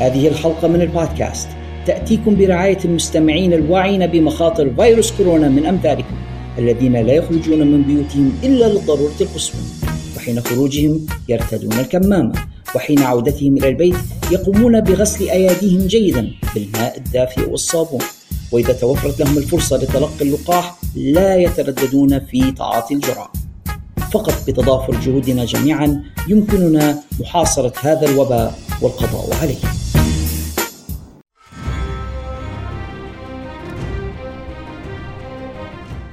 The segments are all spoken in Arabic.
هذه الحلقة من البودكاست. تأتيكم برعاية المستمعين الواعين بمخاطر فيروس كورونا من أمثالكم الذين لا يخرجون من بيوتهم إلا للضرورة القصوى وحين خروجهم يرتدون الكمامة وحين عودتهم إلى البيت يقومون بغسل أيديهم جيدا بالماء الدافئ والصابون. وإذا توفرت لهم الفرصة لتلقي اللقاح لا يترددون في تعاطي الجرعة فقط بتضافر جهودنا جميعا يمكننا محاصرة هذا الوباء والقضاء عليه.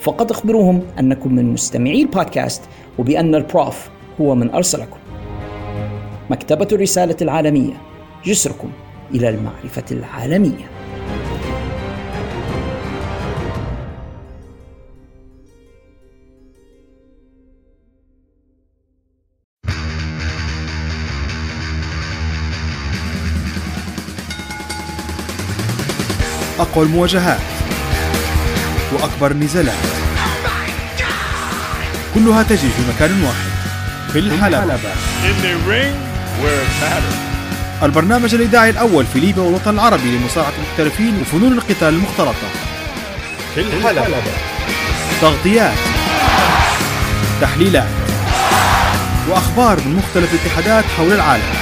فقط اخبروهم أنكم من مستمعي البودكاست وبأن البروف هو من أرسلكم. مكتبة الرسالة العالمية جسركم إلى المعرفة العالمية. أقوى المواجهات. وأكبر النزالات كلها تجري في مكان واحد في الحلبة. البرنامج الإذاعي الأول في ليبيا والوطن العربي لمصارعة المحترفين وفنون القتال المختلطة. في الحلبة. تغطيات تحليلات وأخبار من مختلف الاتحادات حول العالم.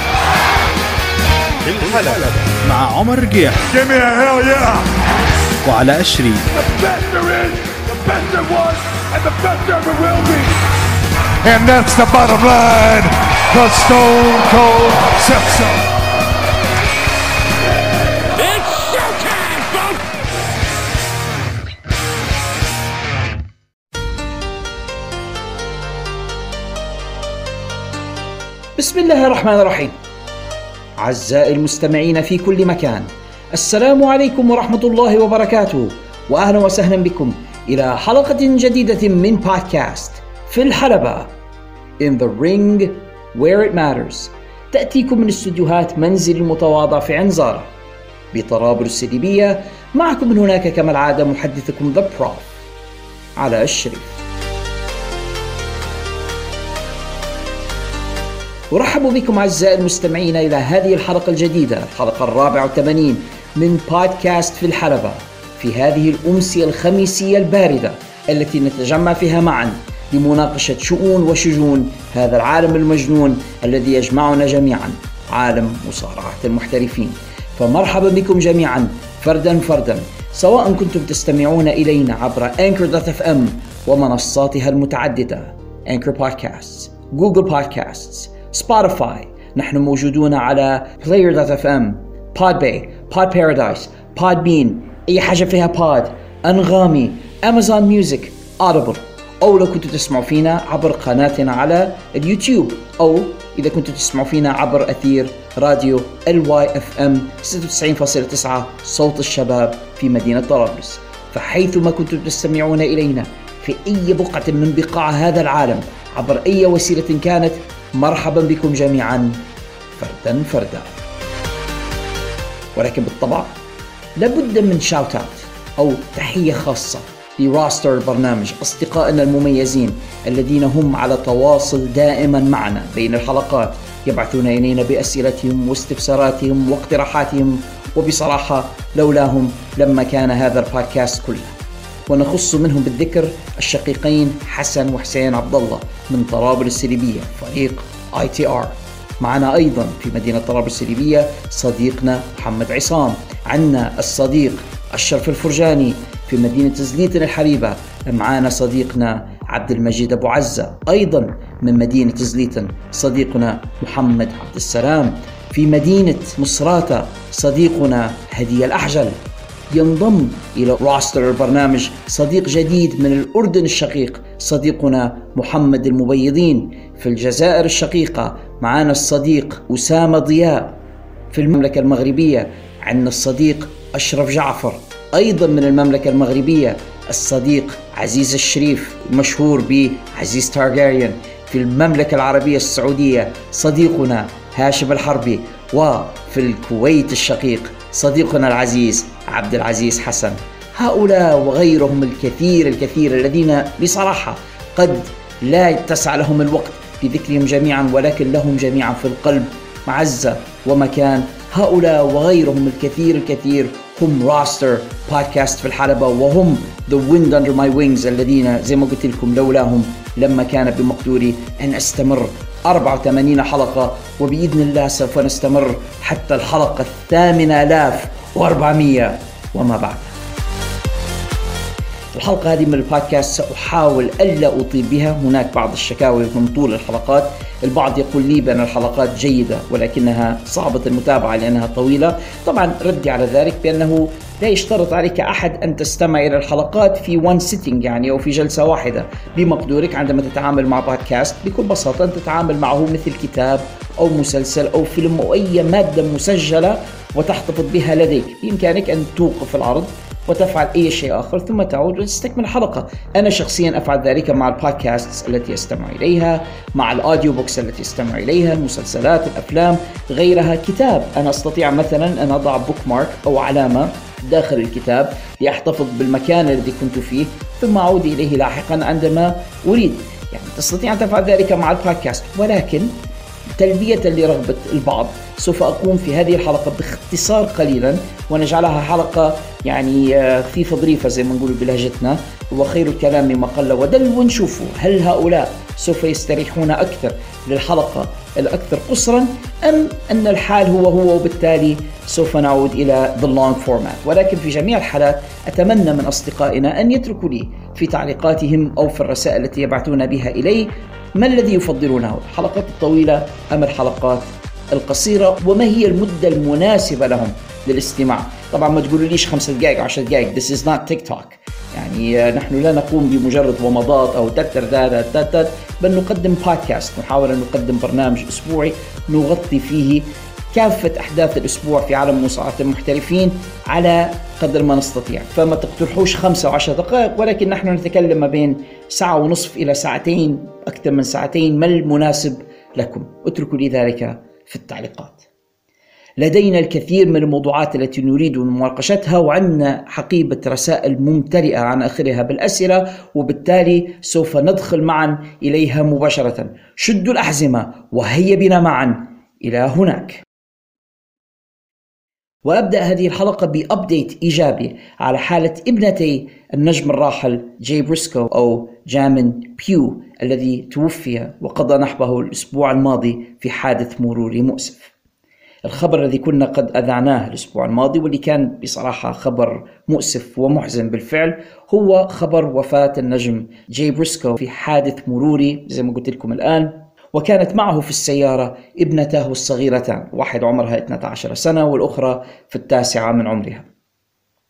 في الحلبة. مع عمر رقيح وعلى أشري And that's the bottom line. The Stone Cold! بسم الله الرحمن الرحيم أعزائي المستمعين في كل مكان السلام عليكم ورحمة الله وبركاته وأهلا وسهلا بكم إلى حلقة جديدة من بودكاست في الحلبة In the Ring Where It Matters. تأتيكم من استديوهات منزل المتواضع في عنزارة. بطرابلس الليبية معكم من هناك كما العادة محدثكم ذا بروف على الشريف. أرحب بكم أعزائي المستمعين إلى هذه الحلقة الجديدة الحلقة الرابعة والثمانين من بودكاست في الحلبة في هذه الأمسية الخميسية الباردة التي نتجمع فيها معا لمناقشة شؤون وشجون هذا العالم المجنون الذي يجمعنا جميعا عالم مصارعة المحترفين. فمرحبا بكم جميعا فردا فردا سواء كنتم تستمعون إلينا عبر Anchor.fm ومنصاتها المتعددة Anchor Podcasts Google Podcasts Spotify نحن موجودون على Player.fm Podbay Pod Paradise Podbean. أي حاجة فيها pod أنغامي Amazon Music Audible. أو لو كنتوا تسمعوا فينا عبر قناتنا على اليوتيوب. أو إذا كنتوا تسمعوا فينا عبر أثير راديو ال Y FM 96.9 صوت الشباب في مدينة طرابلس. فحيثما كنتم تستمعون إلينا في أي بقعة من بقاع هذا العالم عبر أي وسيلة كانت مرحبا بكم جميعا فردا فردا. ولكن بالطبع لابد من شاوت اوت أو تحية خاصة لراستر البرنامج أصدقائنا المميزين الذين هم على تواصل دائما معنا بين الحلقات يبعثون إلينا بأسئلتهم واستفساراتهم واقتراحاتهم. وبصراحة لولاهم لما كان هذا البودكاست كله. ونخص منهم بالذكر الشقيقين حسن وحسين عبد الله من طرابلس السليبية فريق ITR. معنا أيضا في مدينة طرابلس السليبيه صديقنا محمد عصام. عندنا الصديق اشرف الفرجاني في مدينة زليتن الحبيبة. معنا صديقنا عبد المجيد أبو عزة أيضا من مدينة زليتن صديقنا محمد عبد السلام. في مدينة مصراته صديقنا هدي الأحجل. ينضم إلى راستر البرنامج صديق جديد من الأردن الشقيق صديقنا محمد المبيضين. في الجزائر الشقيقة معنا الصديق أسامة ضياء. في المملكة المغربية عندنا الصديق أشرف جعفر. أيضا من المملكة المغربية الصديق عزيز الشريف مشهور بعزيز تارجاريان في المملكة العربية السعودية صديقنا هاشم الحربي. وفي الكويت الشقيق صديقنا العزيز عبد العزيز حسن. هؤلاء وغيرهم الكثير الكثير الذين بصراحة قد لا يتسع لهم الوقت لذكرهم جميعا ولكن لهم جميعا في القلب معزة ومكان. هؤلاء وغيرهم الكثير الكثير هم راستر بودكاست في الحلبة وهم The Wind Under My Wings الذين زي ما قلت لكم لولاهم لما كان بمقدوري أن أستمر 84 حلقة وبإذن الله سوف نستمر حتى الحلقة الثامنة آلاف وأربعمية وما بعد. الحلقة هذه من البودكاست سأحاول ألا أطيل بها. هناك بعض الشكاوي من طول الحلقات. البعض يقول لي بأن الحلقات جيدة ولكنها صعبة المتابعة لأنها طويلة. طبعا ردي على ذلك بأنه لا يشترط عليك أحد أن تستمع إلى الحلقات في one sitting يعني أو في جلسة واحدة. بمقدورك عندما تتعامل مع بودكاست بكل بساطة أن تتعامل معه مثل كتاب أو مسلسل أو فيلم أو أي مادة مسجلة وتحتفظ بها لديك. بإمكانك أن توقف العرض وتفعل أي شيء آخر ثم تعود وتستكمل الحلقة. أنا شخصيا أفعل ذلك مع البودكاست التي أستمع إليها مع ال audiobooks التي أستمع إليها المسلسلات الأفلام غيرها. كتاب أنا أستطيع مثلا أن أضع بوك مارك أو علامة داخل الكتاب لأحتفظ بالمكان الذي كنت فيه ثم أعود إليه لاحقا عندما أريد. يعني تستطيع أن تفعل ذلك مع البودكاست ولكن تلبية لرغبة البعض. سوف أقوم في هذه الحلقة باختصار قليلا ونجعلها حلقة يعني آه، خفيفة ظريفة زي ما نقول بلهجتنا. وخير الكلام ما قل ودل ونشوفوا هل هؤلاء سوف يستريحون أكثر للحلقة الأكثر قصرا أم أن الحال هو هو وبالتالي سوف نعود إلى the long format. ولكن في جميع الحالات أتمنى من أصدقائنا أن يتركوا لي في تعليقاتهم أو في الرسائل التي يبعثون بها إلي. ما الذي يفضلونه؟ الحلقات الطويلة أم الحلقات القصيرة؟ وما هي المدة المناسبة لهم للاستماع؟ طبعا ما تقولوليش خمسة دقائق عشر دقائق this is not توك يعني نحن لا نقوم بمجرد ومضات أو تتر بل نقدم بودكاست نحاول أن نقدم برنامج أسبوعي نغطي فيه كافة أحداث الأسبوع في عالم مصارعة المحترفين على قدر ما نستطيع. فما تقترحوش خمسة وعشر دقائق ولكن نحن نتكلم ما بين ساعة ونصف إلى ساعتين أكثر من ساعتين ما المناسب لكم؟ اتركوا لي ذلك في التعليقات. لدينا الكثير من الموضوعات التي نريد مناقشتها وعندنا حقيبة رسائل ممتلئة عن آخرها بالأسئلة وبالتالي سوف ندخل معا إليها مباشرة. شدوا الأحزمة وهيا بنا معا إلى هناك. وأبدأ هذه الحلقة ب update إيجابي على حالة ابنتي النجم الراحل جاي بريسكو أو جامن بيو الذي توفي وقضى نحبه الأسبوع الماضي في حادث مروري مؤسف. الخبر الذي كنا قد أذعناه الأسبوع الماضي واللي كان بصراحة خبر مؤسف ومحزن بالفعل هو خبر وفاة النجم جاي بريسكو في حادث مروري زي ما قلت لكم الآن وكانت معه في السيارة ابنته الصغيرتان واحد عمرها 12 سنة والأخرى في التاسعة من عمرها.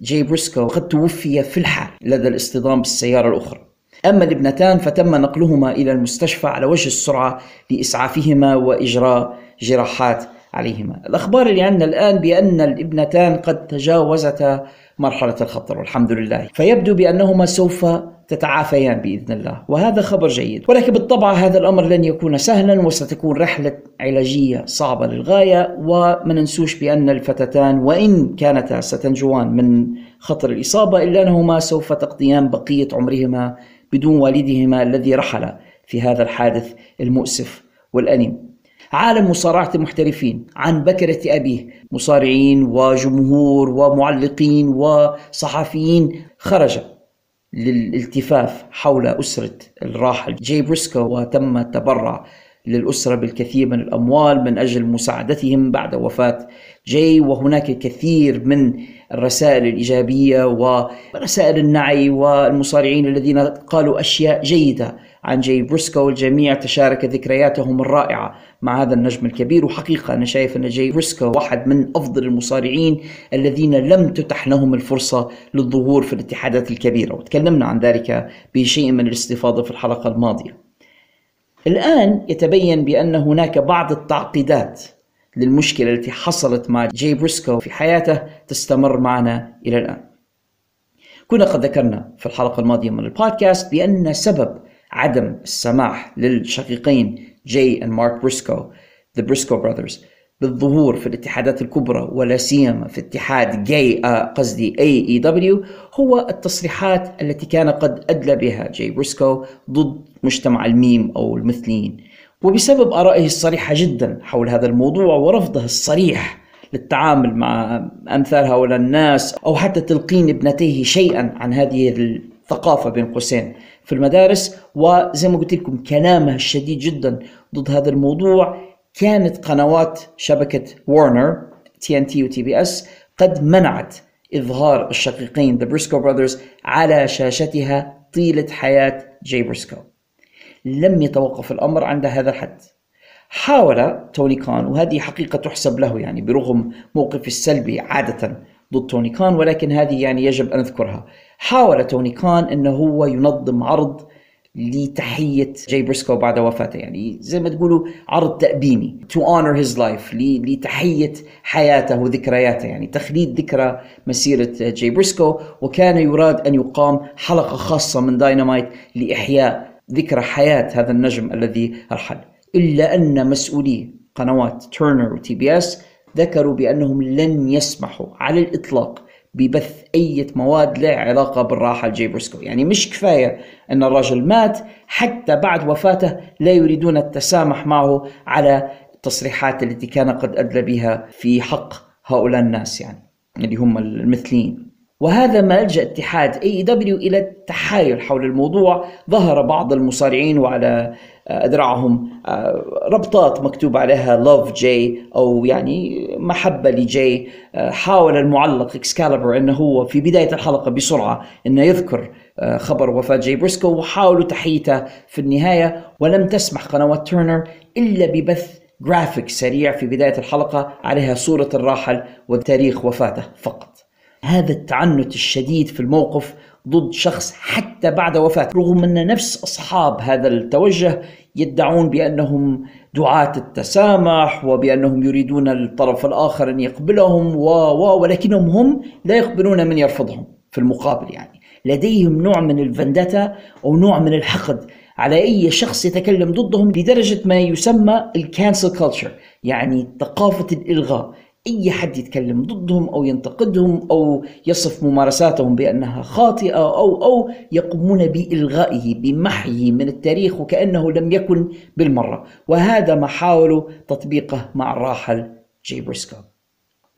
جاي بريسكو قد توفي في الحال لدى الاصطدام بالسيارة الأخرى. أما الابنتان فتم نقلهما إلى المستشفى على وجه السرعة لإسعافهما وإجراء جراحات عليهما. الأخبار اللي عندنا الآن بأن الابنتان قد تجاوزتا مرحلة الخطر والحمد لله. فيبدو بأنهما سوف تتعافيان بإذن الله. وهذا خبر جيد. ولكن بالطبع هذا الأمر لن يكون سهلا وستكون رحلة علاجية صعبة للغاية وما ننسوش بأن الفتاتان وإن كانتا ستنجوان من خطر الإصابة إلا أنهما سوف تقضيان بقية عمرهما بدون والدهما الذي رحل في هذا الحادث المؤسف والأليم. عالم مصارعة المحترفين عن بكرة أبيه مصارعين وجمهور ومعلقين وصحفيين خرج للالتفاف حول أسرة الراحل. جاي بريسكو وتم التبرع للأسرة بالكثير من الأموال من أجل مساعدتهم بعد وفاة جاي وهناك الكثير من الرسائل الإيجابية ورسائل النعي والمصارعين الذين قالوا أشياء جيدة. عن جاي بريسكو الجميع تشارك ذكرياتهم الرائعة مع هذا النجم الكبير. وحقيقة أنا شايف أن جاي بريسكو واحد من أفضل المصارعين الذين لم تتح لهم الفرصة للظهور في الاتحادات الكبيرة. وتكلمنا عن ذلك بشيء من الاستفاضة في الحلقة الماضية. الآن يتبين بأن هناك بعض التعقيدات للمشكلة التي حصلت مع جاي بريسكو في حياته تستمر معنا إلى الآن. كنا قد ذكرنا في الحلقة الماضية من البودكاست بأن سبب عدم السماح للشقيقين جاي ومارك بريسكو The Briscoe Brothers بالظهور في الاتحادات الكبرى ولا سيما في اتحاد جاي آه قصدي AEW هو التصريحات التي كان قد أدلى بها جاي بريسكو ضد مجتمع الميم أو المثليين. وبسبب آرائه الصريحة جدا حول هذا الموضوع ورفضه الصريح للتعامل مع أمثال هؤلاء الناس أو حتى تلقين ابنتيه شيئا عن هذه الثقافة بين قوسين. في المدارس وزي ما قلت لكم كلامه الشديد جدا ضد هذا الموضوع. كانت قنوات شبكة Warner TNT و TBS قد منعت إظهار الشقيقين The Briscoe Brothers على شاشتها طيلة حياة جاي بريسكو لم يتوقف الأمر عند هذا الحد. حاول توني كان وهذه حقيقة تحسب له يعني برغم موقفه السلبي عادة ضد توني كان ولكن هذه يعني يجب أن نذكرها حاول توني كان أنه هو ينظم عرض لتحية جاي بريسكو بعد وفاته. يعني زي ما تقولوا عرض تأبيني to honor his life لتحية حياته وذكرياته. يعني تخليد ذكرى مسيرة جاي بريسكو وكان يراد أن يقام حلقة خاصة من داينامايت لإحياء ذكرى حياة هذا النجم الذي رحل إلا أن مسؤولي قنوات Turner و TBS ذكروا بأنهم لن يسمحوا على الإطلاق ببث أي مواد لها علاقة بالراحل جاي بريسكو يعني مش كفاية أن الرجل مات حتى بعد وفاته لا يريدون التسامح معه على التصريحات التي كان قد أدلى بها في حق هؤلاء الناس يعني اللي هم المثليين. وهذا ما ألجأ اتحاد AEW إلى التحايل حول الموضوع. ظهر بعض المصارعين وعلى أذرعهم. ربطات مكتوب عليها love جاي أو يعني محبة لجاي حاول المعلق اكسكالبر أنه هو في بداية الحلقة بسرعة أنه يذكر خبر وفاة جاي بريسكو وحاولوا تحييته في النهاية. ولم تسمح قنوات Turner إلا ببث جرافيك سريع في بداية الحلقة عليها صورة الراحل وتاريخ وفاته فقط. هذا التعنت الشديد في الموقف ضد شخص حتى بعد وفاته. رغم أن نفس أصحاب هذا التوجه يدعون بأنهم دعاة التسامح وبأنهم يريدون الطرف الآخر أن يقبلهم و و ولكنهم هم لا يقبلون من يرفضهم في المقابل يعني. لديهم نوع من ال vendetta أو نوع من الحقد على أي شخص يتكلم ضدهم لدرجة ما يسمى ال cancel culture يعني ثقافة الإلغاء. أي حد يتكلم ضدهم أو ينتقدهم أو يصف ممارساتهم بأنها خاطئة أو أو يقومون بإلغائه بمحيه من التاريخ وكأنه لم يكن بالمرة. وهذا ما حاولوا تطبيقه مع الراحل جي بريسكو.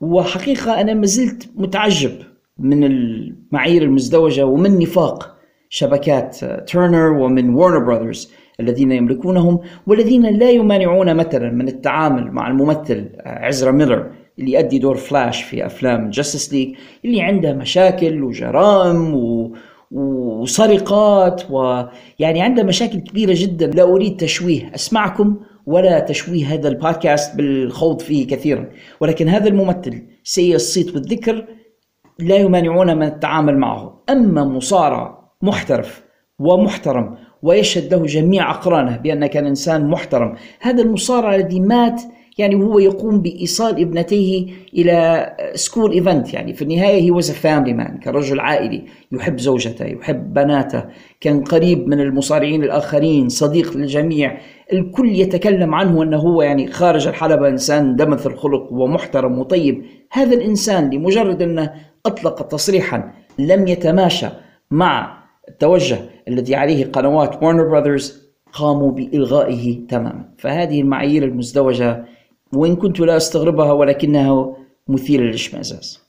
وحقيقة أنا ما زلت متعجب من المعايير المزدوجة ومن نفاق شبكات Turner ومن Warner Brothers الذين يملكونهم والذين لا يمانعون مثلا من التعامل مع الممثل عزرا ميلر. اللي يؤدي دور فلاش في أفلام Justice League اللي عنده مشاكل وجرائم و... وسرقات ويعني عنده مشاكل كبيرة جدا. لا أريد تشويه أسماعكم ولا تشويه هذا البودكاست بالخوض فيه كثيرا. ولكن هذا الممثل سيء الصيت والذكر لا يمانعون من التعامل معه. أما مصارع محترف ومحترم ويشهد له جميع أقرانه بأنه كان إنسان محترم هذا المصارع الذي مات يعني هو يقوم بإيصال ابنتيه إلى school event يعني في النهاية هي was a family man كان رجل عائلي يحب زوجته يحب بناته. كان قريب من المصارعين الآخرين صديق للجميع. الكل يتكلم عنه أنه هو يعني خارج الحلبة إنسان دمث الخلق ومحترم وطيب. هذا الإنسان لمجرد أنه أطلق تصريحا لم يتماشى مع التوجه الذي عليه قنوات وارنر براذرز قاموا بإلغائه تماما. فهذه المعايير المزدوجة وإن كنت لا أستغربها ولكنها مثيرة للإشمئزاز.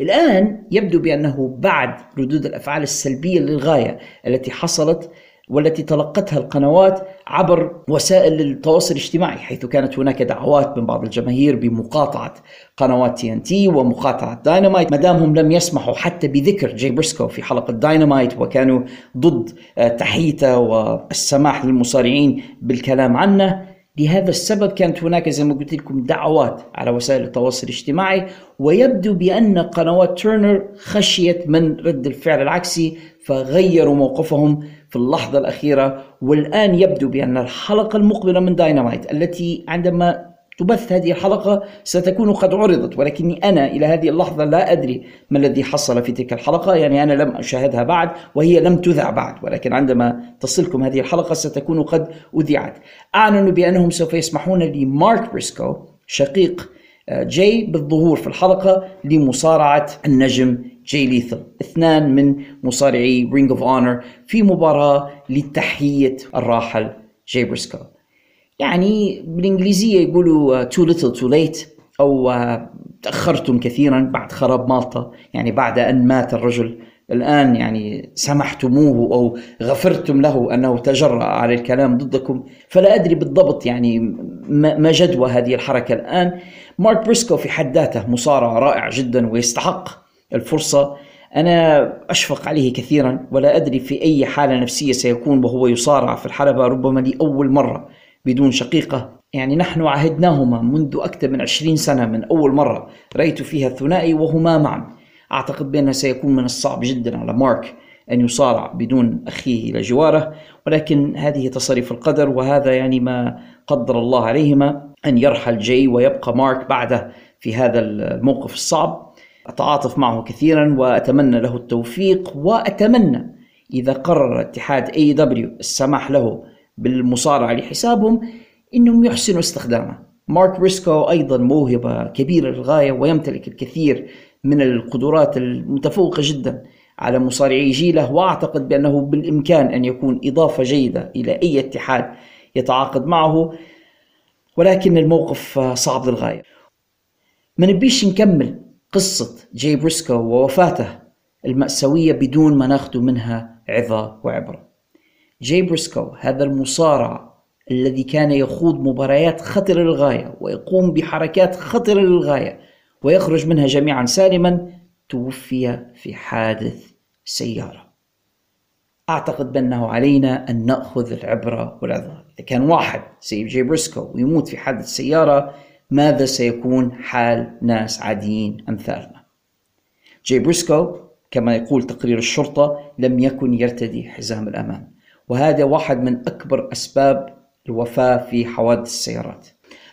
الآن يبدو بأنه بعد ردود الأفعال السلبية للغاية التي حصلت والتي تلقتها القنوات عبر وسائل التواصل الاجتماعي حيث كانت هناك دعوات من بعض الجماهير بمقاطعة قنوات TNT ومقاطعة داينامايت. ما دامهم لم يسمحوا حتى بذكر جاي بريسكو في حلقة داينامايت وكانوا ضد تحيته والسماح للمصارعين بالكلام عنه. لهذا السبب كانت هناك زي ما قلت لكم دعوات على وسائل التواصل الاجتماعي ويبدو بأن قنوات Turner خشيت من رد الفعل العكسي فغيروا موقفهم في اللحظة الأخيرة والآن يبدو بأن الحلقة المقبلة من داينامايت التي عندما تبث هذه الحلقة ستكون قد عرضت ولكني أنا إلى هذه اللحظة لا أدري ما الذي حصل في تلك الحلقة يعني أنا لم أشاهدها بعد وهي لم تذع بعد ولكن عندما تصلكم هذه الحلقة ستكون قد أذيعت. أعلنوا بأنهم سوف يسمحون لمارك بريسكو شقيق آه، جاي بالظهور في الحلقة لمصارعة النجم جاي ليثال اثنان من مصارعي Ring of Honor في مباراة لتحية الراحل جاي بريسكو. يعني بالإنجليزية يقولوا uh, too little too late أو uh, تأخرتم كثيرا بعد خراب مالطا يعني بعد أن مات الرجل. الآن يعني سمحتموه أو غفرتم له أنه تجرأ على الكلام ضدكم. فلا أدري بالضبط يعني ما جدوى هذه الحركة الآن. مارك بريسكو في حد ذاته مصارع رائع جدا ويستحق الفرصة. أنا أشفق عليه كثيرا ولا أدري في أي حالة نفسية سيكون وهو يصارع في الحلبة. ربما لأول مرة بدون شقيقة. يعني نحن عهدناهما منذ أكثر من عشرين سنة من أول مرة. رأيت فيها الثنائي وهما معا. أعتقد بأنه سيكون من الصعب جدا على مارك أن يصارع بدون أخيه إلى جواره. ولكن هذه تصاريف القدر وهذا يعني ما قدر الله عليهما أن يرحل جاي ويبقى مارك بعده في هذا الموقف الصعب. أتعاطف معه كثيرا وأتمنى له التوفيق وأتمنى إذا قرر اتحاد AEW السماح له بالمصارعة لحسابهم إنهم يحسنوا استخدامه. مارك بريسكو أيضا موهبة كبيرة للغاية ويمتلك الكثير من القدرات المتفوقة جدا على مصارعي جيله وأعتقد بأنه بالإمكان أن يكون إضافة جيدة إلى أي اتحاد يتعاقد معه ولكن الموقف صعب للغاية. ما نبيش نكمل قصة جاي بريسكو ووفاته المأساوية بدون ما ناخذ منها عظة وعبرة. جاي بريسكو هذا المصارع الذي كان يخوض مباريات خطرة للغاية ويقوم بحركات خطرة للغاية ويخرج منها جميعا سالما توفي في حادث سيارة. أعتقد بأنه علينا أن نأخذ العبرة والعظة إذا كان واحد زي جاي بريسكو ويموت في حادث سيارة ماذا سيكون حال ناس عاديين أمثالنا؟ جاي بريسكو كما يقول تقرير الشرطة لم يكن يرتدي حزام الأمان. وهذا واحد من أكبر أسباب الوفاة في حوادث السيارات.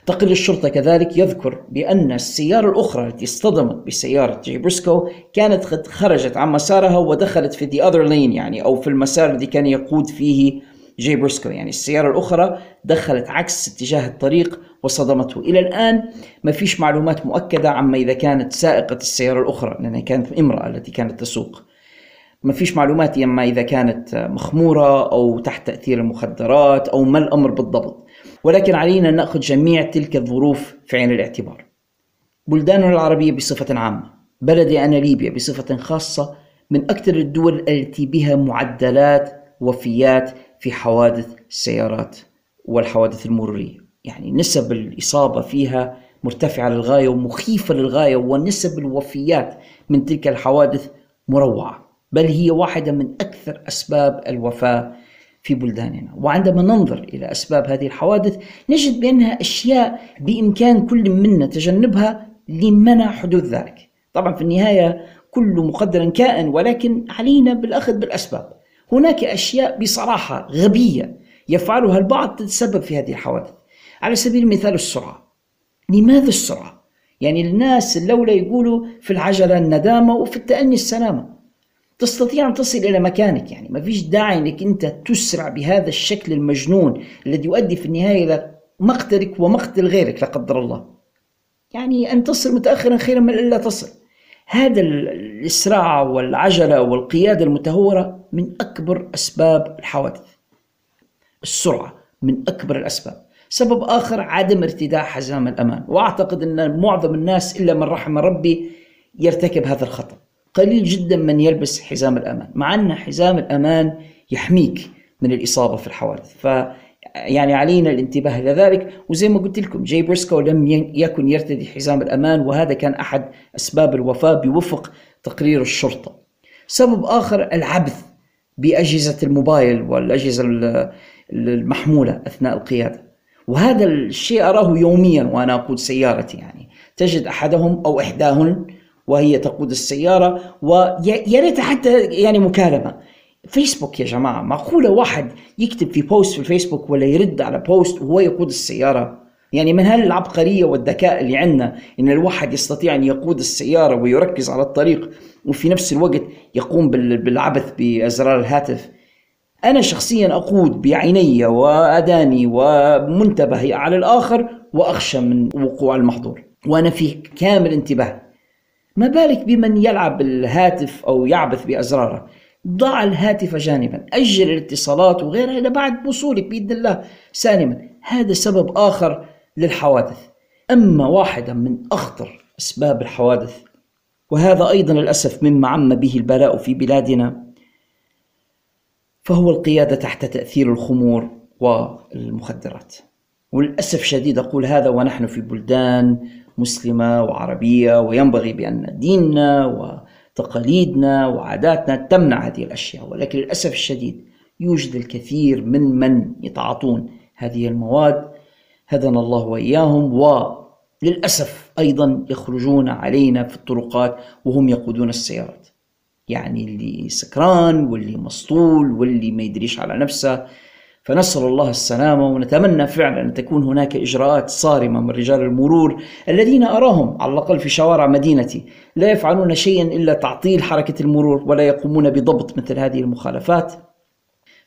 تقرير الشرطة كذلك يذكر بأن السيارة الأخرى التي اصطدمت بسيارة جي بريسكو كانت قد خرجت عن مسارها ودخلت في the other lane يعني أو في المسار الذي كان يقود فيه جي بريسكو. يعني السيارة الأخرى دخلت عكس اتجاه الطريق وصدمته. إلى الآن ما فيش معلومات مؤكدة عما إذا كانت سائقة السيارة الأخرى لأنها كانت امرأة التي كانت تسوق. ما فيش معلومات عما إذا كانت مخمورة أو تحت تأثير المخدرات أو ما الأمر بالضبط. ولكن علينا أن نأخذ جميع تلك الظروف في عين الاعتبار. بلداننا العربية بصفة عامة بلدي أنا ليبيا بصفة خاصة من أكثر الدول التي بها معدلات وفيات في حوادث السيارات والحوادث المرورية. يعني نسب الإصابة فيها مرتفعة للغاية ومخيفة للغاية ونسب الوفيات من تلك الحوادث مروعة. بل هي واحدة من أكثر أسباب الوفاة في بلداننا. وعندما ننظر إلى أسباب هذه الحوادث نجد بأنها أشياء بإمكان كل منا تجنبها لمنع حدوث ذلك. طبعا في النهاية كل مقدر كائن ولكن علينا بالأخذ بالأسباب. هناك أشياء بصراحة غبية يفعلها البعض تتسبب في هذه الحوادث. على سبيل المثال السرعة. لماذا السرعة؟ يعني الناس لولا يقولوا في العجلة الندامة وفي التأني السلامة. تستطيع أن تصل إلى مكانك يعني ما فيش داعي أنك أنت تسرع بهذا الشكل المجنون الذي يؤدي في النهاية إلى مقتلك ومقتل غيرك لا قدر الله. يعني أن تصل متأخرا خيرا من ألا تصل. هذا الإسراع والعجلة والقيادة المتهورة من أكبر أسباب الحوادث. السرعة من أكبر الأسباب. سبب آخر عدم ارتداء حزام الأمان. وأعتقد أن معظم الناس إلا من رحم ربي يرتكب هذا الخطأ. قليل جدا من يلبس حزام الأمان مع أن حزام الأمان يحميك من الإصابة في الحوادث. ف يعني علينا الانتباه إلى ذلك. وزي ما قلت لكم جاي بريسكو لم يكن يرتدي حزام الأمان وهذا كان أحد أسباب الوفاة بوفق تقرير الشرطة. سبب آخر العبث بأجهزة الموبايل والأجهزة المحمولة أثناء القيادة. وهذا الشيء أراه يوميا وأنا أقود سيارتي يعني. تجد أحدهم أو إحداهن وهي تقود السيارة ويا ريت حتى يعني مكالمة. فيسبوك يا جماعة معقولة واحد يكتب في post في الفيسبوك ولا يرد على post وهو يقود السيارة. يعني من هالعبقرية والذكاء اللي عندنا إن الواحد يستطيع أن يقود السيارة ويركز على الطريق وفي نفس الوقت يقوم بالعبث بأزرار الهاتف. أنا شخصيا أقود بعيني وأذاني ومنتبه على الآخر وأخشى من وقوع المحظور. وأنا في كامل انتباه. ما بالك بمن يلعب الهاتف أو يعبث بأزراره؟ ضع الهاتف جانبا أجل الاتصالات وغيرها إلى بعد وصولك بإذن الله سالما. هذا سبب آخر للحوادث. أما واحدة من أخطر أسباب الحوادث وهذا أيضا للأسف مما عم به البلاء في بلادنا فهو القيادة تحت تأثير الخمور والمخدرات. وللأسف شديد أقول هذا ونحن في بلدان مسلمة وعربية وينبغي بأن ديننا وتقاليدنا وعاداتنا تمنع هذه الأشياء. ولكن للأسف الشديد يوجد الكثير من من يتعاطون هذه المواد. هدنا الله وإياهم وللأسف أيضا يخرجون علينا في الطرقات وهم يقودون السيارات. يعني اللي سكران واللي مسطول واللي ما يدريش على نفسه. فنسأل الله السلامة ونتمنى فعلا أن تكون هناك إجراءات صارمة من رجال المرور الذين أراهم على الأقل في شوارع مدينتي. لا يفعلون شيئا إلا تعطيل حركة المرور ولا يقومون بضبط مثل هذه المخالفات.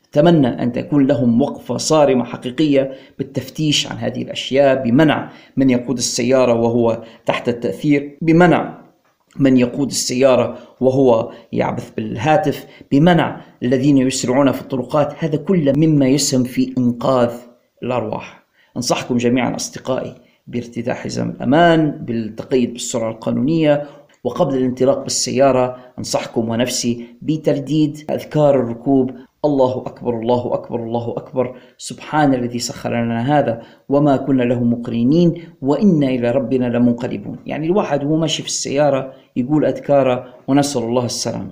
أتمنى أن تكون لهم وقفة صارمة حقيقية بالتفتيش عن هذه الأشياء بمنع من يقود السيارة وهو تحت التأثير بمنع من يقود السيارة وهو يعبث بالهاتف بمنع الذين يسرعون في الطرقات. هذا كله مما يسهم في إنقاذ الأرواح. أنصحكم جميعا أصدقائي بارتداء حزام الأمان بالتقيد بالسرعة القانونية وقبل الانطلاق بالسيارة أنصحكم ونفسي بترديد أذكار الركوب الله أكبر الله أكبر الله أكبر سبحان الذي سخر لنا هذا وما كنا له مقرنين وإنا إلى ربنا لمنقلبون يعني الواحد وهو ماشي في السيارة يقول أذكاره ونسأل الله السلامة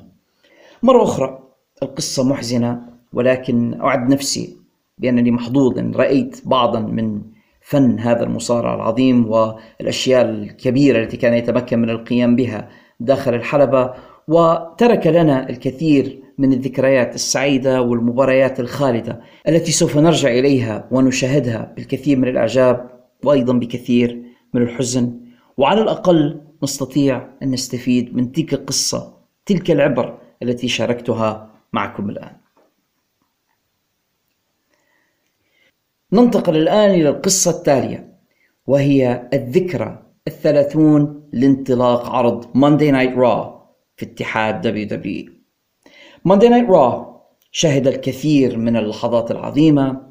مرة أخرى القصة محزنة ولكن أعد نفسي بأنني محظوظ إن رأيت بعضا من فن هذا المصارع العظيم والأشياء الكبيرة التي كان يتمكن من القيام بها داخل الحلبة وترك لنا الكثير من الذكريات السعيدة والمباريات الخالدة التي سوف نرجع إليها ونشاهدها بالكثير من الإعجاب وأيضا بكثير من الحزن. وعلى الأقل نستطيع أن نستفيد من تلك القصة تلك العبر التي شاركتها معكم الآن. ننتقل الآن إلى القصة التالية وهي الذكرى الثلاثون لانطلاق عرض Monday Night Raw في اتحاد WWE Monday Night Raw شهد الكثير من اللحظات العظيمة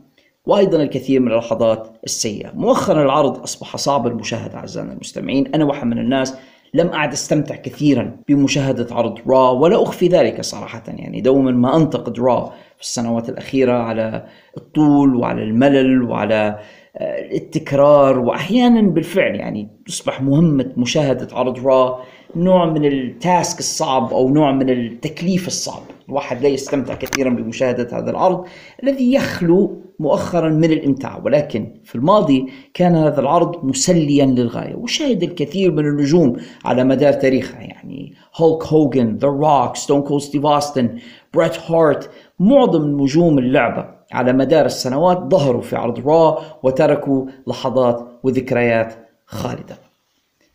وأيضا الكثير من اللحظات السيئة. مؤخرا العرض أصبح صعب المشاهدة أعزائنا المستمعين. أنا واحد من الناس لم أعد أستمتع كثيرا بمشاهدة عرض را ولا أخفي ذلك صراحة. يعني دوما ما أنتقد را في السنوات الأخيرة على الطول وعلى الملل وعلى آه، التكرار وأحيانا بالفعل يعني تصبح مهمة مشاهدة عرض را نوع من التاسك الصعب أو نوع من التكليف الصعب. الواحد لا يستمتع كثيرا بمشاهدة هذا العرض الذي يخلو مؤخرا من الإمتاع ولكن في الماضي كان هذا العرض مسليا للغاية. وشاهد الكثير من النجوم على مدار تاريخه يعني هولك هوجن، The Rock، Stone Cold ستيف أوستن، بريت هارت معظم نجوم اللعبة على مدار السنوات ظهروا في عرض Raw وتركوا لحظات وذكريات خالدة.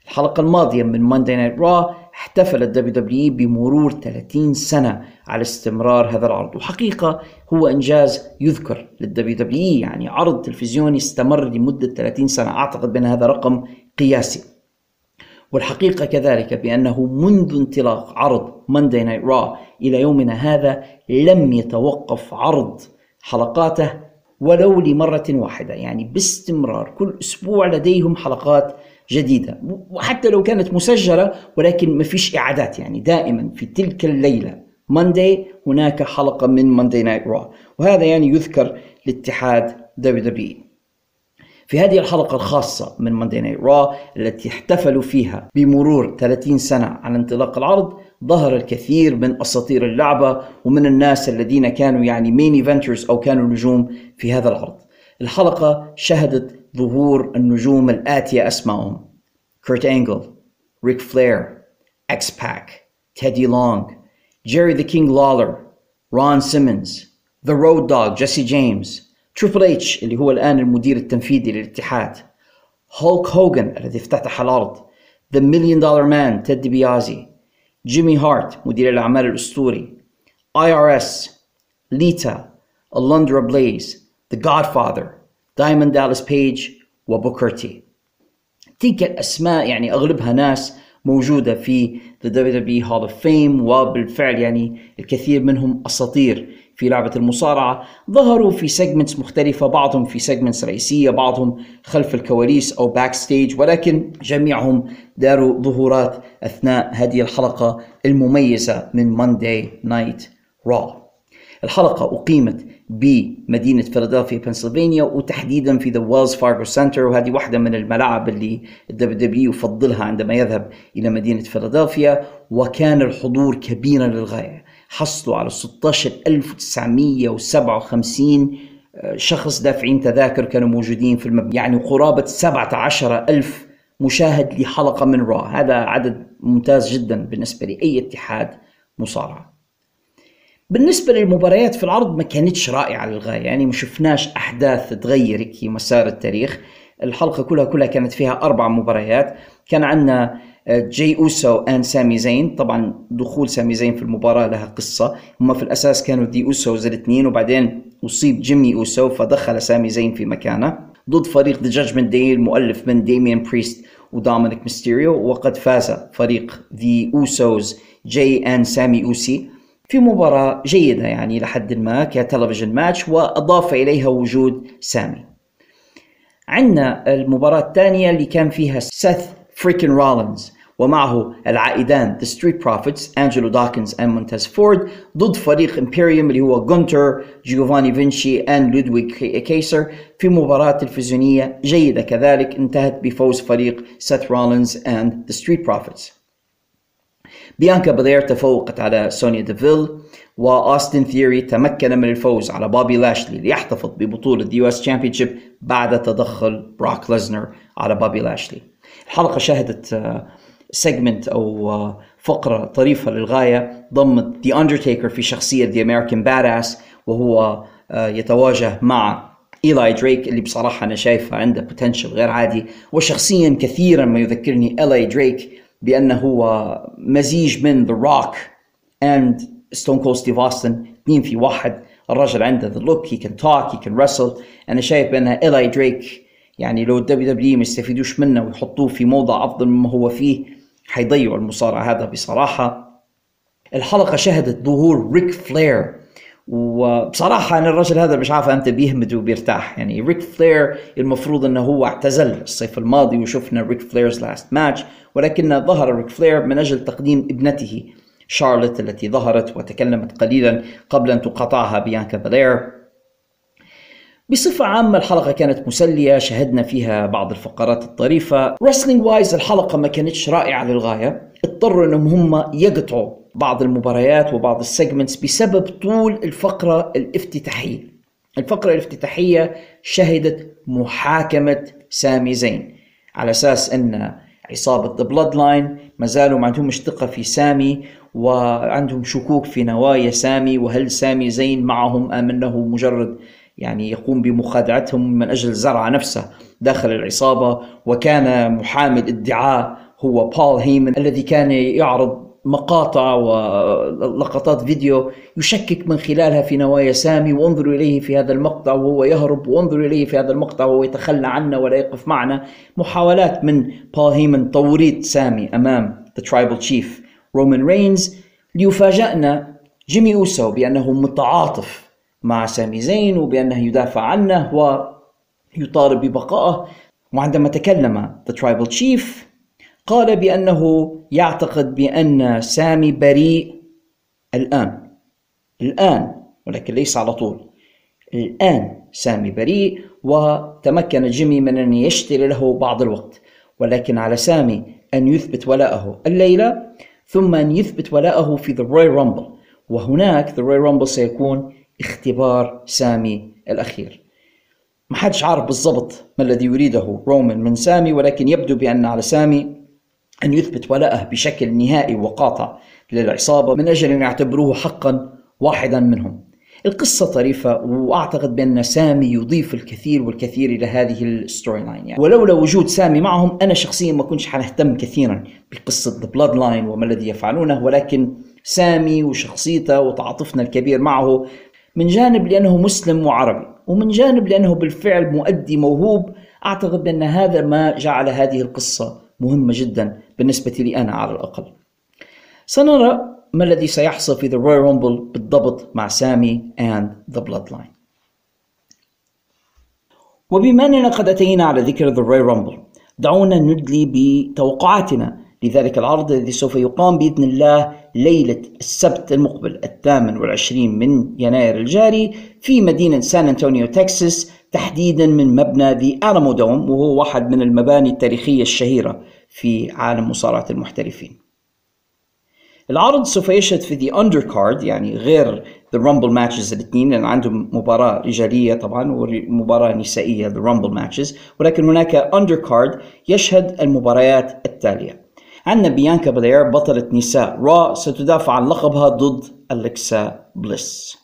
الحلقة الماضية من Monday Night Raw احتفل ال WWE بمرور 30 سنة على استمرار هذا العرض. وحقيقة هو إنجاز يذكر لل WWE يعني عرض تلفزيوني استمر لمدة 30 سنة. أعتقد بأن هذا رقم قياسي. والحقيقة كذلك بأنه منذ انطلاق عرض Monday Night Raw إلى يومنا هذا لم يتوقف عرض حلقاته ولو لمرة واحدة. يعني باستمرار كل أسبوع لديهم حلقات جديدة. وحتى لو كانت مسجلة ولكن ما فيش إعادات يعني. دائما في تلك الليلة Monday هناك حلقة من Monday Night Raw وهذا يعني يذكر لاتحاد WWE في هذه الحلقة الخاصة من Monday Night Raw التي احتفلوا فيها بمرور 30 سنة على انطلاق العرض ظهر الكثير من أساطير اللعبة ومن الناس الذين كانوا يعني main eventers أو كانوا نجوم في هذا العرض. الحلقة شهدت ظهور النجوم الآتية أسمائهم. كورت أنجل ريك فلير X-Pac تيدي لونغ Jerry The King Lawler رون سيمنز The Road Dogg Jesse James Triple H اللي هو الآن المدير التنفيذي للاتحاد هولك هوغن الذي افتتح العرض The Million Dollar Man Ted DiBiase جيمي هارت مدير الأعمال الأسطوري IRS ليتا Alundra Blayze The Godfather Diamond Dallas Page و Booker T تلك الأسماء يعني أغلبها ناس موجودة في The WWE Hall of Fame وبالفعل يعني الكثير منهم أساطير في لعبة المصارعة. ظهروا في segments مختلفة بعضهم في segments رئيسية بعضهم خلف الكواليس أو backstage ولكن جميعهم داروا ظهورات أثناء هذه الحلقة المميزة من Monday Night Raw. الحلقة أقيمت بمدينة فيلادلفيا بنسلفانيا وتحديدا في The Wells Fargo Center وهذه واحدة من الملاعب اللي ال WWE يفضلها عندما يذهب إلى مدينة فيلادلفيا وكان الحضور كبيرا للغاية. حصلوا على 16957 آه، شخص دافعين تذاكر كانوا موجودين في المبنى يعني قرابة 17 ألف مشاهد لحلقة من Raw هذا عدد ممتاز جدا بالنسبة لأي اتحاد مصارعة. بالنسبة للمباريات في العرض ما كانتش رائعة للغاية. يعني ما شفناش أحداث تغير مسار التاريخ. الحلقة كلها كلها كانت فيها أربع مباريات. كان عندنا آه، جي أوسو and سامي زين. طبعا دخول سامي زين في المباراة لها قصة. هم في الأساس كانوا The Usos الاثنين وبعدين أصيب جيمي أوسو فدخل سامي زين في مكانه. ضد فريق The Judgment Day المؤلف من ديميان بريست ودومينيك ميستيريو وقد فاز فريق The Usos جي and سامي أوسو. في مباراة جيدة يعني لحد ما ك television match وأضاف إليها وجود سامي. عندنا المباراة الثانية اللي كان فيها سيث freakin' رولينز ومعه العائدان The Street Profits أنجلو داكنز and مونتاز فورد ضد فريق إمبيريوم اللي هو جونتر جيوفاني فينشي and لودويغ كيسر في مباراة تلفزيونية جيدة كذلك انتهت بفوز فريق سيث رولينز and The Street Profits. بيانكا بلير تفوقت على سونيا ديفيل وأوستن ثيوري تمكن من الفوز على بوبي لاشلي ليحتفظ ببطولة US Championship بعد تدخل بروك ليزنر على بوبي لاشلي. الحلقة شهدت segment أو آه، فقرة طريفة للغاية ضمت ذي اندرتيكر في شخصية The American Badass وهو آه، يتواجه مع إيلاي دريك اللي بصراحة أنا شايفه عنده potential غير عادي وشخصيا كثيرا ما يذكرني إيلاي دريك. بأنه هو مزيج من ذا روك and ستون كول ستيف اوستن اثنين في واحد. الرجل عنده the look he can talk he can wrestle أنا شايف بان ايلاي دريك. يعني لو الدبليو دبليو ما يستفيدوش منه ويحطوه في موضع أفضل مما هو فيه حيضيعوا المصارع هذا بصراحة. الحلقة شهدت ظهور ريك فلير وبصراحة أنا الرجل هذا مش عارف إمتى بيهمد وبيرتاح. يعني ريك فلير المفروض إنه هو اعتزل الصيف الماضي وشفنا Ric Flair's Last Match ولكن ظهر ريك فلير من أجل تقديم ابنته شارلوت التي ظهرت وتكلمت قليلا قبل أن تقاطعها بيانكا بلير بصفة عامة الحلقة كانت مسلية شهدنا فيها بعض الفقرات الطريفة. Wrestling wise الحلقة ما كانتش رائعة للغاية اضطروا إنهم هم يقطعوا بعض المباريات وبعض ال segments بسبب طول الفقرة الافتتاحية. الفقرة الافتتاحية شهدت محاكمة سامي زين على أساس أن عصابة The Bloodline ما زالوا ما عندهم ثقة في سامي وعندهم شكوك في نوايا سامي وهل سامي زين معهم أم أنه مجرد يعني يقوم بمخادعتهم من أجل زرع نفسه داخل العصابة؟ وكان محامي الادعاء هو بول هيمن الذي كان يعرض مقاطع ولقطات فيديو يشكك من خلالها في نوايا سامي وانظروا إليه في هذا المقطع وهو يهرب وانظروا إليه في هذا المقطع وهو يتخلى عنا ولا يقف معنا. محاولات من بول هيمن توريط سامي أمام The Tribal Chief رومان رينز ليفاجئنا جيمي أوسو بأنه متعاطف مع سامي زين وبأنه يدافع عنه ويطالب ببقائه. وعندما تكلم The Tribal Chief قال بأنه يعتقد بأن سامي بريء الآن. الآن ولكن ليس على طول. الآن سامي بريء وتمكن جيمي من أن يشتري له بعض الوقت ولكن على سامي أن يثبت ولاءه الليلة ثم أن يثبت ولاءه في The Royal Rumble وهناك The Royal Rumble سيكون اختبار سامي الأخير. ما حدش عارف بالضبط ما الذي يريده رومان من سامي ولكن يبدو بأن على سامي أن يثبت ولاءه بشكل نهائي وقاطع للعصابة من أجل أن يعتبروه حقا واحدا منهم. القصة طريفة وأعتقد بأن سامي يضيف الكثير والكثير إلى هذه ال storyline يعني. ولولا وجود سامي معهم أنا شخصيا ما كنتش حأهتم كثيرا بقصة The Bloodline وما الذي يفعلونه ولكن سامي وشخصيته وتعاطفنا الكبير معه من جانب لأنه مسلم وعربي ومن جانب لأنه بالفعل مؤدي موهوب أعتقد بأن هذا ما جعل هذه القصة مهمة جدا بالنسبة لي أنا على الأقل. سنرى ما الذي سيحصل في The Royal Rumble بالضبط مع سامي and The Bloodline. وبما أننا قد أتينا على ذكر The Royal Rumble دعونا ندلي بتوقعاتنا لذلك العرض الذي سوف يقام بإذن الله ليلة السبت المقبل الثامن والعشرين من يناير الجاري في مدينة سان أنطونيو تكساس تحديدا من مبنى The Alamodome وهو واحد من المباني التاريخية الشهيرة في عالم مصارعة المحترفين. العرض سوف يشهد في undercard يعني غير the Rumble matches الاثنين لأن عندهم مباراة رجاليه طبعا ومباراة نسائية the Rumble matches ولكن هناك card يشهد المباريات التالية. عندنا بيانكا بلير بطلة نساء را ستدافع عن لقبها ضد أليكسا بليس.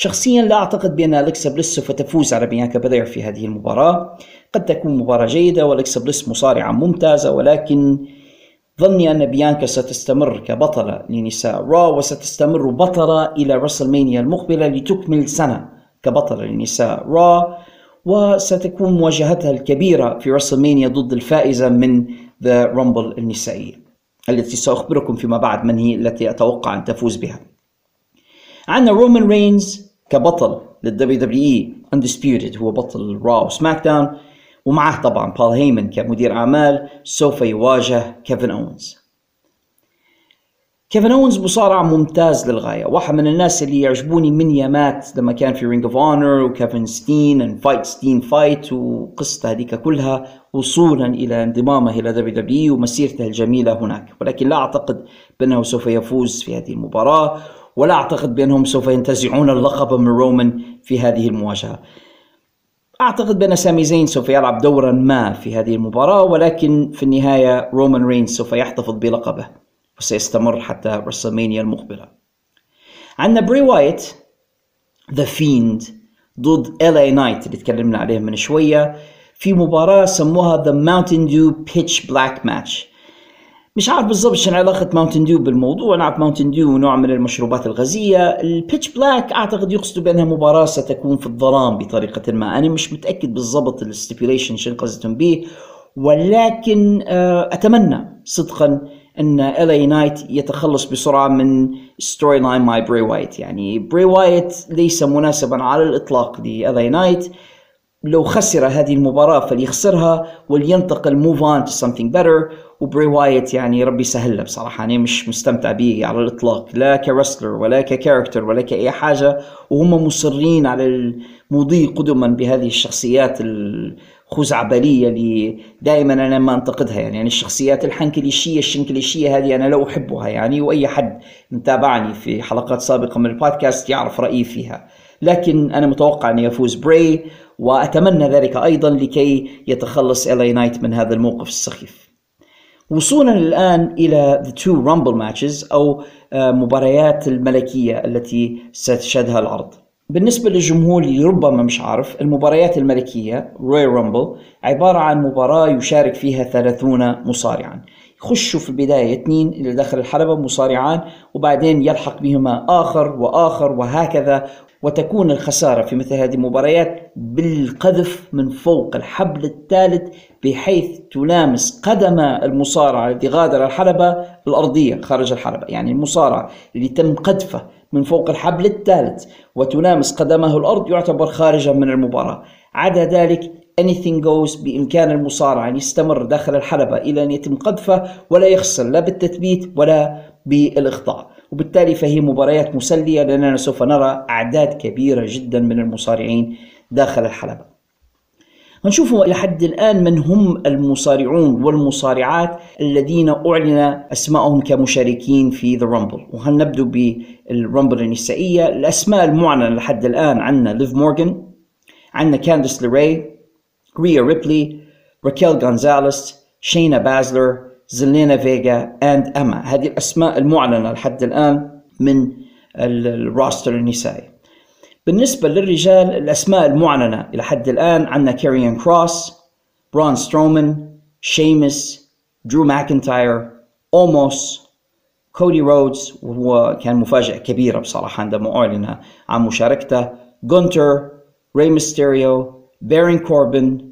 شخصيا لا أعتقد بأن أليكسا بليس سوف تفوز على بيانكا بلير في هذه المباراة. قد تكون مباراة جيدة وأليكسا بليس مصارعة ممتازة ولكن ظني أن بيانكا ستستمر كبطلة لنساء را وستستمر بطلة إلى رسلمانيا المقبلة لتكمل سنة كبطلة لنساء را وستكون مواجهتها الكبيرة في رسلمانيا ضد الفائزة من the Rumble النسائية التي سأخبركم فيما بعد من هي التي أتوقع أن تفوز بها. عندنا رومان رينز كبطل للدبليو دبليو إي undisputed هو بطل را وسماك داون ومعه طبعا بول هيمن كمدير أعمال سوف يواجه كيفن أونز. كيفن أونز مصارع ممتاز للغاية واحد من الناس اللي يعجبوني من يامات لما كان في Ring of Honor وكيفن ستين and Fight Steen Fight وقصته هذيك كلها وصولا إلى انضمامه إلى WWE ومسيرته الجميلة هناك. ولكن لا أعتقد بأنه سوف يفوز في هذه المباراة. ولا أعتقد بأنهم سوف ينتزعون اللقب من رومان في هذه المواجهة. أعتقد بأن سامي زين سوف يلعب دورا ما في هذه المباراة ولكن في النهاية رومان رينز سوف يحتفظ بلقبه وسيستمر حتى رسلمانيا المقبلة. عندنا بري وايت the Fiend ضد ال اي نايت اللي تكلمنا عليه من شوية. في مباراة سموها the Mountain Dew Pitch Black match مش عارف بالضبط شنو علاقة Mountain Dew بالموضوع. نعرف Mountain Dew نوع من المشروبات الغازية. ال Pitch Black أعتقد يقصد بأنها مباراة ستكون في الظلام بطريقة ما. أنا مش متأكد بالضبط ال stipulation شنو قصدهم به ولكن آه، أتمنى صدقا أن ال اي نايت يتخلص بسرعة من storyline مع بري وايت يعني بري وايت ليس مناسبا على الإطلاق لال اي نايت لو خسر هذه المباراة فليخسرها ولينتقل move on to something better. وبري وايت يعني ربي يسهل له بصراحة. أنا مش مستمتع به على الإطلاق لا ك wrestler ولا ك character ولا كأي حاجة. وهم مصرين على المضي قدما بهذه الشخصيات الخزعبلية اللي دائما أنا ما أنتقدها. يعني, يعني الشخصيات الحنكليشية الشنكليشية هذه أنا لا أحبها. يعني وأي حد متابعني في حلقات سابقة من البودكاست يعرف رأيي فيها. لكن أنا متوقع أن يفوز بري وأتمنى ذلك أيضا لكي يتخلص ال اي نايت من هذا الموقف السخيف. وصولا الآن إلى the two Rumble matches أو آه، مباريات الملكية التي ستشهدها العرض. بالنسبة للجمهور اللي ربما مش عارف المباريات الملكية Royal Rumble عبارة عن مباراة يشارك فيها 30 مصارعا. يخشوا في البداية اثنين إلى داخل الحلبة مصارعان وبعدين يلحق بهما آخر وآخر وهكذا وتكون الخسارة في مثل هذه المباريات بالقذف من فوق الحبل الثالث بحيث تلامس قدم المصارع الذي غادر الحلبة الأرضية خارج الحلبة. يعني المصارع اللي تم قذفه من فوق الحبل الثالث وتلامس قدمه الأرض يعتبر خارجا من المباراة. عدا ذلك anything goes بإمكان المصارع أن يستمر داخل الحلبة إلى أن يتم قذفه ولا يخسر لا بالتثبيت ولا بالإخضاع وبالتالي فهي مباريات مسلية لأننا سوف نرى أعداد كبيرة جدا من المصارعين داخل الحلبة. نشوف إلى حد الآن من هم المصارعون والمصارعات الذين أعلن أسمائهم كمشاركين في the Rumble وهنبدأ بال Rumble النسائية؟ الأسماء المعلنة لحد الآن عندنا ليف مورغان عندنا كانديس ليراي ريا ريبلي راكيل غونزاليس شينا بازلر زلينا فيجا and إيما هذه الأسماء المعلنة لحد الآن من ال roster النسائي. بالنسبة للرجال الأسماء المعلنة إلى حد الآن عندنا كاريان كروس برون سترومان شيمس درو ماكنتاير أوموس كودي رودز وهو كان مفاجأة كبيرة بصراحة عندما أعلن عن مشاركته. جونتر ري ميستيريو بارون كوربن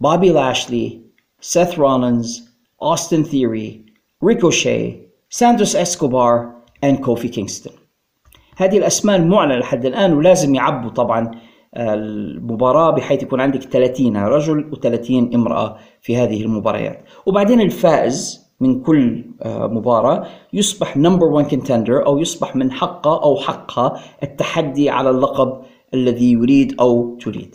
بوبي لاشلي سيث رولينز أوستن ثيري ريكوشي سانتوس اسكوبار and كوفي كينغستون هذه الأسماء المعلنة لحد الآن ولازم يعبوا طبعا المباراة بحيث يكون عندك 30 رجل و30 امرأة في هذه المباريات. وبعدين الفائز من كل مباراة يصبح number 1 contender أو يصبح من حقه أو حقها التحدي على اللقب الذي يريد أو تريد.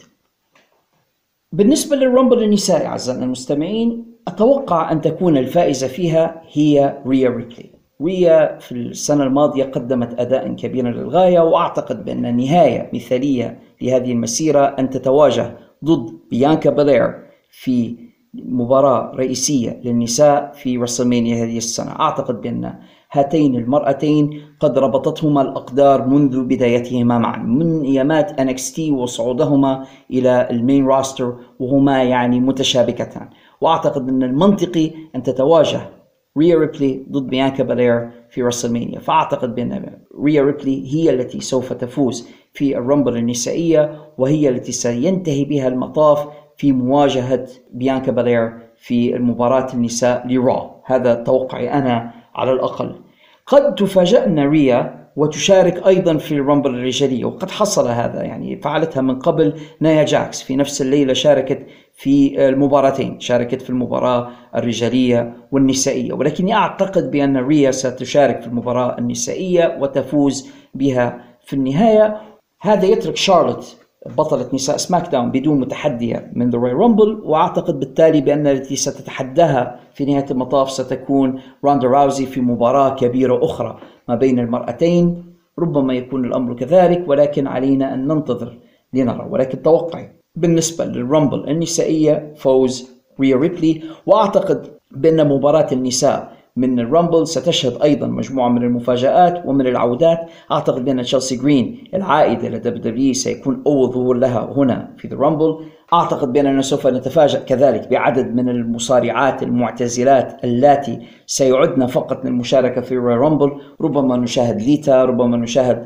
بالنسبة لل Rumble النسائي أعزائنا المستمعين أتوقع أن تكون الفائزة فيها هي ريا ريبلي ريا في السنة الماضية قدمت أداء كبيرا للغاية وأعتقد بأن نهاية مثالية لهذه المسيرة أن تتواجه ضد بيانكا بالير في مباراة رئيسية للنساء في رسلمانيا هذه السنة. أعتقد بأن هاتين المرأتين قد ربطتهما الأقدار منذ بدايتهما معا من أيامات NXT وصعودهما إلى ال main roster وهما يعني متشابكتان. وأعتقد أن المنطقي أن تتواجه ريا ريبلي ضد بيانكا بالير في رسلمانيا فأعتقد بأن ريا ريبلي هي التي سوف تفوز في ال Rumble النسائية وهي التي سينتهي بها المطاف في مواجهة بيانكا بالير في المباراة النساء ل Raw. هذا توقعي أنا على الأقل. قد تفاجأنا ريا وتشارك أيضا في ال Rumble الرجالية وقد حصل هذا يعني فعلتها من قبل نايا جاكس. في نفس الليلة شاركت في المباراتين شاركت في المباراة الرجالية والنسائية. ولكني أعتقد بأن ريا ستشارك في المباراة النسائية وتفوز بها في النهاية. هذا يترك شارلوت بطلة نساء SmackDown بدون متحدية من Royal Rumble وأعتقد بالتالي بأن التي ستتحداها في نهاية المطاف ستكون روندا راوزي في مباراة كبيرة أخرى ما بين المرأتين. ربما يكون الأمر كذلك ولكن علينا أن ننتظر لنرى. ولكن توقعي بالنسبة لل Rumble النسائية فوز ريا ريبلي وأعتقد بأن مباراة النساء من ال Rumble ستشهد أيضا مجموعة من المفاجآت ومن العودات. أعتقد بأن تشيلسي جرين العائده ل WWE سيكون أول ظهور لها هنا في ال Rumble أعتقد باننا سوف نتفاجأ كذلك بعدد من المصارعات المعتزلات اللاتي سيعدن فقط للمشاركة في ال Rumble ربما نشاهد ليتا ربما نشاهد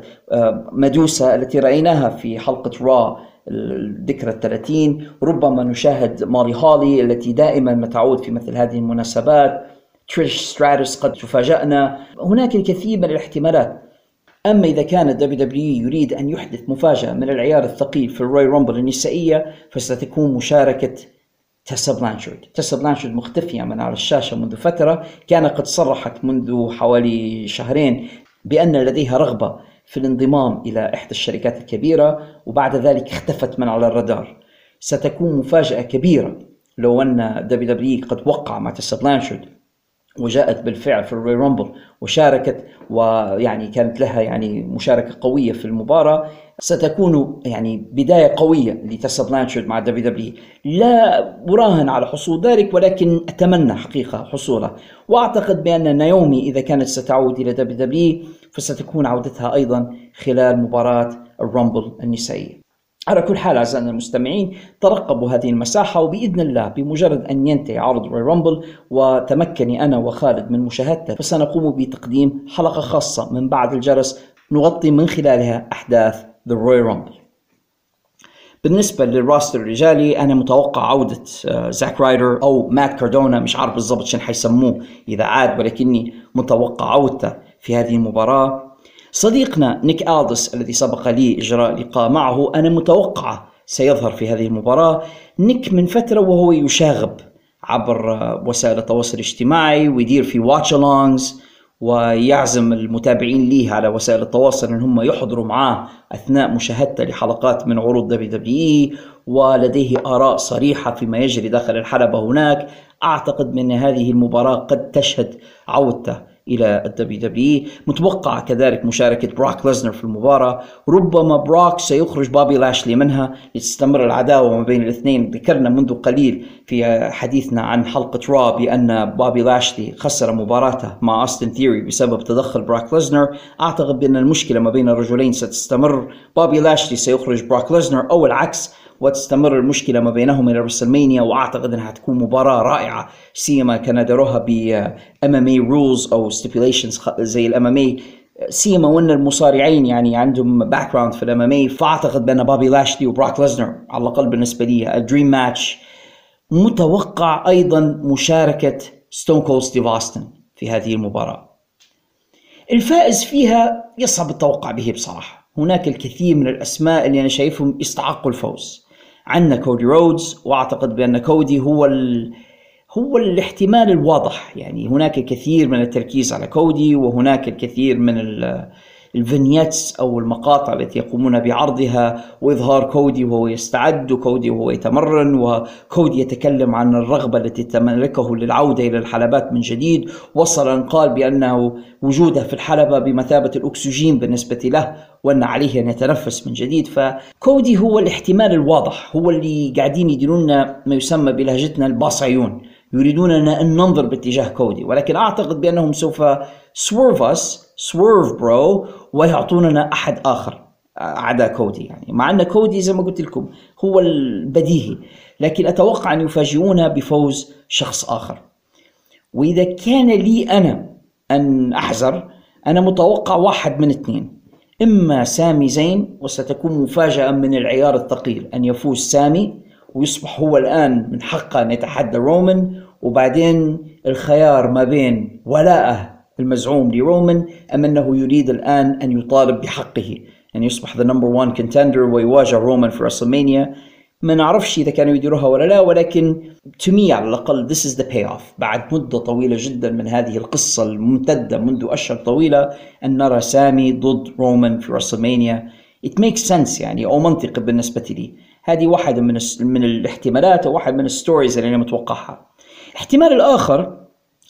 مدوسا التي رأيناها في حلقة Raw الذكرى الثلاثين ربما نشاهد مولي هولي التي دائما ما تعود في مثل هذه المناسبات. تريش ستراتوس قد تفاجأنا. هناك الكثير من الاحتمالات. أما إذا كان ال WWE يريد أن يحدث مفاجأة من العيار الثقيل في ال Royal Rumble النسائية فستكون مشاركة تيسا بلانشارد. تيسا بلانشارد مختفية من على الشاشة منذ فترة. كان قد صرحت منذ حوالي شهرين بأن لديها رغبة في الانضمام إلى إحدى الشركات الكبيرة وبعد ذلك اختفت من على الرادار. ستكون مفاجأة كبيرة لو أن WWE قد وقع مع تيسا بلانشارد وجاءت بالفعل في ال Royal Rumble وشاركت ويعني كانت لها يعني مشاركة قوية في المباراة. ستكون يعني بداية قوية لتيسا بلانشارد مع WWE لا أراهن على حصول ذلك ولكن أتمنى حقيقة حصوله. وأعتقد بأن نايومي إذا كانت ستعود إلى WWE فستكون عودتها أيضا خلال مباراة ال Rumble النسائية. على كل حال أعزائنا المستمعين ترقبوا هذه المساحة وبإذن الله بمجرد أن ينتهي عرض Royal Rumble وتمكني أنا وخالد من مشاهدته فسنقوم بتقديم حلقة خاصة من بعد الجرس نغطي من خلالها أحداث the Royal Rumble بالنسبة لل roster الرجالي أنا متوقع عودة آه، زاك رايدر أو مات كاردونا. مش عارف بالضبط شن حيسموه إذا عاد ولكني متوقع عودته في هذه المباراة. صديقنا نيك ألدس الذي سبق لي إجراء لقاء معه أنا متوقع سيظهر في هذه المباراة. نيك من فترة وهو يشاغب عبر آه، وسائل التواصل الاجتماعي ويدير في watch alongs. ويعزم المتابعين ليه على وسائل التواصل إن هم يحضروا معاه أثناء مشاهدته لحلقات من عروض WWE ولديه آراء صريحة فيما يجري داخل الحلبة هناك. أعتقد ان هذه المباراة قد تشهد عودته إلى ال WWE متوقع كذلك مشاركة براك ليزنر في المباراة. ربما براك سيخرج بابي لاشلي منها لتستمر العداوة ما بين الاثنين. ذكرنا منذ قليل في حديثنا عن حلقة Raw بأن بابي لاشلي خسر مباراته مع اوستن ثيوري بسبب تدخل براك ليزنر أعتقد بأن المشكلة ما بين الرجلين ستستمر. بابي لاشلي سيخرج براك ليزنر أو العكس وتستمر المشكلة ما بينهم إلى WrestleMania وأعتقد إنها حتكون مباراة رائعة سيما كان داروها ب MMA rules أو stipulations زي ال MMA سيما وإن المصارعين يعني عندهم background في ال MMA فأعتقد بأن بابي لاشلي وبراك ليزنر على الأقل بالنسبة لي ال dream match متوقع أيضا مشاركة ستون كولد ستيف اوستن في هذه المباراة. الفائز فيها يصعب التوقع به بصراحة. هناك الكثير من الأسماء اللي أنا شايفهم يستحقوا الفوز. عندنا كودي رودز وأعتقد بأن كودي هو ال... هو الاحتمال الواضح. يعني هناك الكثير من التركيز على كودي وهناك الكثير من ال... ال vignettes أو المقاطع التي يقومون بعرضها وإظهار كودي وهو يستعد وكودي وهو يتمرن وكودي يتكلم عن الرغبة التي تملكه للعودة إلى الحلبات من جديد. وصل أن قال بأنه وجوده في الحلبة بمثابة الأكسجين بالنسبة له وأن عليه أن يتنفس من جديد. فكودي هو الاحتمال الواضح هو اللي قاعدين يديرون ما يسمى بلهجتنا الباص عيون يريدوننا أن ننظر باتجاه كودي. ولكن أعتقد بأنهم سوف swerve swerve bro ويعطوننا أحد آخر عدا كودي يعني. مع أن كودي زي ما قلت لكم هو البديهي لكن أتوقع أن يفاجئونا بفوز شخص آخر. وإذا كان لي أنا أن أحزر أنا متوقع واحد من اثنين. إما سامي زين وستكون مفاجأة من العيار الثقيل أن يفوز سامي ويصبح هو الآن من حقه أن يتحدى رومان وبعدين الخيار ما بين ولاءه المزعوم لرومان أم أنه يريد الآن أن يطالب بحقه. أن يصبح the number 1 contender ويواجه رومان في WrestleMania ما نعرفش إذا كانوا يديروها ولا لا ولكن me على الأقل this is the payoff. بعد مدة طويلة جدا من هذه القصة الممتدة منذ أشهر طويلة أن نرى سامي ضد رومان في WrestleMania it makes sense يعني أو منطقي بالنسبة لي. هذه واحدة من من الاحتمالات أو واحد من ال stories اللي أنا متوقعها. الاحتمال الآخر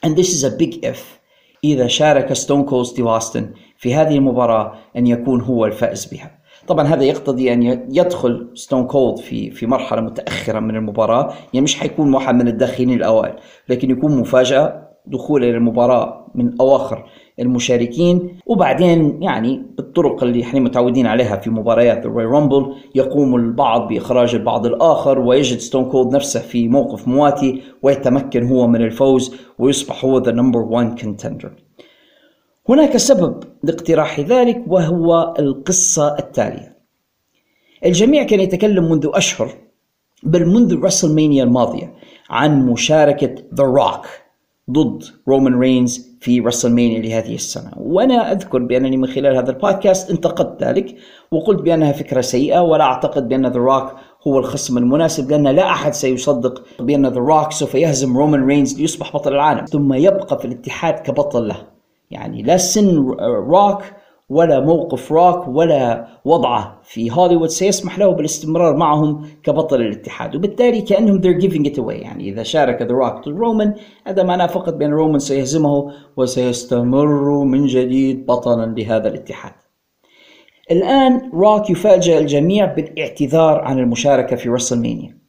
and this is a big if إذا شارك ستون كولد ستيف أوستن في هذه المباراة أن يكون هو الفائز بها. طبعا هذا يقتضي أن يدخل ستون كولد في في مرحلة متأخرة من المباراة يعني مش حيكون واحد من الداخلين الأوائل لكن يكون مفاجأة دخوله إلى المباراه من أواخر المشاركين وبعدين يعني بالطرق اللي إحنا متعودين عليها في مباريات ال Royal Rumble يقوم البعض بإخراج البعض الآخر ويجد ستون كولد نفسه في موقف مواتي ويتمكن هو من الفوز ويصبح هو the number 1 contender هناك سبب لاقتراح ذلك وهو القصة التالية. الجميع كان يتكلم منذ أشهر بل منذ WrestleMania الماضية عن مشاركة ذا روك ضد رومان رينز في WrestleMania لهذه السنة. وأنا أذكر بأنني من خلال هذا البودكاست انتقدت ذلك وقلت بأنها فكرة سيئة ولا أعتقد بأن ذا روك هو الخصم المناسب لأن لا أحد سيصدق بأن ذا روك سوف يهزم رومان رينز ليصبح بطل العالم. ثم يبقى في الاتحاد كبطل له. يعني لا سن روك ولا موقف روك ولا وضعه في هوليوود. سيسمح له بالاستمرار معهم كبطل الاتحاد. وبالتالي كأنهم they're giving it away. يعني إذا شارك ذا روك رومان هذا معناه فقط بأن رومان سيهزمه وسيستمر من جديد بطلا لهذا الاتحاد. الآن روك يفاجأ الجميع بالاعتذار عن المشاركة في رسلمانيا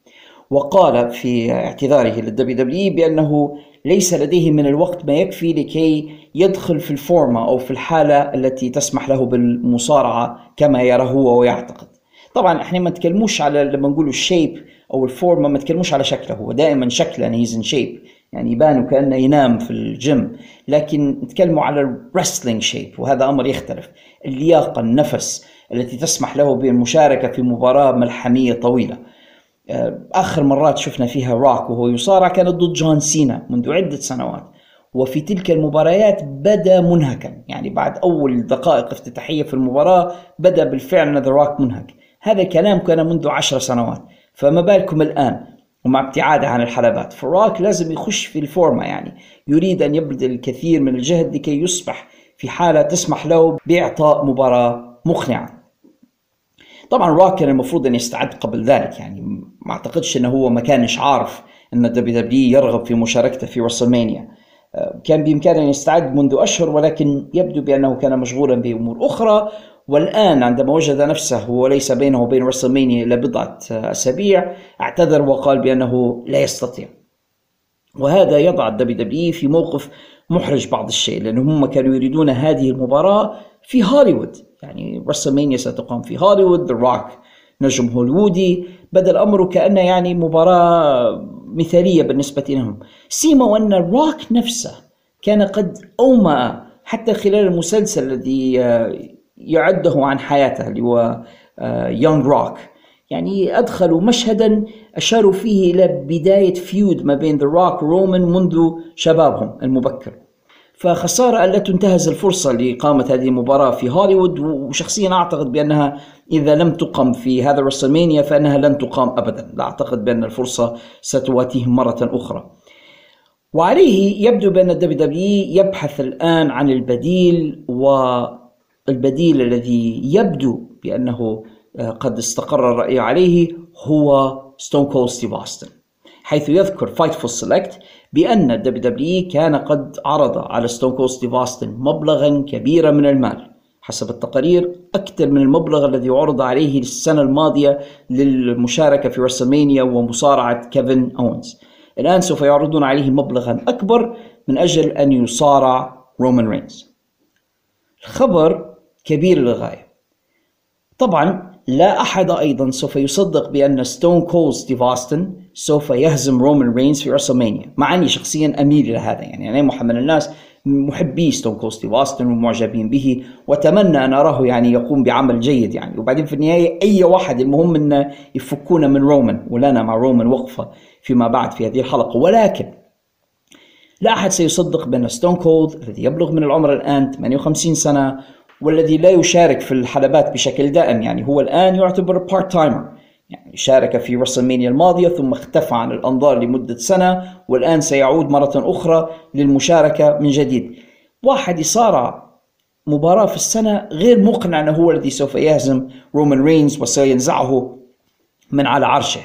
وقال في اعتذاره لل WW بأنه ليس لديه من الوقت ما يكفي لكي يدخل في الفورمة أو في الحالة التي تسمح له بالمصارعة كما يرى هو ويعتقد طبعا إحنا ما نتكلموش على لما نقولوا ال shape أو الفورمة ما نتكلموش على شكله. هو دائما شكله he's in shape يعني يبان وكأنه ينام في الجيم. لكن نتكلموا على ال wrestling shape وهذا أمر يختلف. اللياقة النفس التي تسمح له بالمشاركة في مباراة ملحمية طويلة. آخر مرات شفنا فيها روك وهو يصارع كانت ضد جون سينا منذ عدة سنوات. وفي تلك المباريات بدا منهكا. يعني بعد أول دقائق افتتاحية في المباراة بدا بالفعل ذا روك منهك. هذا الكلام كان منذ عشر سنوات. فما بالكم الآن ومع ابتعاده عن الحلبات. فراك لازم يخش في الفورمة يعني. يريد أن يبذل الكثير من الجهد لكي يصبح في حالة تسمح له بإعطاء مباراة مقنعة. طبعا راك كان المفروض أن يستعد قبل ذلك يعني ما أعتقدش أنه هو ما كانش عارف أن دبليو دبليو يرغب في مشاركته في رسلمانيا كان بإمكانه أن يستعد منذ أشهر ولكن يبدو بأنه كان مشغولا بأمور أخرى. والآن عندما وجد نفسه وليس بينه وبين رسلمانيا إلا بضعة أسابيع اعتذر وقال بأنه لا يستطيع. وهذا يضع الدبليو دبليو في موقف محرج بعض الشيء لأنهم هم كانوا يريدون هذه المباراة في هوليوود. يعني رسلمانيا ستقام في هوليوود ذا روك نجم هوليوودي. بدا الأمر كأنه يعني مباراة مثالية بالنسبة لهم. سيما وأن روك نفسه كان قد أومأ حتى خلال المسلسل الذي يعده عن حياته اللي هو Young آه، روك يعني أدخلوا مشهدا أشاروا فيه إلى بداية feud ما بين ذا روك ورومان منذ شبابهم المبكر. فخسارة ألا تنتهز الفرصة لإقامة هذه المباراة في هوليوود وشخصيا أعتقد بأنها إذا لم تقم في هذا الرسلمانيا فإنها لن تقام أبدا. لا أعتقد بأن الفرصة ستواتيهم مرة أخرى. وعليه يبدو بأن الدبليو دبليو يبحث الآن عن البديل و البديل الذي يبدو بأنه آه، قد استقر الرأي عليه هو ستون كول ستيف حيث يذكر Fightful Select بأن الدبليو دبليو كان قد عرض على ستون كولد ستيف مبلغا كبيرا من المال حسب التقارير أكثر من المبلغ الذي عرض عليه السنة الماضية للمشاركة في رسلمانيا ومصارعة كيفن أوينز. الآن سوف يعرضون عليه مبلغا أكبر من أجل أن يصارع رومان رينز. الخبر كبير للغاية. طبعا لا أحد أيضا سوف يصدق بأن ستون كولد ستيف سوف يهزم رومان رينز في رسلمانيا. مع أني شخصيا أميل إلى هذا يعني أنا محمد من الناس محبي ستون كولد ستيف ومعجبين به وأتمنى أن أراه يعني يقوم بعمل جيد يعني. وبعدين في النهاية أي واحد المهم أن يفكونا من رومان ولنا مع رومان وقفة فيما بعد في هذه الحلقة. ولكن لا أحد سيصدق بأن ستون كولد الذي يبلغ من العمر الآن 58 سنة والذي لا يشارك في الحلبات بشكل دائم يعني هو الآن يعتبر part-timer يعني شارك في رسلمانيا الماضية ثم اختفى عن الأنظار لمدة سنة والآن سيعود مرة أخرى للمشاركة من جديد. واحد يصارع مباراة في السنة غير مقنع أنه هو الذي سوف يهزم رومان رينز وسينزعه من على عرشه.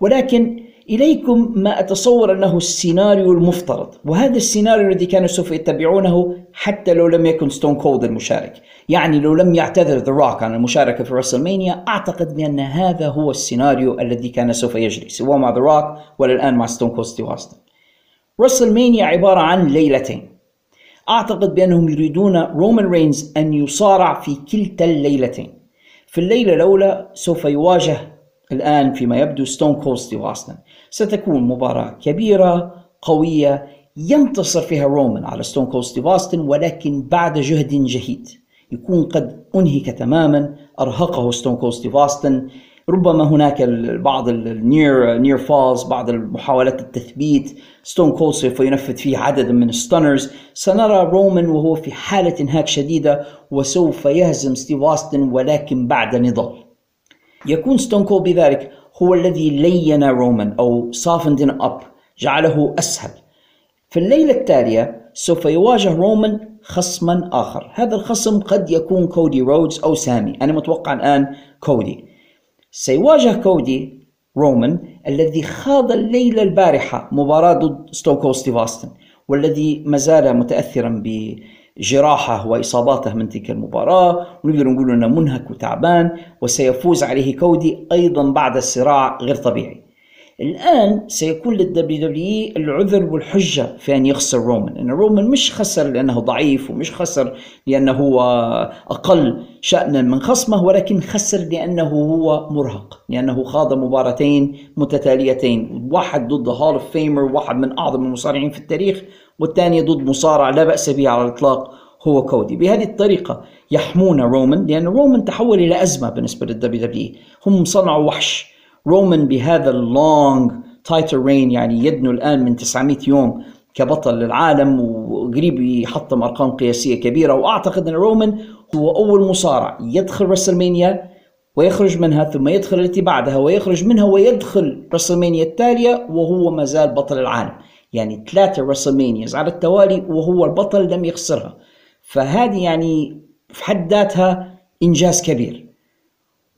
ولكن إليكم ما أتصور أنه السيناريو المفترض. وهذا السيناريو الذي كانوا سوف يتبعونه حتى لو لم يكن ستون كولد المشارك. يعني لو لم يعتذر ذا روك عن المشاركة في رسلمانيا أعتقد بأن هذا هو السيناريو الذي كان سوف يجري سواء مع ذا روك ولا الآن مع ستون كولد ستيف أوستن رسلمانيا عبارة عن ليلتين. أعتقد بأنهم يريدون رومان رينز أن يصارع في كلتا الليلتين. في الليلة الأولى سوف يواجه الآن فيما يبدو ستون كولد ستيف أوستن ستكون مباراة كبيرة قوية ينتصر فيها رومان على ستون كولد ستيف ولكن بعد جهد جهيد. يكون قد أنهك تماما أرهقه ستون كولد ستيف ربما هناك بعض ال near near falls بعض المحاولات التثبيت. ستون كولد سوف ينفذ فيه عدد من ال stunners سنرى رومان وهو في حالة إنهاك شديدة وسوف يهزم ستيف أوستن ولكن بعد نضال. يكون ستون كول بذلك هو الذي لين رومان أو softened up جعله أسهل. في الليلة التالية سوف يواجه رومان خصما آخر. هذا الخصم قد يكون كودي رودز أو سامي. أنا متوقع الآن كودي. سيواجه كودي رومان الذي خاض الليلة البارحة مباراة ضد ستون ستيف أوستن والذي ما زال متأثرا جراحه وإصاباته من تلك المباراة ونقدر نقول إنه منهك وتعبان وسيفوز عليه كودي أيضا بعد صراع غير طبيعي. الآن سيكون للدبليو دبليو العذر والحجة في أن يخسر رومان لأن رومان مش خسر لأنه ضعيف ومش خسر لأنه هو أقل شأنا من خصمه ولكن خسر لأنه هو مرهق لأنه خاض مباراتين متتاليتين واحد ضد Hall of Famer واحد من أعظم المصارعين في التاريخ والثاني ضد مصارع لا بأس به على الإطلاق هو كودي. بهذه الطريقة يحمون رومان لأن رومان تحول إلى أزمة بالنسبة لل WWE هم صنعوا وحش رومان بهذا ال long title reign يعني يدنو الآن من 900 يوم كبطل للعالم وقريب يحطم أرقام قياسية كبيرة. وأعتقد أن رومان هو أول مصارع يدخل WrestleMania ويخرج منها ثم يدخل التي بعدها ويخرج منها ويدخل WrestleMania التالية وهو ما زال بطل العالم. يعني ثلاثة WrestleManias على التوالي وهو البطل لم يخسرها. فهذه يعني في حد ذاتها إنجاز كبير.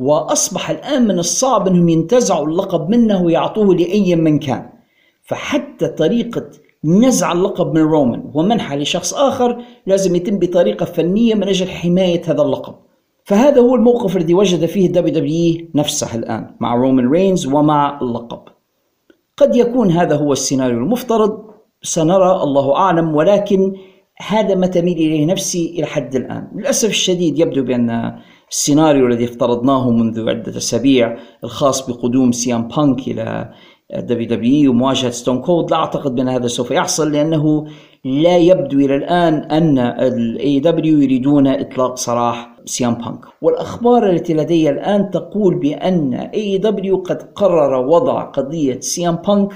وأصبح الآن من الصعب أنهم ينتزعوا اللقب منه ويعطوه لأي من كان. فحتى طريقة نزع اللقب من رومان ومنحه لشخص آخر لازم يتم بطريقة فنية من أجل حماية هذا اللقب. فهذا هو الموقف الذي وجد فيه WWE نفسه الآن مع رومان رينز ومع اللقب. قد يكون هذا هو السيناريو المفترض سنرى الله أعلم ولكن هذا ما تميل إليه نفسي إلى حد الآن. للأسف الشديد يبدو بأن السيناريو الذي افترضناه منذ عدة أسابيع الخاص بقدوم CM Punk إلى WWE ومواجهة ستون كولد لا أعتقد بأن هذا سوف يحصل لأنه لا يبدو إلى الآن أن ال AEW يريدون إطلاق سراح CM Punk. والأخبار التي لدي الآن تقول بأن AEW قد قرر وضع قضية CM Punk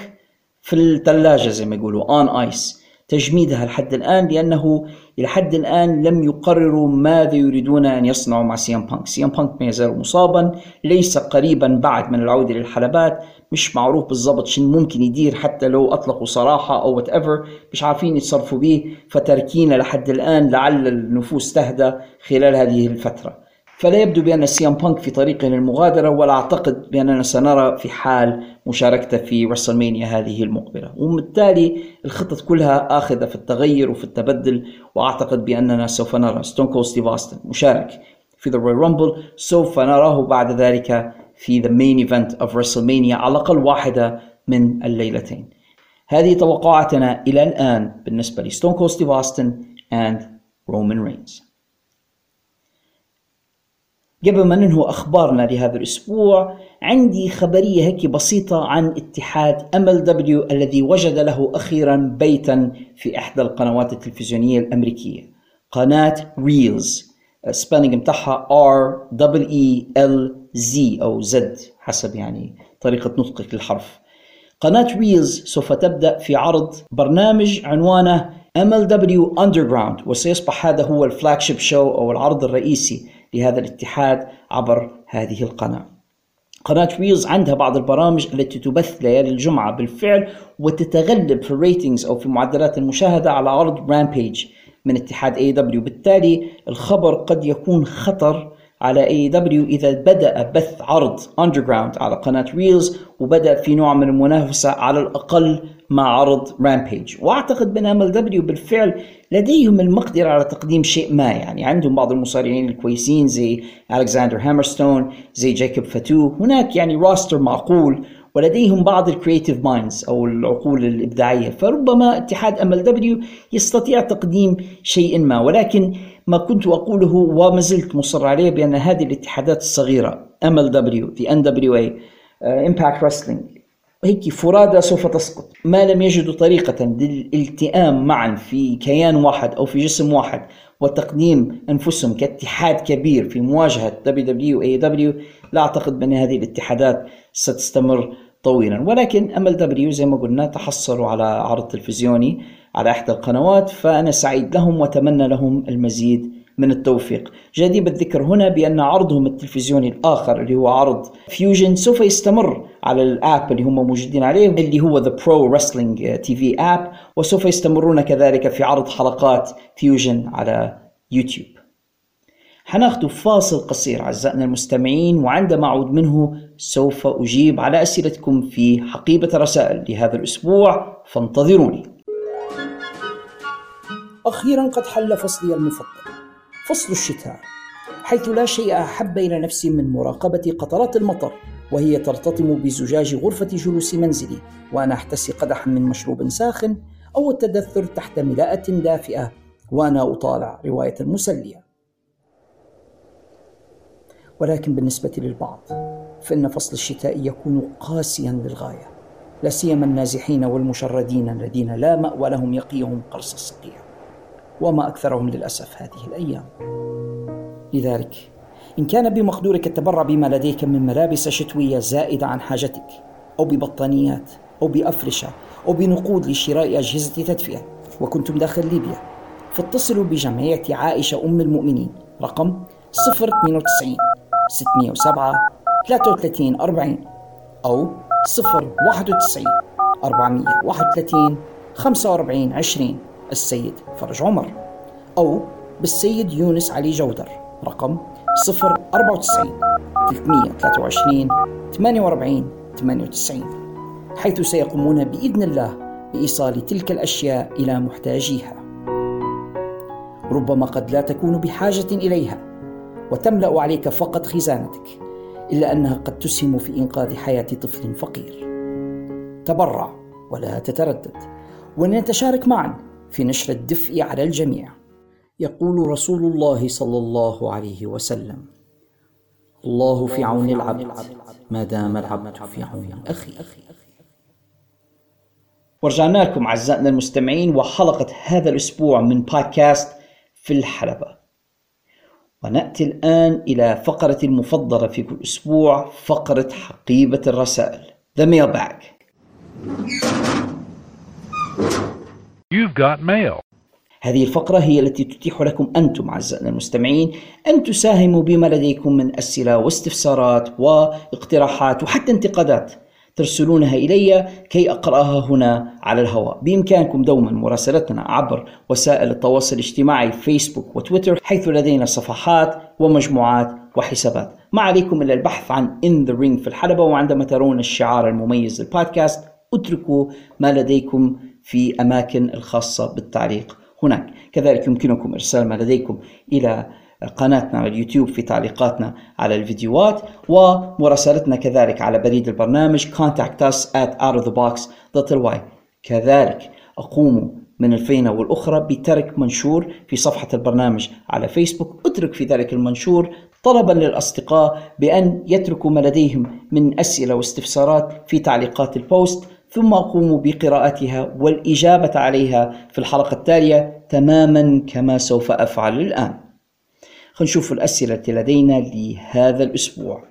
في الثلاجة زي ما يقولوا on ice تجميدها لحد الآن لأنه إلى حد الآن لم يقرروا ماذا يريدون أن يصنعوا مع CM Punk. CM Punk ما يزال مصابا ليس قريبا بعد من العودة للحلبات. مش معروف بالضبط شنو ممكن يدير حتى لو أطلقوا سراحه أو whatever مش عارفين يتصرفوا به فتاركينه لحد الآن لعل النفوس تهدى خلال هذه الفترة. فلا يبدو بأن CM Punk في طريق للمغادرة ولا أعتقد بأننا سنرى في حال مشاركته في WrestleMania هذه المقبلة. وبالتالي الخطط كلها آخذة في التغير وفي التبدل وأعتقد بأننا سوف نرى ستون كولد ستيف أوستن مشارك في the Royal Rumble سوف نراه بعد ذلك في the main event of WrestleMania على الأقل واحدة من الليلتين. هذه توقعاتنا إلى الآن بالنسبة لستون كولد ستيف أوستن and رومان رينز قبل ما ننهو أخبارنا لهذا الأسبوع عندي خبرية هيك بسيطة عن اتحاد MLW الذي وجد له أخيرا بيتا في إحدى القنوات التلفزيونية الأمريكية قناة Reelz spelling متاعها R double E L Z أو Z حسب يعني طريقة نطقك للحرف. قناة Reelz سوف تبدأ في عرض برنامج عنوانه MLW Underground وسيصبح هذا هو ال flagship show أو العرض الرئيسي. لهذا الاتحاد عبر هذه القناة. قناة Reelz عندها بعض البرامج التي تبث ليالي الجمعة بالفعل وتتغلب في ال ratings أو في معدلات المشاهدة على عرض Rampage من اتحاد AEW بالتالي الخبر قد يكون خطر على AEW إذا بدأ بث عرض Underground على قناة Reelz وبدأ في نوع من المنافسة على الأقل مع عرض Rampage وأعتقد بأن MLW بالفعل لديهم المقدرة على تقديم شيء ما يعني. عندهم بعض المصارعين الكويسين زي الكسندر هامرستون زي جايكوب فاتو هناك يعني roster معقول ولديهم بعض ال creative minds أو العقول الإبداعية. فربما اتحاد MLW يستطيع تقديم شيء ما ولكن ما كنت أقوله وما زلت مصر عليه بأن هذه الاتحادات الصغيرة MLW دي ان دبليو اي امباكت رسلينج هيك فرادى سوف تسقط. ما لم يجدوا طريقة للالتئام معا في كيان واحد أو في جسم واحد وتقديم أنفسهم كاتحاد كبير في مواجهة دبليو دبليو اي دبليو لا أعتقد بأن هذه الاتحادات ستستمر طويلا. ولكن ام ال دبليو زي ما قلنا تحصلوا على عرض تلفزيوني على إحدى القنوات فأنا سعيد لهم وأتمنى لهم المزيد من التوفيق. جدير الذكر هنا بأن عرضهم التلفزيوني الآخر اللي هو عرض Fusion سوف يستمر على ال app اللي هم موجودين عليه اللي هو The Pro Wrestling TV app وسوف يستمرون كذلك في عرض حلقات Fusion على يوتيوب حناخذ فاصل قصير أعزائنا المستمعين وعندما أعود منه سوف أجيب على أسئلتكم في حقيبة الرسائل لهذا الأسبوع. فانتظروني. أخيرا قد حل فصلي المفضل فصل الشتاء حيث لا شيء أحب إلى نفسي من مراقبة قطرات المطر وهي ترتطم بزجاج غرفة جلوس منزلي وأنا أحتسي قدحا من مشروب ساخن أو التدثر تحت ملاءة دافئة وأنا أطالع رواية مسلية. ولكن بالنسبة للبعض فإن فصل الشتاء يكون قاسيا للغاية لا سيما النازحين والمشردين الذين لا مأوى لهم يقيهم قرص الصقيع وما أكثرهم للأسف هذه الأيام. لذلك إن كان بمقدورك التبرع بما لديك من ملابس شتوية زائدة عن حاجتك أو ببطانيات أو بأفرشة أو بنقود لشراء أجهزة تدفئة وكنتم داخل ليبيا فاتصلوا بجمعية عائشة أم المؤمنين رقم 092 607 33 40 أو 091 431 45 20 السيد فرج عمر أو بالسيد يونس علي جودر رقم 094 323 48 98 حيث سيقومون بإذن الله بإيصال تلك الأشياء إلى محتاجيها. ربما قد لا تكون بحاجة إليها. وتملأ عليك فقط خزانتك إلا أنها قد تسهم في إنقاذ حياة طفل فقير. تبرع ولا تتردد ولنتشارك معا في نشر الدفء على الجميع. يقول رسول الله صلى الله عليه وسلم الله في عون العبد ما دام العبد في عون أخيه. ورجعنا لكم أعزائنا المستمعين وحلقة هذا الأسبوع من بودكاست في الحلبة. ونأتي الآن إلى فقرة المفضلة في كل أسبوع فقرة حقيبة الرسائل. The Mailbag. You've got mail. هذه الفقرة هي التي تتيح لكم أنتم أعزائنا المستمعين أن تساهموا بما لديكم من أسئلة واستفسارات واقتراحات وحتى انتقادات. ترسلونها إلي كي أقرأها هنا على الهواء. بإمكانكم دوما مراسلتنا عبر وسائل التواصل الاجتماعي فيسبوك وتويتر حيث لدينا صفحات ومجموعات وحسابات. ما عليكم إلا البحث عن In the Ring في الحلبة وعندما ترون الشعار المميز للبودكاست اتركوا ما لديكم في أماكن الخاصة بالتعليق هناك. كذلك يمكنكم إرسال ما لديكم إلى قناتنا على اليوتيوب في تعليقاتنا على الفيديوهات ومراسلتنا كذلك على بريد البرنامج contact us at outofthebox.ly كذلك أقوم من الفينة والأخرى بترك منشور في صفحة البرنامج على فيسبوك أترك في ذلك المنشور طلبا للأصدقاء بأن يتركوا ما لديهم من أسئلة واستفسارات في تعليقات البوست ثم أقوم بقراءتها والإجابة عليها في الحلقة التالية تماما كما سوف أفعل الآن. نشوف الأسئلة التي لدينا لهذا الأسبوع.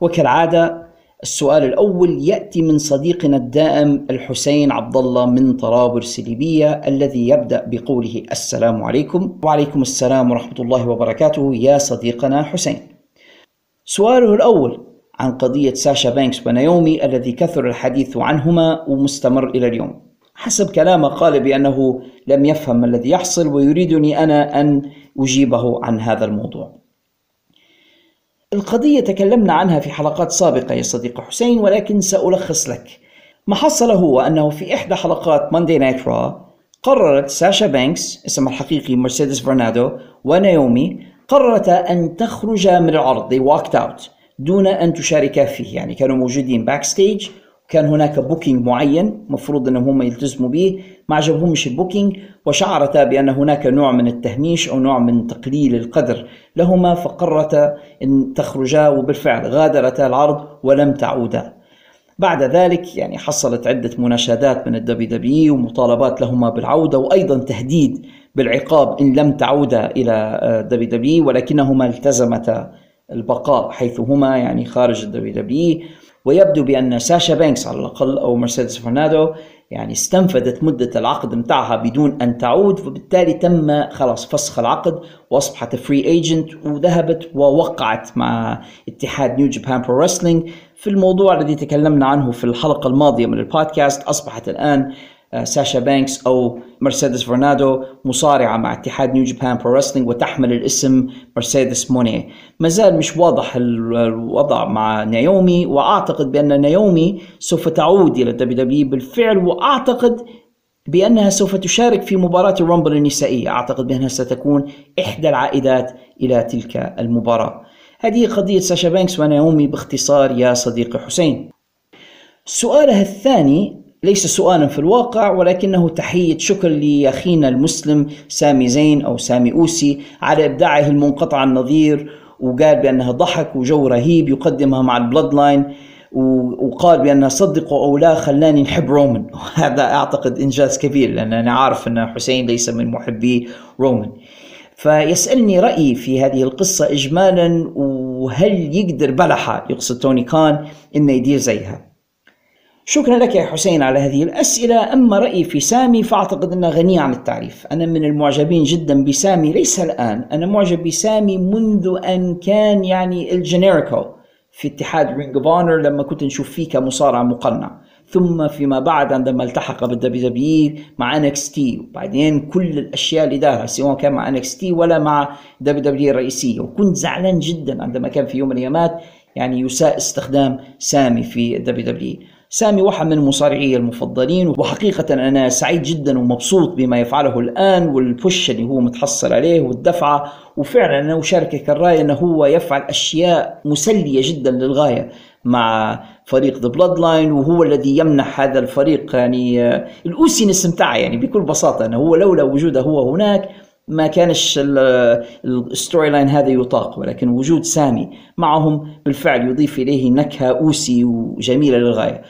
وكالعادة السؤال الأول يأتي من صديقنا الدائم الحسين عبد الله من طرابلس ليبيا الذي يبدأ بقوله السلام عليكم. وعليكم السلام ورحمة الله وبركاته يا صديقنا حسين. سؤاله الأول عن قضية ساشا بانكس ونايومي الذي كثر الحديث عنهما ومستمر إلى اليوم. حسب كلامه قال بأنه لم يفهم ما الذي يحصل ويريدني أنا أن أجيبه عن هذا الموضوع. القضية تكلمنا عنها في حلقات سابقة يا صديقي حسين ولكن سألخص لك. ما حصل هو أنه في إحدى حلقات Monday Night Raw قررت ساشا بانكس اسمها الحقيقي مرسيدس فرنادو ونايومي قررتا أن تخرج من العرض they walked out دون أن تشاركا فيه يعني كانوا موجودين backstage كان هناك booking معين مفروض إنهم هم يلتزموا به. ما عجبهمش ال booking وشعرتا بان هناك نوع من التهميش أو نوع من تقليل القدر. لهما فقررتا أن تخرجا وبالفعل غادرتا العرض ولم تعودا. بعد ذلك يعني حصلت عدة مناشدات من ال WWE ومطالبات لهما بالعودة وأيضا تهديد بالعقاب إن لم تعودا إلى WWE ولكنهما التزمتا البقاء حيث هما يعني خارج ال WWE ويبدو بأن ساشا بانكس على الأقل أو مرسيدس فرنادو يعني استنفذت مدة العقد متاعها بدون أن تعود وبالتالي تم خلاص فسخ العقد وأصبحت free agent وذهبت ووقعت مع اتحاد نيو جابان برو رسلينج في الموضوع الذي تكلمنا عنه في الحلقة الماضية من البودكاست أصبحت الآن ساشا بانكس أو مرسيدس فرنادو مصارعة مع اتحاد نيو جابان برو رسلينج وتحمل الاسم مرسيدس موني. ما زال مش واضح الوضع مع نايومي وأعتقد بأن نايومي سوف تعود إلى الدبليو دبليو بالفعل وأعتقد بأنها سوف تشارك في مباراة الرامبل النسائية. أعتقد بأنها ستكون إحدى العائدات إلى تلك المباراة. هذه قضية ساشا بانكس وناومي باختصار يا صديقي حسين. سؤالها الثاني ليس سؤالا في الواقع ولكنه تحية شكر لأخينا المسلم سامي زين أو سامي أوسي على إبداعه المنقطع النظير وقال بأنها ضحك وجو رهيب يقدمها مع البلاد لاين وقال بأن صدقوا أو لا خلاني نحب رومان. وهذا أعتقد إنجاز كبير لأن أنا عارف أن حسين ليس من محبي رومان. فيسألني رأيي في هذه القصة إجمالا وهل يقدر بلحة يقصد توني كان إنه يدير زيها؟ شكرا لك يا حسين على هذه الأسئلة. أما رأيي في سامي فأعتقد أنه غني عن التعريف. أنا من المعجبين جدا بسامي ليس الآن. أنا معجب بسامي منذ أن كان يعني الجينيريكو في اتحاد رينج اوف لما كنت نشوف فيه كمصارع مقنع. ثم فيما بعد عندما التحق بالدبليو دبليو مع انكس تي وبعدين كل الأشياء اللي دارها سواء كان مع انكس تي ولا مع دبليو دبليو الرئيسية. وكنت زعلان جدا عندما كان في يوم من الأيامات يعني يساء استخدام سامي في الدبليو دبليو سامي واحد من مصارعي المفضلين وحقيقة أنا سعيد جدا ومبسوط بما يفعله الآن وال push اللي هو متحصل عليه والدفعة. وفعلا أنا أشاركك الرأي أنه هو يفعل أشياء مسلية جدا للغاية مع فريق ذا بلاد لاين وهو الذي يمنح هذا الفريق يعني الأوسي نستمتع يعني بكل بساطة أنه هو لولا وجوده هو هناك ما كانش ال storyline هذا يطاق ولكن وجود سامي معهم بالفعل يضيف إليه نكهة أوسي وجميلة للغاية.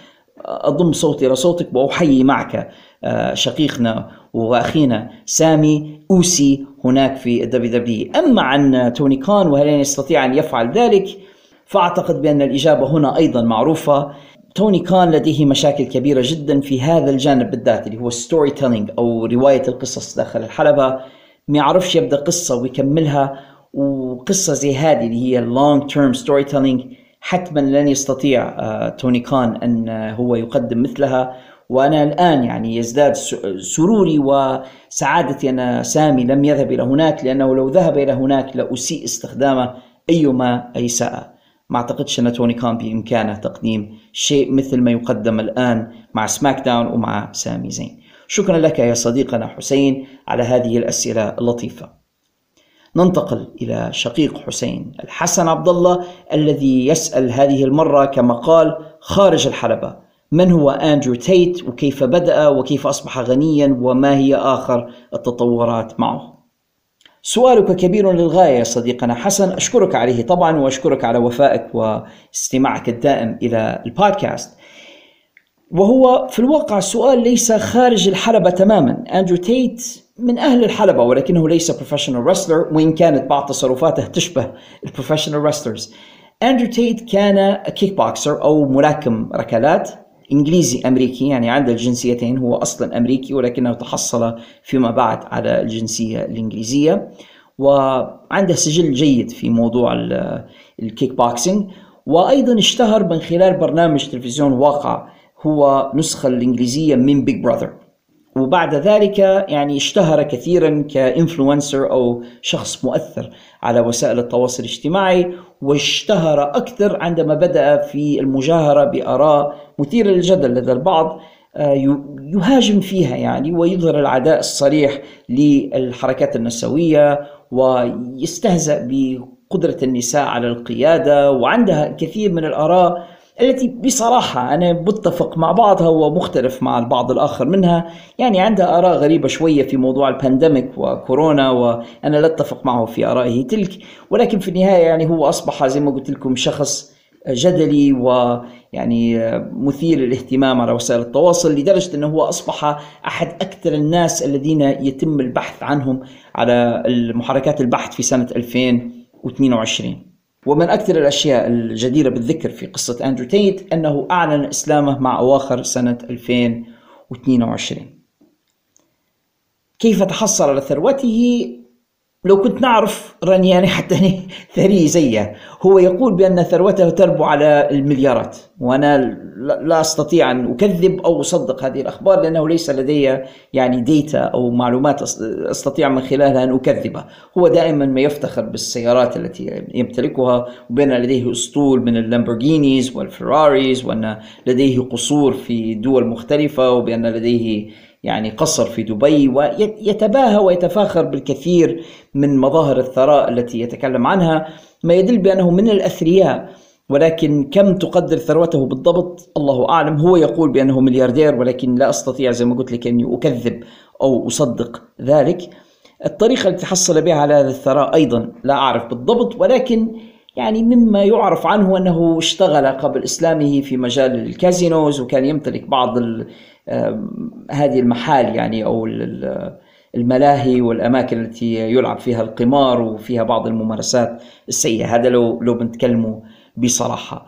أضم صوتي إلى صوتك وأحيي معك آه، شقيقنا وأخينا سامي أوسي هناك في الدبليو دبليو أما عن توني كان وهل يستطيع أن يفعل ذلك فأعتقد بأن الإجابة هنا أيضا معروفة. توني كان لديه مشاكل كبيرة جدا في هذا الجانب بالذات اللي هو storytelling أو رواية القصص داخل الحلبة. ما يعرفش يبدأ قصة ويكملها وقصة زي هذه اللي هي long term storytelling حتما لن يستطيع آه، توني كان أن هو يقدم مثلها. وأنا الآن يعني يزداد سروري وسعادتي أن سامي لم يذهب إلى هناك لأنه لو ذهب إلى هناك لأسيء استخدامه أيما أيساء ما أعتقدش أن توني كان بإمكانه تقديم شيء مثل ما يقدم الآن مع سماك داون ومع سامي زين. شكرا لك يا صديقنا حسين على هذه الأسئلة اللطيفة. ننتقل إلى شقيق حسين الحسن عبد الله الذي يسأل هذه المرة كما قال خارج الحلبة من هو أندرو تيت وكيف بدأ وكيف أصبح غنيا وما هي آخر التطورات معه؟ سؤالك كبير للغاية يا صديقنا حسن أشكرك عليه طبعا وأشكرك على وفائك واستماعك الدائم إلى البودكاست. وهو في الواقع السؤال ليس خارج الحلبة تماما. أندرو تيت من أهل الحلبة ولكنه ليس professional wrestler وإن كانت بعض تصرفاته تشبه ال professional wrestlers أندرو تيت كان kickboxer أو ملاكم ركلات إنجليزي أمريكي يعني عنده الجنسيتين هو أصلا أمريكي ولكنه تحصل فيما بعد على الجنسية الإنجليزية. وعنده سجل جيد في موضوع الكيك بوكسينج وأيضا اشتهر من خلال برنامج تلفزيون واقع هو نسخة الإنجليزية من بيج براذر وبعد ذلك يعني اشتهر كثيرا ك influencer أو شخص مؤثر على وسائل التواصل الاجتماعي واشتهر أكثر عندما بدأ في المجاهرة بآراء مثيرة للجدل لدى البعض آه، يهاجم فيها يعني ويظهر العداء الصريح للحركات النسوية ويستهزأ بقدرة النساء على القيادة وعندها كثير من الآراء التي بصراحة أنا متفق مع بعضها ومختلف مع البعض الآخر منها. يعني عندها آراء غريبة شوية في موضوع البانديميك وكورونا وأنا لا أتفق معه في آرائه تلك. ولكن في النهاية يعني هو أصبح زي ما قلت لكم شخص جدلي ويعني مثير للاهتمام على وسائل التواصل لدرجة أنه هو أصبح أحد أكثر الناس الذين يتم البحث عنهم على المحركات البحث في سنة 2022 ومن أكثر الأشياء الجديرة بالذكر في قصة أندرو تيت أنه أعلن إسلامه مع أواخر سنة 2022 كيف تحصل على ثروته لو كنت نعرف راني يعني حتى ثري زية. هو يقول بأن ثروته تربو على المليارات وأنا لا أستطيع أن أكذب أو أصدق هذه الأخبار لأنه ليس لدي يعني data أو معلومات أستطيع من خلالها أن أكذبها هو دائما ما يفتخر بالسيارات التي يمتلكها وبأن لديه أسطول من ال Lamborghinis وال Ferraris وأن لديه قصور في دول مختلفة وبأن لديه يعني قصر في دبي ويتباهى ويتفاخر بالكثير من مظاهر الثراء التي يتكلم عنها. ما يدل بأنه من الأثرياء ولكن كم تقدر ثروته بالضبط؟ الله أعلم. هو يقول بأنه ملياردير ولكن لا أستطيع زي ما قلت لك أني أكذب أو أصدق ذلك. الطريقة التي تحصل بها على هذا الثراء أيضا لا أعرف بالضبط ولكن يعني مما يعرف عنه أنه اشتغل قبل إسلامه في مجال الكازينوز وكان يمتلك بعض هذه المحال يعني أو الملاهي والأماكن التي يلعب فيها القمار وفيها بعض الممارسات السيئة. هذا لو لو بنتكلموا بصراحة.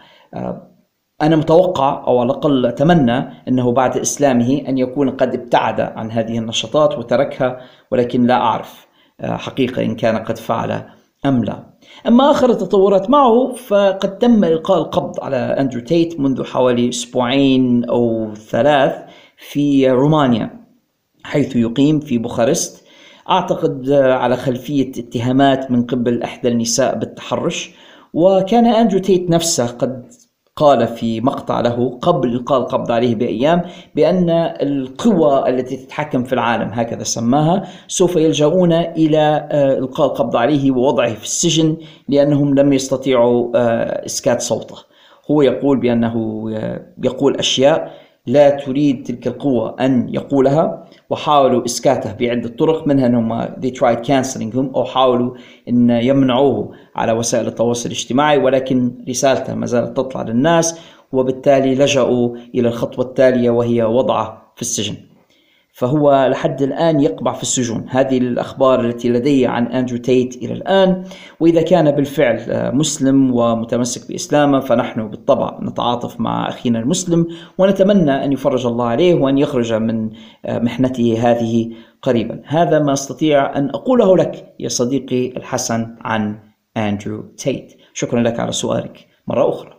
أنا متوقع أو على الأقل أتمنى أنه بعد إسلامه أن يكون قد ابتعد عن هذه النشاطات وتركها ولكن لا أعرف حقيقة إن كان قد فعل أم لا. أما آخر التطورات معه فقد تم إلقاء القبض على أندرو تيت منذ حوالي أسبوعين أو ثلاث. في رومانيا حيث يقيم في بوخارست. أعتقد على خلفية اتهامات من قبل إحدى النساء بالتحرش. وكان أندرو تيت نفسه قد قال في مقطع له قبل إلقاء القبض عليه بأيام بأن القوى التي تتحكم في العالم هكذا سماها سوف يلجؤون إلى آه، إلقاء القبض عليه ووضعه في السجن لأنهم لم يستطيعوا آه، إسكات صوته. هو يقول بأنه آه، يقول أشياء لا تريد تلك القوة أن يقولها وحاولوا إسكاته بعدة طرق منها أنهم they tried canceling him أو حاولوا أن يمنعوه على وسائل التواصل الاجتماعي ولكن رسالته ما زالت تطلع للناس وبالتالي لجأوا إلى الخطوة التالية وهي وضعه في السجن. فهو لحد الآن يقبع في السجون. هذه الأخبار التي لدي عن أندرو تيت إلى الآن. وإذا كان بالفعل آه، مسلم ومتمسك بإسلامه فنحن بالطبع نتعاطف مع أخينا المسلم ونتمنى أن يفرج الله عليه وأن يخرج من آه، محنته هذه قريبا. هذا ما أستطيع أن أقوله لك يا صديقي الحسن عن أندرو تيت. شكرا لك على سؤالك مرة أخرى.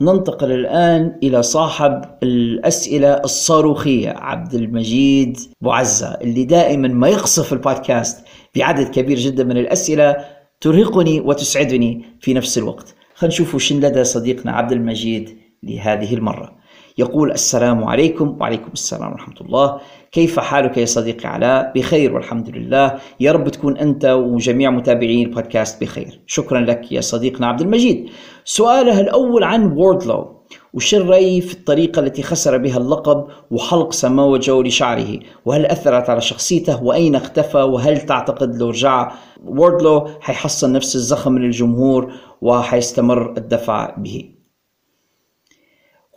ننتقل الآن إلى صاحب الأسئلة الصاروخية عبد المجيد بوعزة اللي دائما ما يقصف البودكاست بعدد كبير جدا من الأسئلة ترهقني وتسعدني في نفس الوقت. خلينا نشوف شن لدى صديقنا عبد المجيد لهذه المرة. يقول السلام عليكم وعليكم السلام ورحمة الله. كيف حالك يا صديقي علاء؟ بخير والحمد لله. يا رب تكون أنت وجميع متابعين البودكاست بخير. شكرا لك يا صديقنا عبد المجيد. سؤاله الأول عن ووردلو وش الرأي في الطريقة التي خسر بها اللقب وحلق سماوة جو لشعره؟ وهل أثرت على شخصيته؟ وأين اختفى؟ وهل تعتقد لو رجع ووردلو حيحصل نفس الزخم من الجمهور وحيستمر الدفع به؟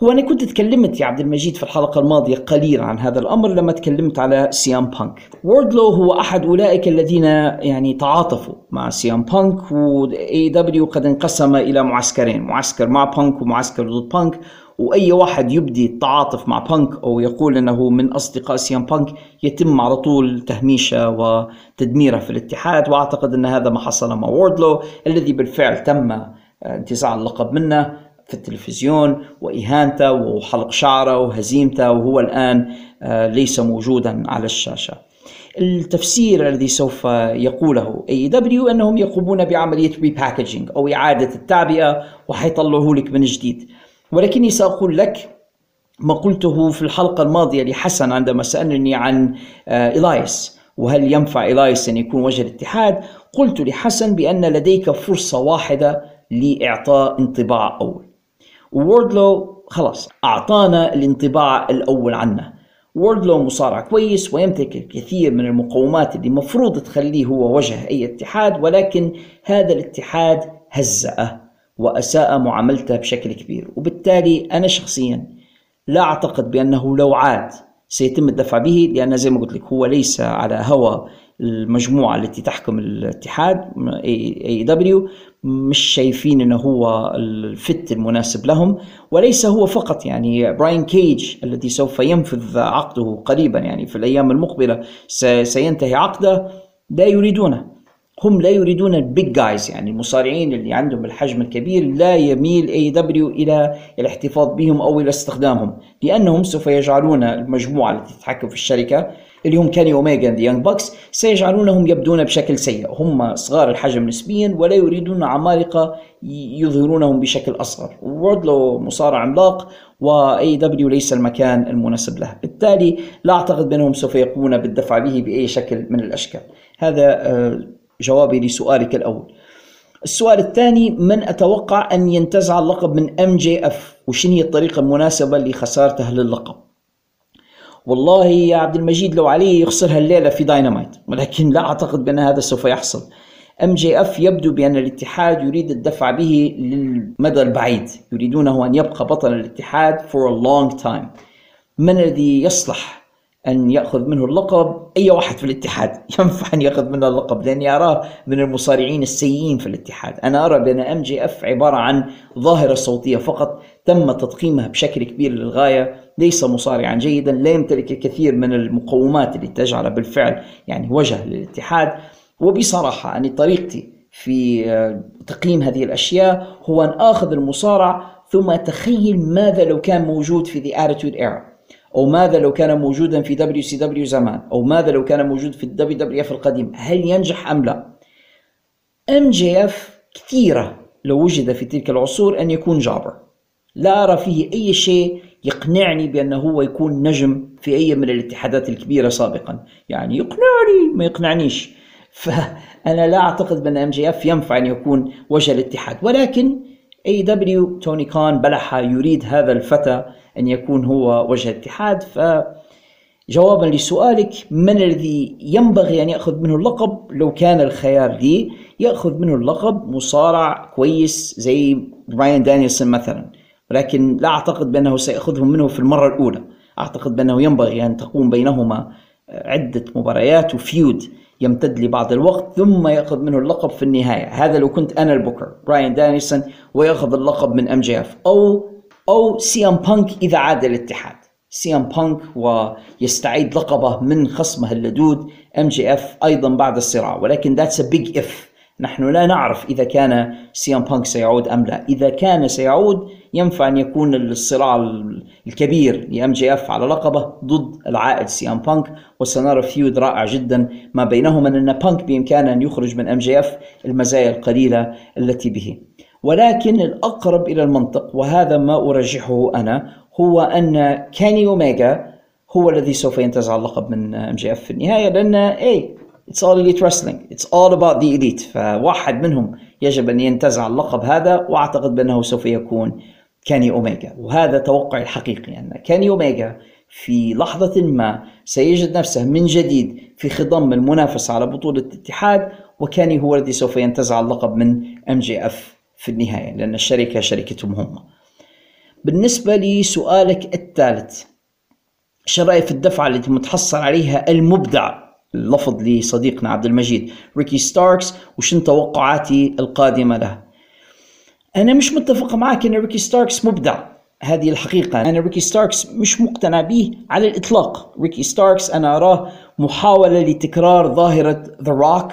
هو أنا كنت تكلمت يا عبد المجيد في الحلقة الماضية قليلا عن هذا الأمر لما تكلمت على سي ام بانك. ووردلو هو أحد أولئك الذين يعني تعاطفوا مع سي ام بانك و اي دبليو قد انقسم إلى معسكرين معسكر مع بانك ومعسكر ضد بانك وأي واحد يبدي التعاطف مع بانك أو يقول إنه من أصدقاء سي ام بانك يتم على طول تهميشه وتدميره في الاتحاد وأعتقد إن هذا ما حصل مع ووردلو الذي بالفعل تم انتزاع اللقب منه. في التلفزيون وإهانته وحلق شعره وهزيمته وهو الآن آه، ليس موجودا على الشاشة. التفسير الذي سوف يقوله اي دبليو أنهم يقومون بعملية repackaging أو إعادة التعبئة وحيطلعوه لك من جديد. ولكني سأقول لك ما قلته في الحلقة الماضية لحسن عندما سألني عن إلايس آه، وهل ينفع إلايس أن يكون وجه الاتحاد؟ قلت لحسن بأن لديك فرصة واحدة لإعطاء انطباع أول. ووردلو خلاص أعطانا الانطباع الأول عنه. ووردلو مصارع كويس ويمتلك الكثير من المقومات اللي مفروض تخليه هو وجه أي اتحاد ولكن هذا الاتحاد هزأه وأساء معاملته بشكل كبير. وبالتالي أنا شخصيا لا أعتقد بأنه لو عاد سيتم الدفع به لأن زي ما قلت لك هو ليس على هوى المجموعة التي تحكم الاتحاد AEW مش شايفين إنه هو ال fit المناسب لهم وليس هو فقط. يعني براين كيج الذي سوف ينفذ عقده قريبا يعني في الأيام المقبلة سينتهي عقده لا يريدونه. هم لا يريدون ال big guys يعني المصارعين اللي عندهم الحجم الكبير لا يميل AEW إلى الاحتفاظ بهم أو إلى استخدامهم لأنهم سوف يجعلون المجموعة التي تتحكم في الشركة اللي هم كاني اوميجا and Young Bucks سيجعلونهم يبدون بشكل سيء. هم صغار الحجم نسبيا ولا يريدون عمالقة يظهرونهم بشكل أصغر. ووردلو مصارع عملاق و AEW ليس المكان المناسب له بالتالي لا أعتقد بأنهم سوف يقومون بالدفع به بأي شكل من الأشكال. هذا آه، جوابي لسؤالك الأول. السؤال الثاني من أتوقع أن ينتزع اللقب من MJF وشن هي الطريقة المناسبة لخسارته للقب؟ والله يا عبد المجيد لو عليه يخسرها الليلة في داينامايت. ولكن لا أعتقد بأن هذا سوف يحصل. MJF يبدو بأن الاتحاد يريد الدفع به للمدى البعيد. يريدونه أن يبقى بطل الاتحاد for a long time. من الذي يصلح أن يأخذ منه اللقب؟ أي واحد في الاتحاد. ينفع أن يأخذ منه اللقب لأني أراه من المصارعين السيئين في الاتحاد. أنا أرى بأن أم جي أف عبارة عن ظاهرة صوتية فقط. تم تضخيمها بشكل كبير للغاية ليس مصارعا جيدا لا يمتلك الكثير من المقومات اللي تجعله بالفعل يعني وجه للاتحاد. وبصراحة أني طريقتي في آه، تقييم هذه الأشياء هو أن آخذ المصارع ثم أتخيل ماذا لو كان موجود في The Attitude Era أو ماذا لو كان موجودا في WCW زمان أو ماذا لو كان موجود في ال WWF القديم. هل ينجح أم لا؟ MJF كثيرة لو وجد في تلك العصور أن يكون jobber. لا أرى فيه أي شيء يقنعني بأنه هو يكون نجم في أي من الاتحادات الكبيرة سابقا. يعني يقنعني ما يقنعنيش. فأنا لا أعتقد بأن MJF ينفع أن يكون وجه الاتحاد. ولكن AEW توني كان بلح يريد هذا الفتى أن يكون هو وجه الاتحاد. فجوابا لسؤالك من الذي ينبغي أن يأخذ منه اللقب؟ لو كان الخيار لي يأخذ منه اللقب مصارع كويس زي براين دانيلسون مثلا. ولكن لا أعتقد بأنه سيأخذه منه في المرة الأولى. أعتقد بأنه ينبغي أن تقوم بينهما عدة مباريات و feud يمتد لبعض الوقت ثم يأخذ منه اللقب في النهاية. هذا لو كنت أنا البوكر براين دانيلسون ويأخذ اللقب من MJF. أو أو CM Punk إذا عاد الاتحاد CM Punk ويستعيد لقبه من خصمه اللدود MJF أيضا بعد الصراع. ولكن that's a big if نحن لا نعرف إذا كان CM Punk سيعود أم لا. إذا كان سيعود ينفع أن يكون الصراع الكبير ل MJF على لقبه ضد العائد CM Punk وسنرى feud رائع جدا ما بينهما أن بانك بإمكانه أن يخرج من MJF المزايا القليلة التي به ولكن الأقرب إلى المنطق وهذا ما أرجحه أنا هو أن كاني أوميجا هو الذي سوف ينتزع اللقب من MJF في النهاية لأن اي It's all elite wrestling. It's all about the elite. فواحد منهم يجب أن ينتزع اللقب هذا وأعتقد بأنه سوف يكون كاني أوميجا وهذا توقعي الحقيقي أن كاني أوميجا في لحظة ما سيجد نفسه من جديد في خضم المنافسة على بطولة الاتحاد وكاني هو الذي سوف ينتزع اللقب من MJF في النهاية لأن الشركة شركتهم هم. بالنسبة لسؤالك الثالث شو رأيك في الدفعة التي متحصل عليها المبدع اللفظ لصديقنا عبد المجيد ريكي ستاركس وشن توقعاتي القادمة له؟ أنا مش متفق معك أن ريكي ستاركس مبدع. هذه الحقيقة. أنا ريكي ستاركس مش مقتنع به على الإطلاق. ريكي ستاركس أنا أراه محاولة لتكرار ظاهرة ذا روك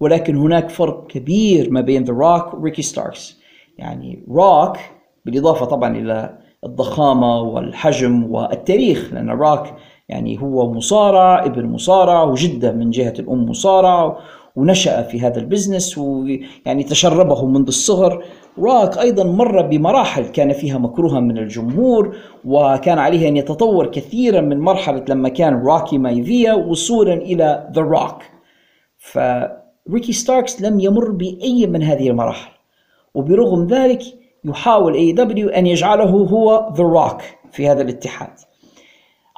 ولكن هناك فرق كبير ما بين ذا روك وريكي ستاركس. يعني روك بالإضافة طبعا إلى الضخامة والحجم والتاريخ لأن روك يعني هو مصارع ابن مصارع وجدة من جهة الأم مصارع ونشأ في هذا ال business ويعني تشربه منذ الصغر. روك أيضا مر بمراحل كان فيها مكروها من الجمهور وكان عليه أن يتطور كثيرا من مرحلة لما كان روكي مايفيا وصولا إلى ذا روك فريكي ستاركس لم يمر بأي من هذه المراحل وبرغم ذلك يحاول AEW أن يجعله هو ذا روك في هذا الاتحاد.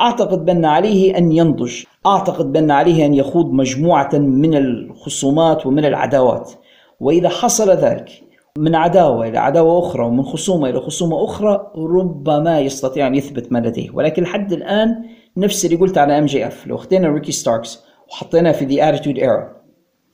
أعتقد بأن عليه أن ينضج أعتقد بأن عليه أن يخوض مجموعة من الخصومات ومن العداوات. وإذا حصل ذلك من عداوة إلى عداوة أخرى ومن خصومة إلى خصومة أخرى ربما يستطيع أن يثبت ما لديه. ولكن لحد الآن نفس اللي قلت على MJF لو اخذنا ريكي ستاركس وحطيناه في the Attitude Era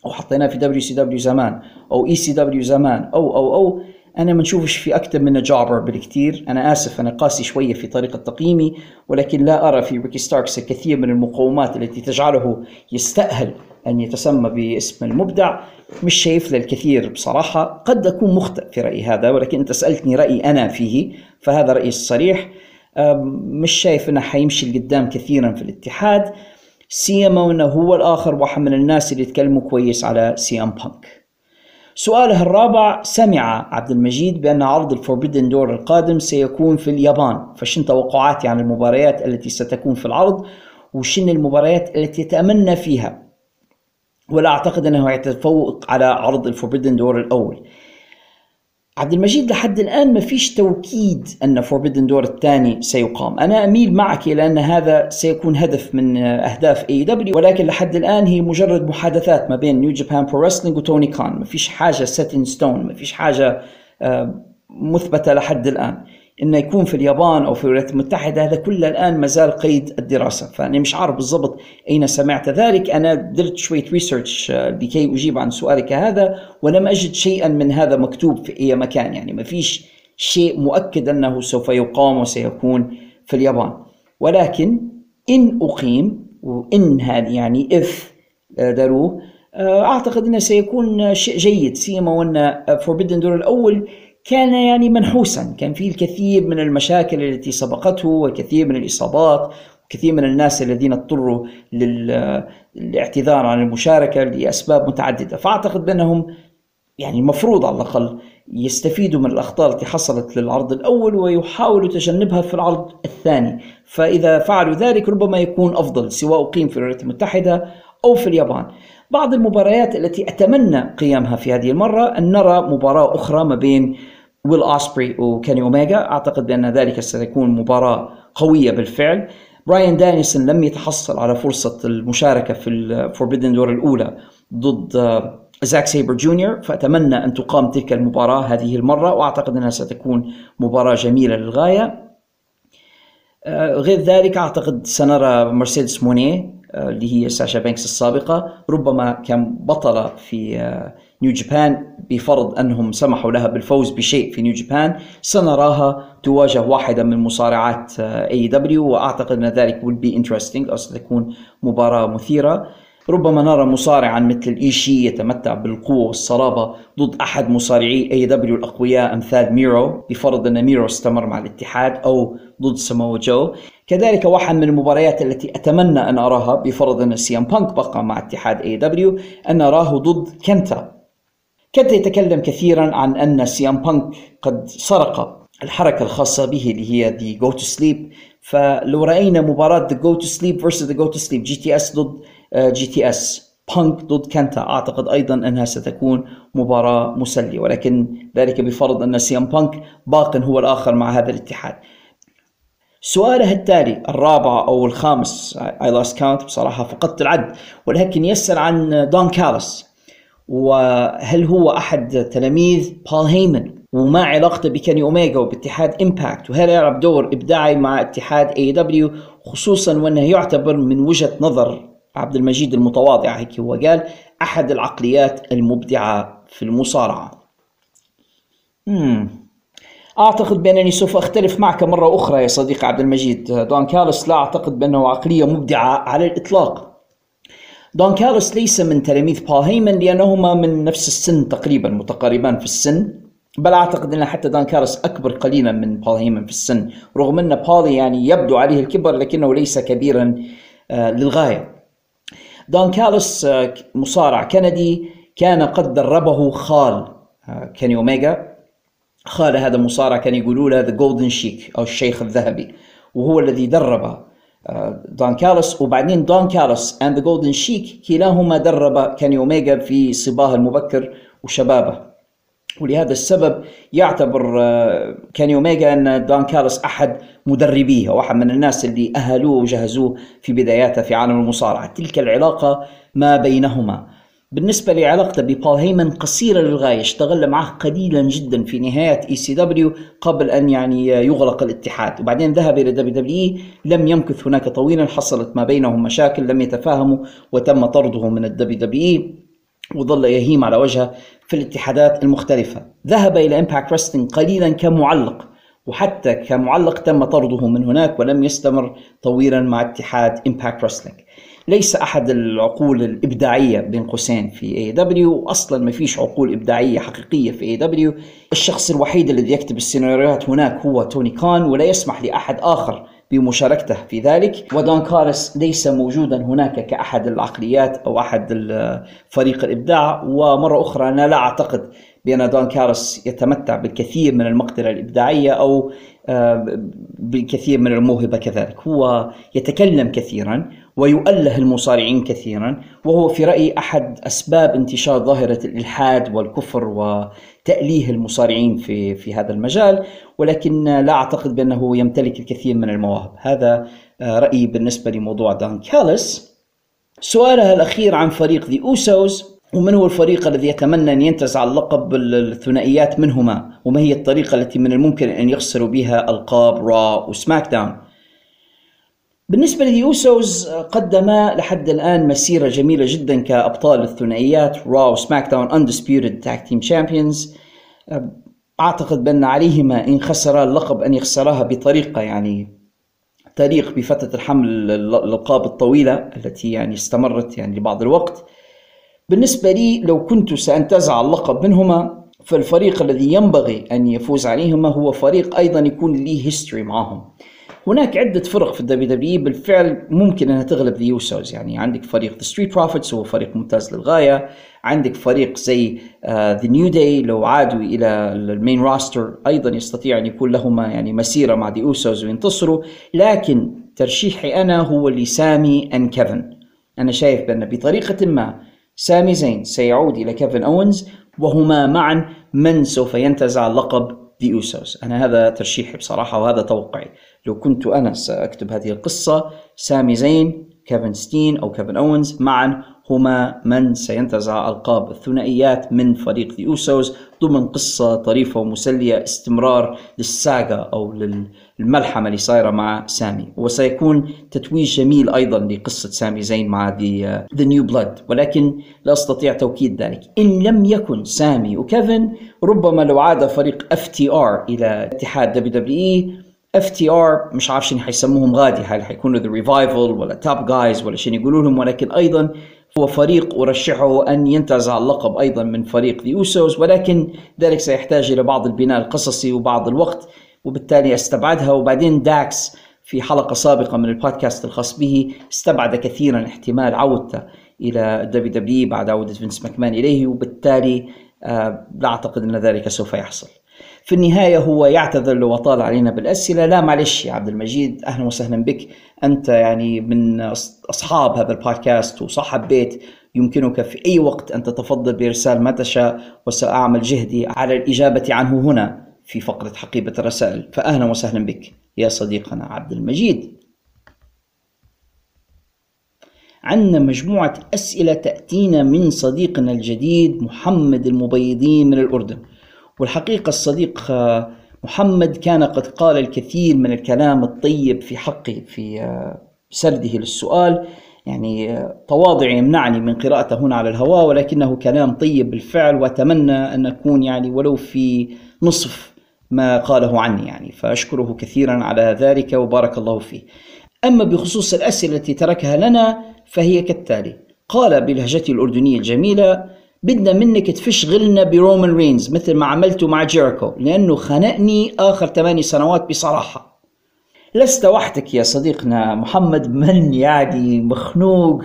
أو حطيناه في WCW زمان أو ECW زمان أو أو أو أنا ما نشوفش في أكثر من jobber بالكثير. أنا آسف أنا قاسي شوية في طريقة تقييمي ولكن لا أرى في ريكي ستاركس الكثير من المقومات التي تجعله يستأهل أن يتسمى باسم المبدع. مش شايف له الكثير بصراحة. قد أكون مخطئ في رايي هذا ولكن أنت سألتني رايي أنا فيه فهذا رأيي الصريح. مش شايف أنه حيمشي لقدام كثيرا في الاتحاد سيما أنه هو الآخر واحد من الناس اللي يتكلموا كويس على CM Punk. سؤاله الرابع سمع عبد المجيد بأن عرض ال Forbidden Door القادم سيكون في اليابان. فشن توقعاتي عن المباريات التي ستكون في العرض وشن المباريات التي يتأمنى فيها. ولا أعتقد أنه يتفوق على عرض ال Forbidden Door الأول. عبد المجيد لحد الآن ما فيش توكيد أن Forbidden Door الثاني سيقام. أنا أميل معك إلى أن هذا سيكون هدف من أهداف AEW ولكن لحد الآن هي مجرد محادثات ما بين New Japan Pro Wrestling وتوني كان ما فيش حاجة set in stone ما فيش حاجة آه، مثبتة لحد الآن. إنه يكون في اليابان أو في الولايات المتحدة هذا كله الآن ما زال قيد الدراسة. فأنا مش عارف بالضبط أين سمعت ذلك. أنا درت شوية research آه، لكي أجيب عن سؤالك هذا ولم أجد شيئا من هذا مكتوب في أي مكان. يعني ما فيش شيء مؤكد أنه سوف يقام وسيكون في اليابان. ولكن إن أقيم وإن هذه يعني if they do آه، أعتقد إنه سيكون شيء جيد. سيما وأن Forbidden Door الأول كان يعني منحوسا. كان فيه الكثير من المشاكل التي سبقته والكثير من الإصابات كثير من الناس الذين اضطروا للاعتذار عن المشاركة لأسباب متعددة. فأعتقد بأنهم يعني المفروض على الأقل يستفيدوا من الأخطاء التي حصلت للعرض الأول ويحاولوا تجنبها في العرض الثاني. فإذا فعلوا ذلك ربما يكون أفضل سواء أقيم في الولايات المتحدة أو في اليابان. بعض المباريات التي أتمنى قيامها في هذه المرة أن نرى مباراة أخرى ما بين ويل أوسبري وكيني أوميجا أعتقد بأن ذلك ستكون مباراة قوية بالفعل. براين دانيلسون لم يتحصل على فرصة المشاركة في ال Forbidden Door الأولى ضد زاك سيبر جونيور فأتمنى أن تقام تلك المباراة هذه المرة وأعتقد أنها ستكون مباراة جميلة للغاية. آه، غير ذلك أعتقد سنرى مرسيدس مونيه آه، اللي هي ساشا بانكس السابقة ربما كان بطلة في New آه، Japan بفرض أنهم سمحوا لها بالفوز بشيء في New Japan سنراها تواجه واحدة من مصارعات AEW وأعتقد أن ذلك will be interesting أو ستكون مباراة مثيرة. ربما نرى مصارعا مثل إيشي يتمتع بالقوة والصلابة ضد أحد مصارعي AEW الأقوياء أمثال ميرو بفرض أن ميرو استمر مع الاتحاد أو ضد سمو جو. كذلك واحد من المباريات التي أتمنى أن أراها بفرض أن CM Punk بقى مع اتحاد AEW أن أراه ضد كنتا. كنتا يتكلم كثيرا عن أن CM Punk قد سرق الحركة الخاصة به اللي هي the Go To Sleep فلو رأينا مباراة Go To Sleep the Go To Sleep GTS ضد GTS بانك ضد كانتا. أعتقد أيضا أنها ستكون مباراة مسلية ولكن ذلك بفرض أن CM Punk باق هو الآخر مع هذا الاتحاد. سؤاله التالي الرابع أو الخامس I lost count بصراحة فقدت العد ولكن يسأل عن دون كاليس. وهل هو أحد تلاميذ بول هيمن وما علاقته بكني اوميجا وباتحاد Impact وهل يلعب دور إبداعي مع اتحاد AEW خصوصا وأنه يعتبر من وجهة نظر عبد المجيد المتواضع هيك هو قال أحد العقليات المبدعة في المصارعة. مم. أعتقد بأنني سوف أختلف معك مرة أخرى يا صديقي عبد المجيد. دون كاليس لا أعتقد بأنه عقلية مبدعة على الإطلاق. دون كاليس ليس من تلاميذ بول هيمن لأنهما من نفس السن تقريبا متقاربان في السن. بل أعتقد أن حتى دون كاليس أكبر قليلا من بول هيمن في السن. رغم أن بول يعني يبدو عليه الكبر لكنه ليس كبيرا آه، للغاية. دون كاليس آه، مصارع كندي كان قد دربه خال آه، كيني اوميجا خال هذا المصارع كان يقولوا له The Golden Sheik أو الشيخ الذهبي وهو الذي درب دون كاليس وبعدين دون كاليس and The Golden Sheik كلاهما درب كيني اوميجا في صباه المبكر وشبابه ولهذا السبب يعتبر آه، كاني اوميجا أن دون كاليس أحد مدربيه واحد من الناس اللي أهلوه وجهزوه في بداياته في عالم المصارعة، تلك العلاقة ما بينهما. بالنسبة لعلاقته ببول هيمن قصيرة للغاية، اشتغل معه قليلا جدا في نهاية ECW قبل أن يعني يغلق الاتحاد، وبعدين ذهب إلى WWE لم يمكث هناك طويلا، حصلت ما بينهم مشاكل لم يتفاهموا وتم طرده من ال WWE وظل يهيم على وجهه في الاتحادات المختلفة. ذهب إلى Impact Wrestling قليلا كمعلق وحتى كمعلق تم طرده من هناك ولم يستمر طويلا مع اتحاد Impact Wrestling ليس أحد العقول الإبداعية بين قوسين في AEW أصلا ما فيش عقول إبداعية حقيقية في AEW الشخص الوحيد الذي يكتب السيناريوهات هناك هو توني كان ولا يسمح لأحد آخر بمشاركته في ذلك. ودون كارس ليس موجودا هناك كأحد العقليات أو أحد فريق الإبداع. ومرة أخرى أنا لا أعتقد بأن دون كارس يتمتع بالكثير من المقدرة الإبداعية أو آه، بالكثير من الموهبة كذلك. هو يتكلم كثيرا ويؤله المصارعين كثيرا وهو في رأيي أحد أسباب انتشار ظاهرة الإلحاد والكفر وتأليه المصارعين في في هذا المجال ولكن لا أعتقد بأنه يمتلك الكثير من المواهب. هذا آه، رأيي بالنسبة لموضوع دون كاليس سؤاله الأخير عن فريق The Usos ومن هو الفريق الذي يتمنى أن ينتزع اللقب الثنائيات منهما؟ وما هي الطريقة التي من الممكن أن يخسروا بها ألقاب Raw و SmackDown بالنسبة لل Usos قدم لحد الآن مسيرة جميلة جدا كأبطال الثنائيات Raw و SmackDown Undisputed Tag Team Champions. أعتقد بأن عليهما إن خسرا اللقب أن يخسراها بطريقة يعني تليق بفترة الحمل الألقاب الطويلة التي يعني استمرت يعني لبعض الوقت. بالنسبة لي لو كنت سأنتزع اللقب منهما فالفريق الذي ينبغي أن يفوز عليهما هو فريق أيضا يكون لي history معهم. هناك عدة فرق في ال WWE بالفعل ممكن أنها تغلب The Usos يعني عندك فريق The Street Profits هو فريق ممتاز للغاية. عندك فريق زي The New Day لو عادوا إلى ال main roster أيضا يستطيع أن يكون لهما يعني مسيرة مع The Usos وينتصروا. لكن ترشيحي أنا هو لسامي and كيفن أنا شايف بأن بطريقة ما سامي زين سيعود إلى كيفن أوينز وهما معا من سوف ينتزع لقب The Usos أنا هذا ترشيحي بصراحة وهذا توقعي. لو كنت أنا سأكتب هذه القصة سامي زين كيفن ستين أو كيفن أوينز معا هما من سينتزع ألقاب الثنائيات من فريق The Usos ضمن قصة طريفة ومسلية استمرار لل saga أو للملحمة اللي صايرة مع سامي. وسيكون تتويج جميل أيضا لقصة سامي زين مع The New Blood ولكن لا أستطيع توكيد ذلك. إن لم يكن سامي وكيفن ربما لو عاد فريق FTR إلى اتحاد دبليو دبليو إي اف تي آر مش عارف شنو حيسموهم غادي. هل حيكونوا The Revival ولا Top Guys ولا شنو يقولوا لهم ولكن أيضا هو فريق أرشحه أن ينتزع اللقب أيضا من فريق The Usos ولكن ذلك سيحتاج إلى بعض البناء القصصي وبعض الوقت. وبالتالي استبعدها. وبعدين داكس في حلقة سابقة من البودكاست الخاص به استبعد كثيرا احتمال عودته إلى WWE بعد عودة فينس ماكمان إليه. وبالتالي آه، لا أعتقد أن ذلك سوف يحصل. في النهاية هو يعتذر لو أطال علينا بالأسئلة. لا معلش يا عبد المجيد أهلا وسهلا بك. أنت يعني من أصحاب هذا البودكاست وصاحب بيت يمكنك في أي وقت أن تتفضل بإرسال ما تشاء وسأعمل جهدي على الإجابة عنه هنا في فقرة حقيبة الرسائل. فأهلا وسهلا بك يا صديقنا عبد المجيد. عندنا مجموعة أسئلة تأتينا من صديقنا الجديد محمد المبيضين من الأردن. والحقيقة الصديق آه، محمد كان قد قال الكثير من الكلام الطيب في حقي في آه، سرده للسؤال. يعني آه، تواضعي يمنعني من قراءته هنا على الهواء ولكنه كلام طيب بالفعل وأتمنى أن أكون يعني ولو في نصف ما قاله عني يعني. فأشكره كثيرا على ذلك وبارك الله فيه. أما بخصوص الأسئلة التي تركها لنا فهي كالتالي قال بلهجته الأردنية الجميلة بدنا منك تفشغلنا برومان رينز مثل ما عملته مع جيريكو لأنه خنقني آخر ثماني سنوات بصراحة. لست وحدك يا صديقنا محمد من يعني مخنوق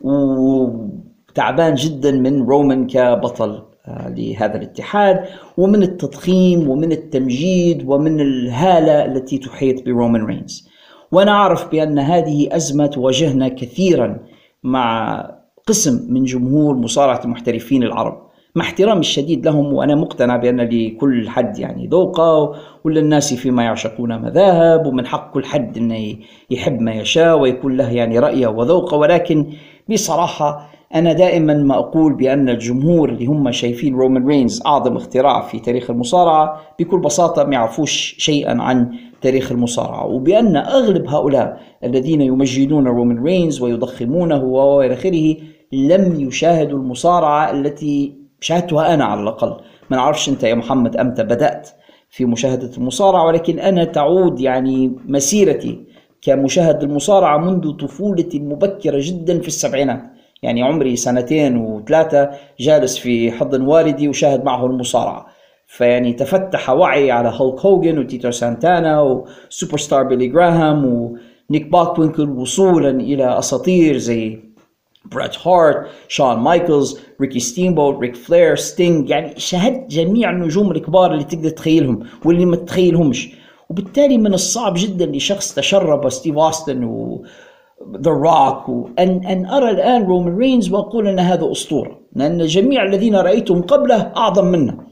وتعبان جدا من رومان كبطل آه، لهذا الاتحاد ومن التضخيم ومن التمجيد ومن الهالة التي تحيط برومان رينز. وأنا أعرف بأن هذه أزمة تواجهنا كثيرا مع قسم من جمهور مصارعة المحترفين العرب. مع احترامي الشديد لهم وأنا مقتنع بأن لكل حد يعني ذوقه وللناس فيما يعشقون مذاهب ومن حق كل حد أنه يحب ما يشاء ويكون له يعني رأيه وذوقه ولكن بصراحة أنا دائما ما أقول بأن الجمهور اللي هم شايفين رومان رينز أعظم اختراع في تاريخ المصارعة بكل بساطة ما يعرفوش شيئا عن تاريخ المصارعة. وبأن أغلب هؤلاء الذين يمجدون رومان رينز ويضخمونه وإلى آخره لم يشاهدوا المصارعة التي شاهدتها أنا على الأقل. ما نعرفش أنت يا محمد أمتى بدأت في مشاهدة المصارعة ولكن أنا تعود يعني مسيرتي كمشاهد المصارعة منذ طفولتي المبكرة جدا في السبعينات. يعني عمري سنتين وثلاثة جالس في حضن والدي وشاهد معه المصارعة. فيعني تفتح وعي على هولك هوجن وتيتو سانتانا وسوبر ستار بيلي جراهام ونيك باكوينكل وصولا إلى أساطير زي بريت هارت شون مايكلز ريكي ستيمبوت ريك فلير ستينج يعني شاهدت جميع النجوم الكبار اللي تقدر تخيلهم واللي ما تتخيلهمش وبالتالي من الصعب جدا لشخص تشرب ستيف أوستن و The Rock أن أن أرى الآن رومان رينز وأقول أن هذا أسطورة لأن جميع الذين رأيتهم قبله أعظم منه.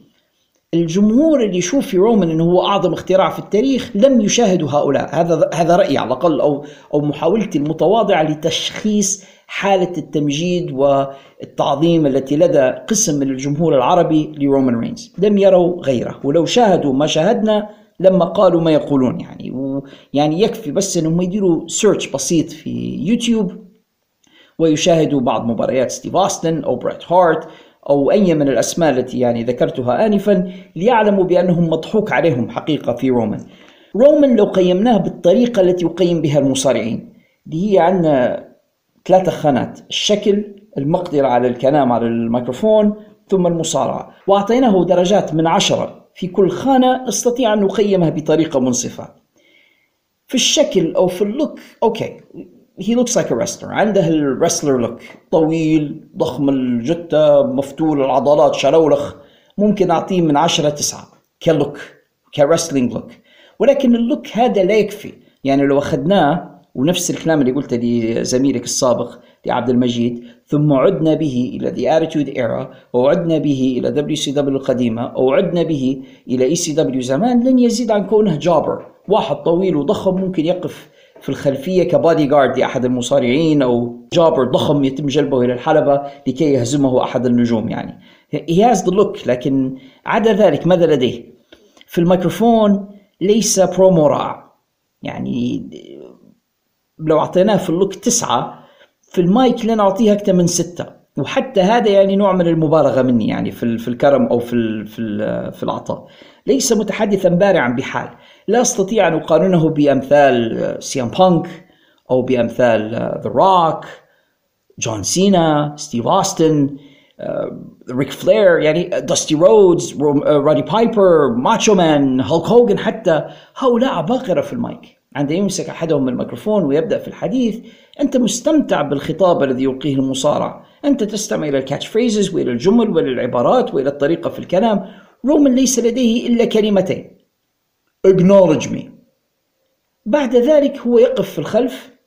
الجمهور اللي يشوف في رومان إنه هو أعظم اختراع في التاريخ لم يشاهدوا هؤلاء. هذا هذا رأيي على الأقل أو أو محاولتي المتواضعة لتشخيص حالة التمجيد والتعظيم التي لدى قسم من الجمهور العربي لرومان رينز. لم يروا غيره ولو شاهدوا ما شاهدنا لما قالوا ما يقولون يعني. ويعني يكفي بس إنهم يديروا search بسيط في يوتيوب ويشاهدوا بعض مباريات ستيف أوستن أو بريت هارت أو أي من الأسماء التي يعني ذكرتها انفا ليعلموا بأنهم مضحوك عليهم حقيقة في رومان. رومان لو قيمناه بالطريقة التي يقيم بها المصارعين اللي هي عندنا ثلاثة خانات الشكل المقدرة على الكلام على الميكروفون ثم المصارعة. وأعطيناه درجات من عشرة في كل خانة نستطيع أن نقيمها بطريقة منصفة. في الشكل أو في ال look okay. He looks like a wrestler. عنده ال wrestler look طويل ضخم الجتة مفتول العضلات شلولخ. ممكن أعطيه من عشرة تسعة ك look ك wrestling look ولكن ال look هذا لا يكفي. يعني لو أخذناه ونفس الكلام اللي قلته لزميلك السابق لعبد المجيد ثم عدنا به إلى The Attitude Era وعدنا به إلى WCW القديمة وعدنا به إلى ECW زمان لن يزيد عن كونه jobber. واحد طويل وضخم ممكن يقف في الخلفية كبادي جارد لأحد المصارعين أو jobber ضخم يتم جلبه إلى الحلبة لكي يهزمه أحد النجوم يعني. He has the look لكن عدا ذلك ماذا لديه؟ في الميكروفون ليس برومو رائع. يعني لو أعطيناه في ال look تسعة في المايك لن أعطيه أكثر من ستة. وحتى هذا يعني نوع من المبالغة مني يعني في في الكرم أو في في في العطاء. ليس متحدثا بارعا بحال. لا استطيع أن أقارنه بأمثال سي إم بانك أو بأمثال The Rock جون سينا ستيف اوستن ريك فلير يعني داستي رودز رودي بايبر ماتشو مان هولك هوجن حتى. هؤلاء عباقرة في المايك. عندما يمسك أحدهم الميكروفون ويبدأ في الحديث أنت مستمتع بالخطاب الذي يلقيه المصارع. أنت تستمع إلى ال catch phrases وإلى الجمل وإلى العبارات وإلى الطريقة في الكلام. رومان ليس لديه إلا كلمتين. Acknowledge me. بعد ذلك هو يقف في الخلف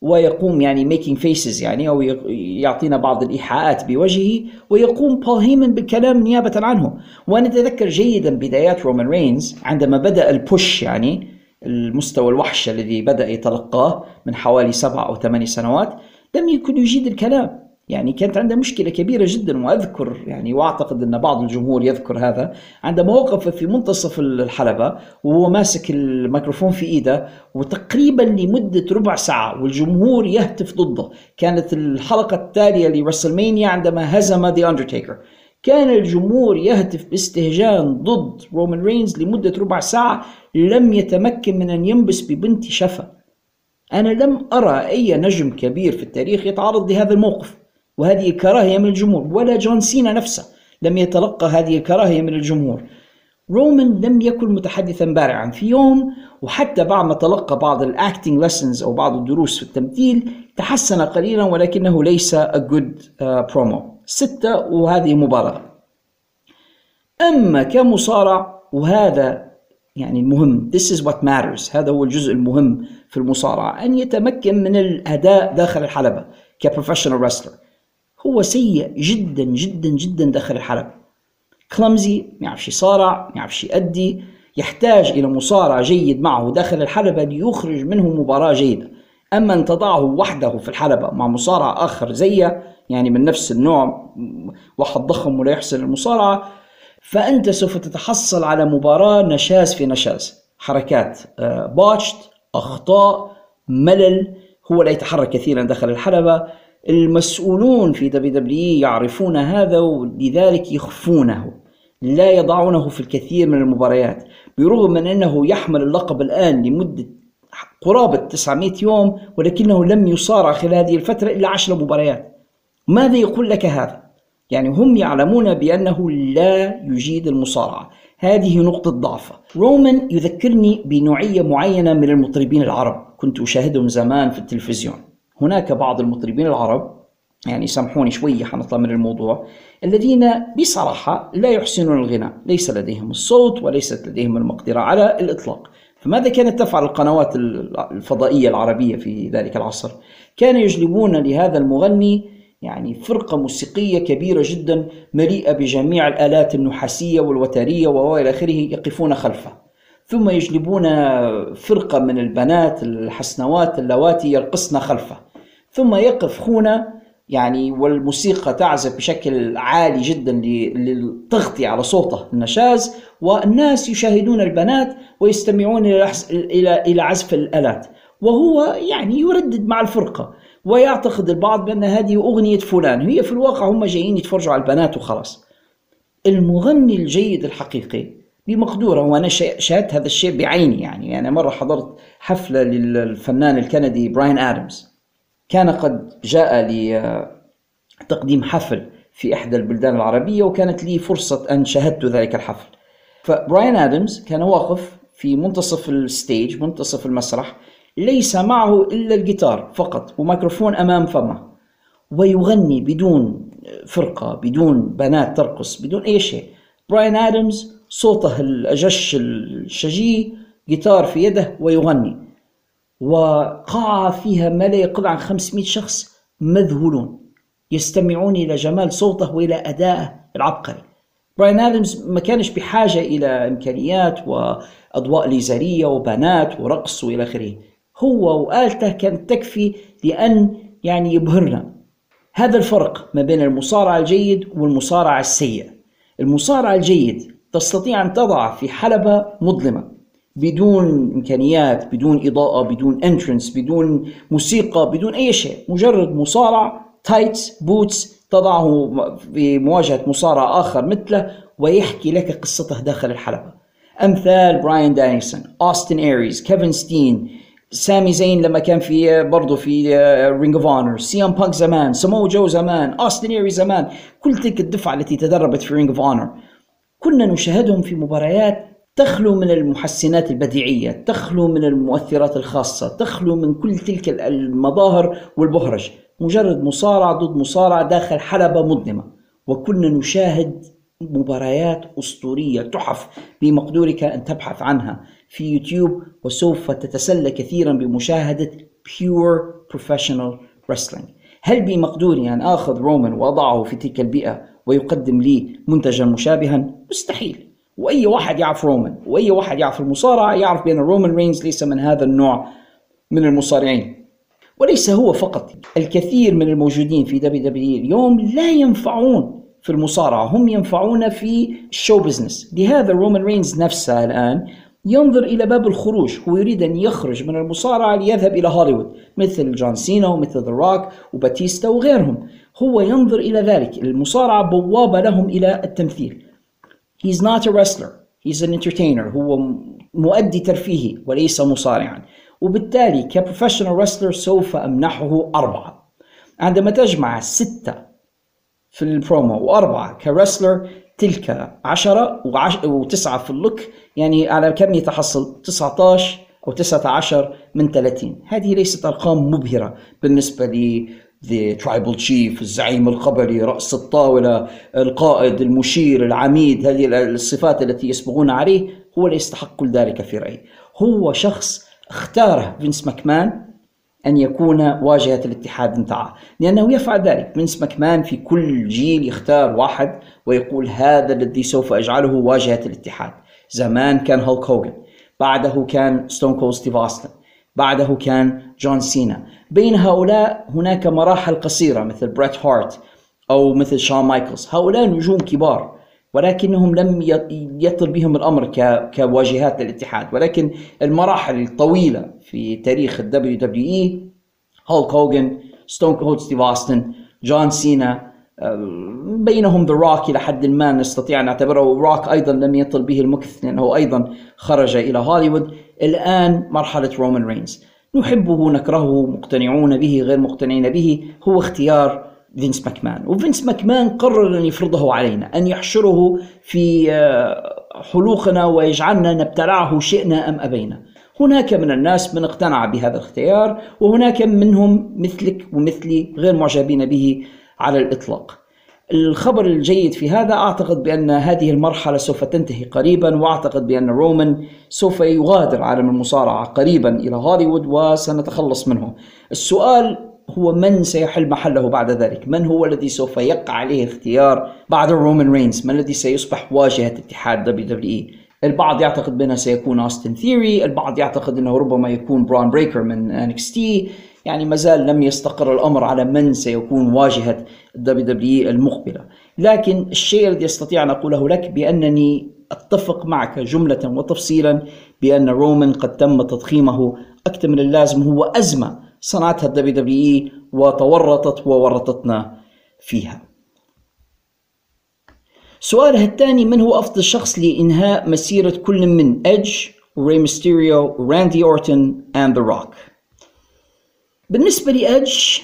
ويقوم يعني making faces يعني أو يعطينا بعض الإيحاءات بوجهه ويقوم بول هيمن بالكلام نيابة عنه. وأنا أتذكر جيدا بدايات رومان رينز عندما بدأ البوش يعني المستوى الوحش الذي بدأ يتلقاه من حوالي سبع أو ثمان سنوات لم يكن يجيد الكلام. يعني كانت عنده مشكلة كبيرة جدا وأذكر يعني وأعتقد أن بعض الجمهور يذكر هذا عندما وقف في منتصف الحلبة وهو ماسك الميكروفون في إيده وتقريبا لمدة ربع ساعة والجمهور يهتف ضده. كانت الحلقة التالية لرسلمانيا عندما هزم ذا أندرتيكر كان الجمهور يهتف باستهجان ضد رومان رينز لمدة ربع ساعة لم يتمكن من أن ينبس ببنت شفا. أنا لم أرى أي نجم كبير في التاريخ يتعرض لهذا الموقف. وهذه الكراهية من الجمهور ولا جون سينا نفسه لم يتلقى هذه الكراهية من الجمهور. رومان لم يكن متحدثا بارعا في يوم وحتى بعد ما تلقى بعض ال acting lessons أو بعض الدروس في التمثيل تحسن قليلا ولكنه ليس good uh, promo. ستة وهذه مبالغة أما كمصارع وهذا يعني المهم this is what matters. هذا هو الجزء المهم في المصارعة أن يتمكن من الأداء داخل الحلبة كبروفيشنال رسلر هو سيء جدا جدا جدا داخل الحلبة كلمزي ما يعرفش يصارع ما يعرفش يأدي يحتاج إلى مصارع جيد معه داخل الحلبة ليخرج منه مباراة جيدة. أما أن تضعه وحده في الحلبة مع مصارع آخر زيه يعني من نفس النوع واحد ضخم ولا يحسن المصارعة فأنت سوف تتحصل على مباراة نشاز في نشاز. حركات botched آه، أخطاء ملل هو لا يتحرك كثيرا داخل الحلبة المسؤولون في WWE يعرفون هذا ولذلك يخفونه لا يضعونه في الكثير من المباريات برغم من أنه يحمل اللقب الآن لمدة قرابة 900 يوم ولكنه لم يصارع خلال هذه الفترة إلا 10 مباريات. ماذا يقول لك هذا؟ يعني هم يعلمون بأنه لا يجيد المصارعة. هذه نقطة ضعفة. رومان يذكرني بنوعية معينة من المطربين العرب. كنت أشاهدهم زمان في التلفزيون. هناك بعض المطربين العرب يعني سامحوني شوية حنطلع من الموضوع الذين بصراحة لا يحسنون الغناء ليس لديهم الصوت وليست لديهم المقدرة على الإطلاق فماذا كانت تفعل القنوات الفضائية العربية في ذلك العصر؟ كانوا يجلبون لهذا المغني يعني فرقة موسيقية كبيرة جدا مليئة بجميع الآلات النحاسية والوترية وإلى آخره يقفون خلفه ثم يجلبون فرقة من البنات الحسنوات اللواتي يرقصن خلفه. ثم يقف خونا يعني والموسيقى تعزف بشكل عالي جدا للتغطية على صوته النشاز والناس يشاهدون البنات ويستمعون إلى إلى عزف الآلات. وهو يعني يردد مع الفرقة ويعتقد البعض بأن هذه أغنية فلان. هي في الواقع هم جايين يتفرجوا على البنات وخلاص. المغني الجيد الحقيقي بمقدوره وأنا شاهدت هذا الشيء بعيني يعني. أنا مرة حضرت حفلة للفنان الكندي براين آدمز. كان قد جاء لتقديم حفل في إحدى البلدان العربية وكانت لي فرصة أن شاهدت ذلك الحفل. فبراين آدمز كان واقف في منتصف ال stage منتصف المسرح ليس معه إلا الجيتار فقط وميكروفون أمام فمه. ويغني بدون فرقة بدون بنات ترقص بدون أي شيء. براين آدمز صوته الأجش الشجي جيتار في يده ويغني. وقاعة فيها ما لا يقل عن 500 شخص مذهولون يستمعون إلى جمال صوته وإلى أدائه العبقري. براين آدمز ما كانش بحاجة إلى إمكانيات وأضواء ليزرية وبنات ورقص وإلى آخره. هو وآلته كانت تكفي لأن يعني يبهرنا. هذا الفرق ما بين المصارع الجيد والمصارع السيء. المصارع الجيد تستطيع أن تضعه في حلبة مظلمة بدون إمكانيات بدون إضاءة بدون entrance بدون موسيقى بدون أي شيء مجرد مصارع tights boots تضعه في مواجهة مصارع آخر مثله ويحكي لك قصته داخل الحلبة. أمثال براين دانيلسون أوستن إيريز كيفن ستين سامي زين لما كان في برضه في Ring of Honor سي ام بانك زمان سمو جو زمان اوستن ايريز زمان كل تلك الدفعة التي تدربت في Ring of Honor كنا نشاهدهم في مباريات تخلو من المحسنات البديعية تخلو من المؤثرات الخاصة تخلو من كل تلك المظاهر والبهرج. مجرد مصارع ضد مصارع داخل حلبة مظلمة. وكنا نشاهد مباريات أسطورية تحف بمقدورك أن تبحث عنها في يوتيوب وسوف تتسلى كثيرا بمشاهدة Pure Professional Wrestling. هل بمقدوري أن آخذ رومان وأضعه في تلك البيئة؟ ويقدم لي منتجا مشابها؟ مستحيل. وأي واحد يعرف رومان وأي واحد يعرف المصارعة يعرف بأن رومان رينز ليس من هذا النوع من المصارعين. وليس هو فقط. الكثير من الموجودين في WWE اليوم لا ينفعون في المصارعة. هم ينفعون في ال show business لهذا رومان رينز نفسه الآن ينظر إلى باب الخروج. هو يريد أن يخرج من المصارعة ليذهب إلى هوليوود مثل جون سينا ومثل ذا روك وباتيستا وغيرهم. هو ينظر إلى ذلك. المصارعة بوابة لهم إلى التمثيل. He's not a wrestler. He's an entertainer. هو مؤدي ترفيهي وليس مصارعا. وبالتالي ك professional wrestler سوف أمنحه أربعة. عندما تجمع ستة في البرومو وأربعة ك wrestler تلك عشرة وعش... وتسعة في ال look يعني على كم يتحصل؟ 19 أو 19 من 30 هذه ليست أرقام مبهرة بالنسبة لي. The tribal chief الزعيم القبلي رأس الطاولة القائد المشير العميد هذه الصفات التي يسبغون عليه هو لا يستحق كل ذلك في رأيي. هو شخص اختاره فينس ماكمان. أن يكون واجهة الاتحاد نتاعه لأنه يفعل ذلك. فينس ماكمان في كل جيل يختار واحد ويقول هذا الذي سوف أجعله واجهة الاتحاد. زمان كان هولك هوجن بعده كان ستون كولد ستيف أوستن. بعده كان جون سينا. بين هؤلاء هناك مراحل قصيرة مثل بريت هارت أو مثل شون مايكلز. هؤلاء نجوم كبار. ولكنهم لم يطل بهم الأمر كواجهات للاتحاد ولكن المراحل الطويلة في تاريخ ال WWE هولك هوجن ستون كولد ستيف أوستن جون سينا بينهم ذا روك إلى حد ما نستطيع أن نعتبره. روك أيضا لم يطل به المكث لأنه أيضا خرج إلى هوليوود. الآن مرحلة رومان رينز. نحبه نكرهه مقتنعون به غير مقتنعين به. هو اختيار فينس ماكمان. وفينس ماكمان قرر أن يفرضه علينا أن يحشره في آه، حلوقنا ويجعلنا نبتلعه شئنا أم أبينا. هناك من الناس من اقتنع بهذا الاختيار وهناك منهم مثلك ومثلي غير معجبين به على الإطلاق. الخبر الجيد في هذا أعتقد بأن هذه المرحلة سوف تنتهي قريبا وأعتقد بأن رومان سوف يغادر عالم المصارعة قريبا إلى هوليوود وسنتخلص منه. السؤال هو من سيحل محله بعد ذلك؟ من هو الذي سوف يقع عليه اختيار بعد رومان رينز من الذي سيصبح واجهة اتحاد WWE البعض يعتقد بأنه سيكون أوستن ثيوري البعض يعتقد أنه ربما يكون برون بريكر من NXT يعني ما زال لم يستقر الأمر على من سيكون واجهة WWE المقبلة. لكن الشيء الذي أستطيع أن أقوله لك بأنني أتفق معك جملة وتفصيلا بأن رومان قد تم تضخيمه. أكثر من اللازم هو أزمة صنعتها ال WWE وتورطت وورطتنا فيها. سؤالها الثاني من هو أفضل شخص لإنهاء مسيرة كل من إدج وري ميستيريو وراندي أورتون وذا روك بالنسبة لإدج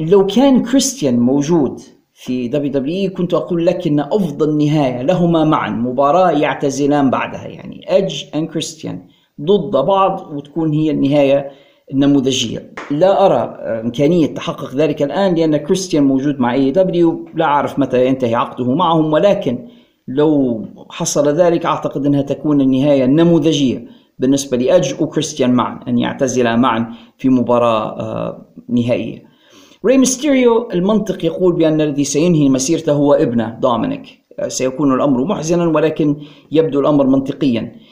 لو كان كريستيان موجود في WWE كنت أقول لك أن أفضل نهاية لهما معا مباراة يعتزلان بعدها يعني إدج وكريستيان ضد بعض وتكون هي النهاية النموذجية. لا أرى إمكانية تحقق ذلك الآن لأن كريستيان موجود مع AEW لا أعرف متى ينتهي عقده معهم ولكن لو حصل ذلك أعتقد أنها تكون النهاية النموذجية بالنسبة لإدج وكريستيان معا أن يعتزلا معا في مباراة آه، نهائية. ري ميستيريو المنطق يقول بأن الذي سينهي مسيرته هو ابنه دومينيك. آه، سيكون الأمر محزنا ولكن يبدو الأمر منطقيا. آه،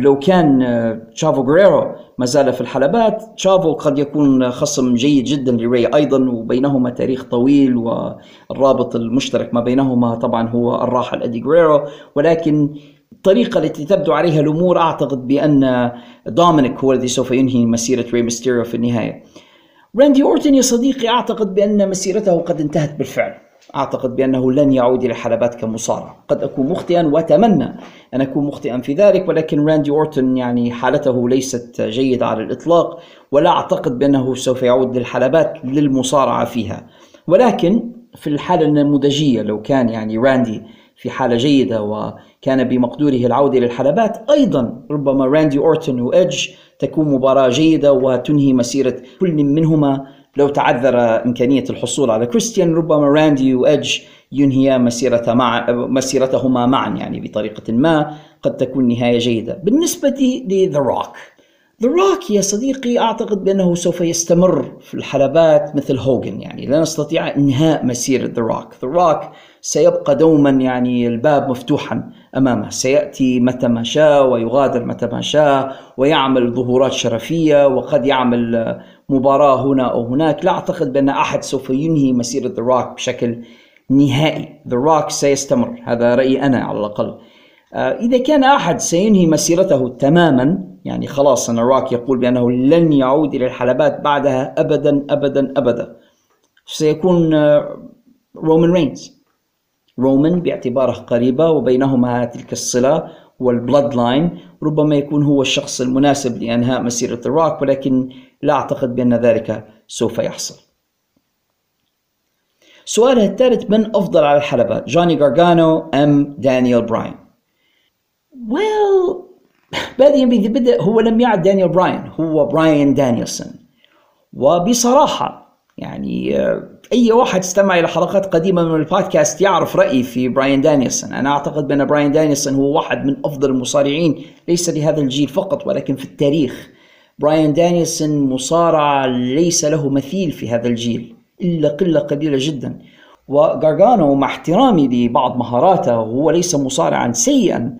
لو كان تشافو غريرو ما زال في الحلبات تشافو قد يكون خصم جيد جدا لري أيضا وبينهما تاريخ طويل والرابط المشترك ما بينهما طبعا هو الراحل إدي غريرو. ولكن الطريقة التي تبدو عليها الأمور أعتقد بأن دومينيك هو الذي سوف ينهي مسيرة ري ميستيريو في النهاية. راندي أورتن يا صديقي أعتقد بأن مسيرته قد انتهت بالفعل. أعتقد بأنه لن يعود إلى الحلبات كمصارع قد أكون مخطئا وأتمنى أن أكون مخطئا في ذلك ولكن راندي أورتن يعني حالته ليست جيدة على الإطلاق ولا أعتقد بأنه سوف يعود للحلبات للمصارعة فيها. ولكن في الحالة النموذجية لو كان يعني راندي في حالة جيدة وكان بمقدوره العودة للحلبات أيضا ربما راندي أورتون وإدج تكون مباراة جيدة وتنهي مسيرة كل منهما لو تعذر إمكانية الحصول على كريستيان ربما راندي وإدج ينهيا مسيرة مع مسيرتهما معا يعني بطريقة ما قد تكون نهاية جيدة. بالنسبة لذا روك ذا روك يا صديقي أعتقد بأنه سوف يستمر في الحلبات مثل هوجن يعني لا نستطيع إنهاء مسيرة ذا روك ذا روك سيبقى دوما يعني الباب مفتوحا أمامه. سيأتي متى ما شاء ويغادر متى ما شاء ويعمل ظهورات شرفية وقد يعمل مباراة هنا أو هناك. لا أعتقد بأن أحد سوف ينهي مسيرة ذا روك بشكل نهائي. ذا روك سيستمر. هذا رأيي أنا على الأقل. آه، إذا كان أحد سينهي مسيرته تماما يعني خلاص ذا روك يقول بأنه لن يعود إلى الحلبات بعدها أبدا أبدا أبدا. سيكون رومان رينز رومان باعتباره قريبة وبينهما تلك الصلة. وال Bloodline ربما يكون هو الشخص المناسب لإنهاء مسيرة الروك ولكن لا أعتقد بأن ذلك سوف يحصل. سؤاله الثالث من أفضل على الحلبة؟ جوني غارغانو أم دانيال براين؟ Well بادئا بدء هو لم يعد دانيال براين هو براين دانيلسون وبصراحة يعني آه، أي واحد استمع إلى حلقات قديمة من البودكاست يعرف رأيي في براين دانيلسون أنا أعتقد بأن براين دانيلسون هو واحد من أفضل المصارعين ليس لهذا الجيل فقط ولكن في التاريخ. براين دانيلسون مصارع ليس له مثيل في هذا الجيل إلا قلة قليلة جدا. وغارغانو مع احترامي لبعض مهاراته هو ليس مصارعا سيئا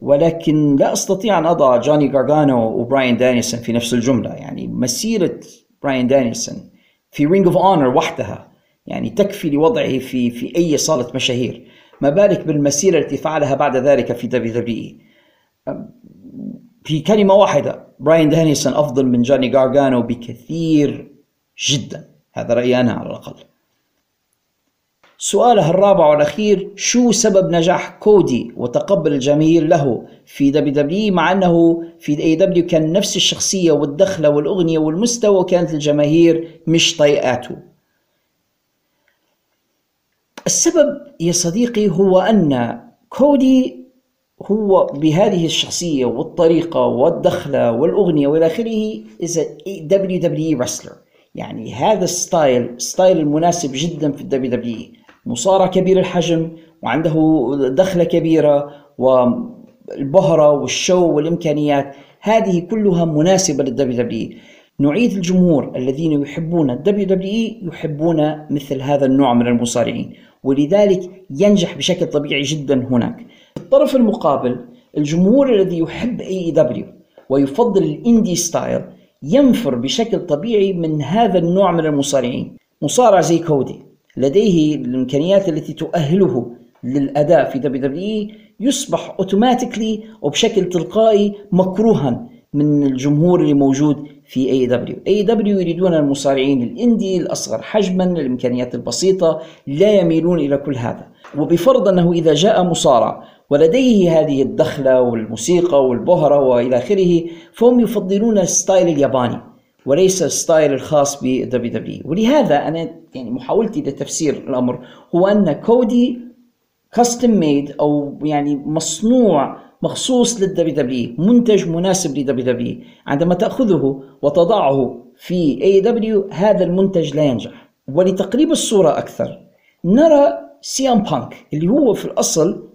ولكن لا أستطيع أن أضع جوني غارغانو وبراين دانيلسون في نفس الجملة. يعني مسيرة براين دانيلسون في Ring of Honor وحدها يعني تكفي لوضعه في في أي صالة مشاهير. ما بالك بالمسيرة التي فعلها بعد ذلك في WWE في كلمة واحدة براين دانيلسون أفضل من جوني غارغانو بكثير جدا. هذا رأيي أنا على الأقل. سؤاله الرابع والأخير شو سبب نجاح كودي وتقبل الجماهير له في WWE مع أنه في AEW كان نفس الشخصية والدخلة والأغنية والمستوى وكانت الجماهير مش طيقاته السبب يا صديقي هو أن كودي هو بهذه الشخصية والطريقة والدخلة والأغنية وإلى آخره is a WWE wrestler. يعني هذا ال style style المناسب جدا في ال WWE مصارع كبير الحجم وعنده دخلة كبيرة والبهرجة وال show والإمكانيات هذه كلها مناسبة لل WWE نوعية الجمهور الذين يحبون ال WWE يحبون مثل هذا النوع من المصارعين ولذلك ينجح بشكل طبيعي جدا هناك. الطرف المقابل الجمهور الذي يحب AEW ويفضل ال indie style ينفر بشكل طبيعي من هذا النوع من المصارعين. مصارع زي كودي لديه الإمكانيات التي تؤهله للأداء في WWE يصبح automatically وبشكل تلقائي مكروها من الجمهور اللي موجود في اي دبليو اي دبليو يريدون المصارعين ال indie الأصغر حجما الإمكانيات البسيطة لا يميلون إلى كل هذا. وبفرض أنه إذا جاء مصارع ولديه هذه الدخلة والموسيقى والبهرجة وإلى آخره فهم يفضلون ال style الياباني وليس الستايل الخاص بالدبليو دبليو ولهذا أنا يعني محاولتي لتفسير الأمر هو أن كودي custom made أو يعني مصنوع مخصوص لل WWE منتج مناسب لل WWE عندما تأخذه وتضعه في AEW هذا المنتج لا ينجح. ولتقريب الصورة أكثر نرى CM Punk اللي هو في الأصل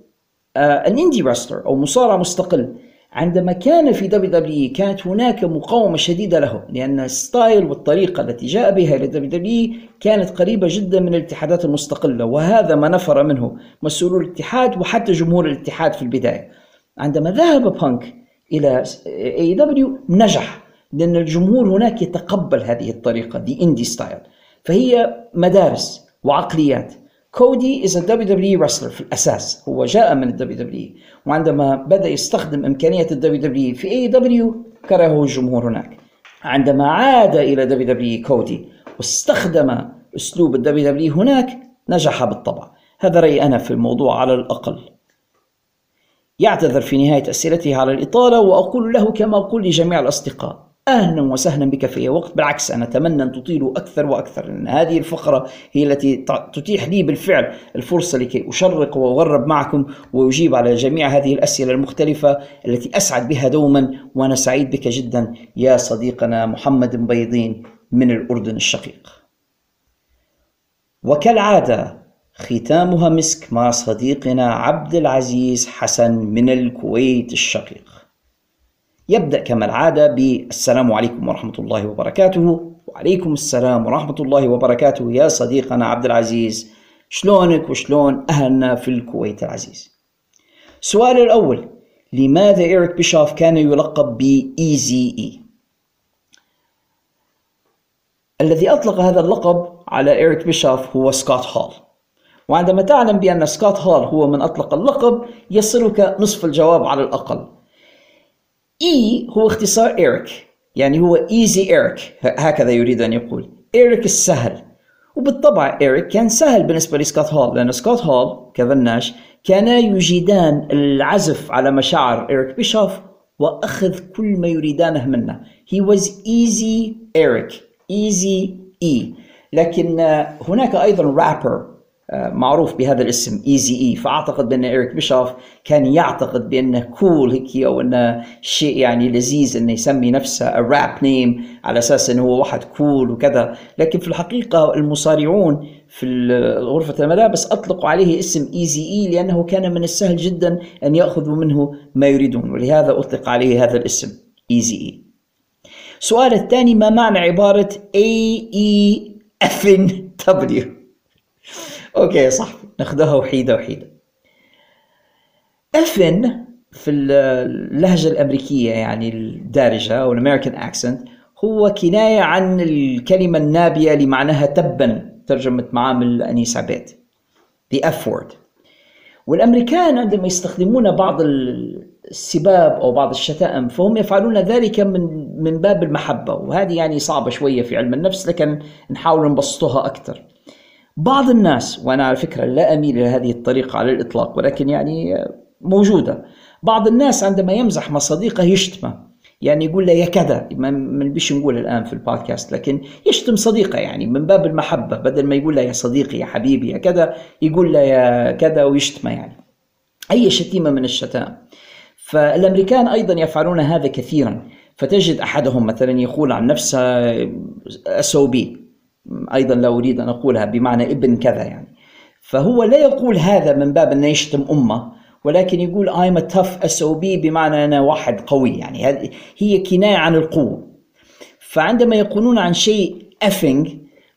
آه ال indie wrestler أو مصارع مستقل. عندما كان في WWE كانت هناك مقاومة شديدة له لأن ال style والطريقة التي جاء بها ل WWE كانت قريبة جدا من الاتحادات المستقلة وهذا ما نفر منه مسؤولو الاتحاد وحتى جمهور الاتحاد في البداية. عندما ذهب بانك إلى AEW نجح لأن الجمهور هناك يتقبل هذه الطريقة the indie style فهي مدارس وعقليات. كودي از دبليو دبليو رسلر في الأساس. هو جاء من ال WWE وعندما بدأ يستخدم امكانيه الدبليو دبليو في اي دبليو كرهه الجمهور هناك. عندما عاد إلى WWE كودي واستخدم أسلوب ال WWE هناك نجح بالطبع. هذا رأيي أنا في الموضوع على الأقل. يعتذر في نهاية أسئلته على الإطالة وأقول له كما أقول لجميع الأصدقاء أهلا وسهلا بك في أي وقت بالعكس أنا أتمنى أن تطيلوا أكثر وأكثر لأن هذه الفقرة هي التي تتيح لي بالفعل الفرصة لكي أشرق وأغرب معكم وأجيب على جميع هذه الأسئلة المختلفة التي أسعد بها دوما وأنا سعيد بك جدا يا صديقنا محمد بيضين من الأردن الشقيق. وكالعادة ختامها مسك مع صديقنا عبد العزيز حسن من الكويت الشقيق. يبدأ كما العادة بالسلام عليكم ورحمة الله وبركاته. وعليكم السلام ورحمة الله وبركاته يا صديقنا عبد العزيز. شلونك وشلون أهلنا في الكويت العزيز؟ السؤال الأول لماذا إيريك بيشوف كان يلقب ب Easy E؟ الذي أطلق هذا اللقب على إيريك بيشوف هو سكوت هول. وعندما تعلم بأن سكوت هول هو من أطلق اللقب يصلك نصف الجواب على الأقل. E هو اختصار إيريك يعني هو Easy Eric هكذا يريد أن يقول. إيريك السهل. وبالطبع إيريك كان سهل بالنسبة لسكوت هول لأن سكوت هول وكيفن ناش كانا يجيدان العزف على مشاعر إيريك بيشوف وأخذ كل ما يريدانه منه. He was easy Eric easy E. لكن هناك أيضا رابر معروف بهذا الاسم Easy E. فأعتقد بأن إيريك بيشوف كان يعتقد بانه cool هيك أو انه شيء يعني لذيذ انه يسمي نفسه rap name على أساس أنه هو واحد cool وكذا. لكن في الحقيقة المصارعون في غرفة الملابس أطلقوا عليه اسم Easy E لأنه كان من السهل جدا أن يأخذوا منه ما يريدون ولهذا أطلق عليه هذا الاسم Easy E. السؤال الثاني ما معنى عبارة A E F'N W okay يا صاحبي ناخذها وحيدة وحيدة. effin' في اللهجة الأمريكية يعني الدارجة أو ال American accent هو كناية عن الكلمة النابية لمعناها تبا ترجمة معامل انيس عبيد the F word. والأمريكان عندما يستخدمون بعض السباب أو بعض الشتائم فهم يفعلون ذلك من من باب المحبة وهذه يعني صعبة شوية في علم النفس لكن نحاول نبسطها أكثر. بعض الناس وأنا على فكرة لا أميل إلى هذه الطريقة على الإطلاق ولكن يعني موجودة. بعض الناس عندما يمزح مع صديقه يشتمه. يعني يقول له يا كذا ما بيش نقول الآن في البودكاست لكن يشتم صديقه يعني من باب المحبة بدل ما يقول له يا صديقي يا حبيبي يا كذا يقول له يا كذا ويشتمه يعني. أي شتيمة من الشتائم. فالأمريكان أيضا يفعلون هذا كثيرا. فتجد أحدهم مثلا يقول عن نفسه اس أو بي. أيضا لا أريد أن أقولها بمعنى ابن كذا يعني. فهو لا يقول هذا من باب انه يشتم أمة ولكن يقول I'm a tough SOB بمعنى أنا واحد قوي يعني. هي كناية عن القوة. فعندما يقولون عن شيء effing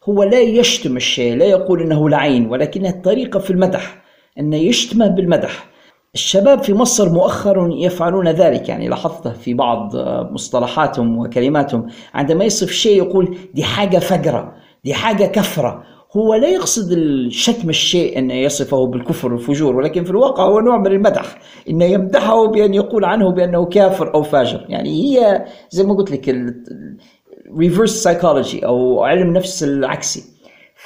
هو لا يشتم الشيء لا يقول إنه لعين ولكنها الطريقة في المدح انه يشتمه بالمدح. الشباب في مصر مؤخرا يفعلون ذلك يعني. لاحظته في بعض مصطلحاتهم وكلماتهم عندما يصف شيء يقول دي حاجة فقره دي حاجة كفرة. هو لا يقصد الشتم الشيء أن يصفه بالكفر والفجور ولكن في الواقع هو نوع من المدح. أنه يمدحه بأن يقول عنه بأنه كافر أو فاجر. يعني هي زي ما قلت لك reverse psychology أو علم نفس العكسي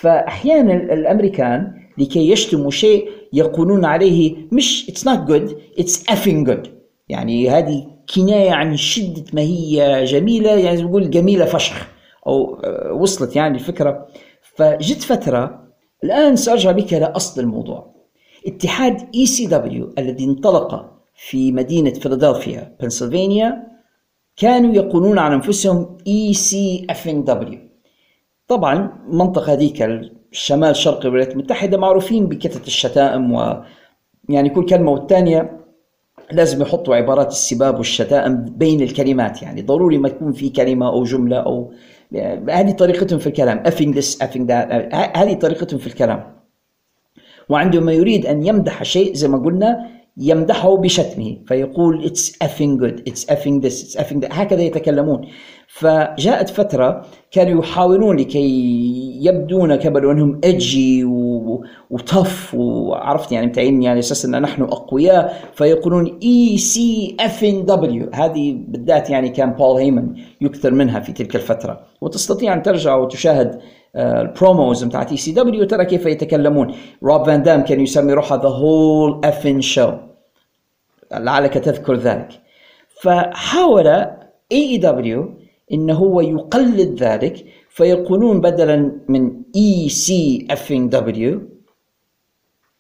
فأحيانا الأمريكان لكي يشتموا شيء يقولون عليه مش it's not good it's effing good. يعني هذه كناية عن شدة ما هي جميلة يعني نقول جميلة فشخ. أو آه، وصلت يعني الفكرة. فجت فترة الآن سأرجع بك إلى أصل الموضوع. اتحاد ECW الذي انطلق في مدينة فيلادلفيا بنسلفانيا كانوا يقولون عن أنفسهم اي سي افين دبليو طبعا المنطقة هذيك الشمال شرق الولايات المتحدة معروفين بكثرة الشتائم و يعني كل كلمة والثانية لازم يحطوا عبارات السباب والشتائم بين الكلمات. يعني ضروري ما تكون في كلمة أو جملة أو هذه طريقتهم في الكلام. Effing this effing that هذه طريقتهم في الكلام. وعندما يريد أن يمدح شيء زي ما قلنا يمدحه بشتمه فيقول effing good it's effing this it's effing that هكذا يتكلمون. فجاءت فترة كانوا يحاولون لكي يبدون كبر انهم ايجي وتف وعرفت يعني متعين يعني أساس إن نحن أقوياء فيقولون اي سي اف ان دبليو هذه بالذات يعني كان بول هيمن يكثر منها في تلك الفترة. وتستطيع أن ترجع وتشاهد ال promos بتاعت ECW ترى كيف يتكلمون. روب فان دام كان يسمي روحه the whole effin' show لعلك تذكر ذلك. فحاول AEW انه هو يقلد ذلك فيقولون بدلا من اي سي افين دبليو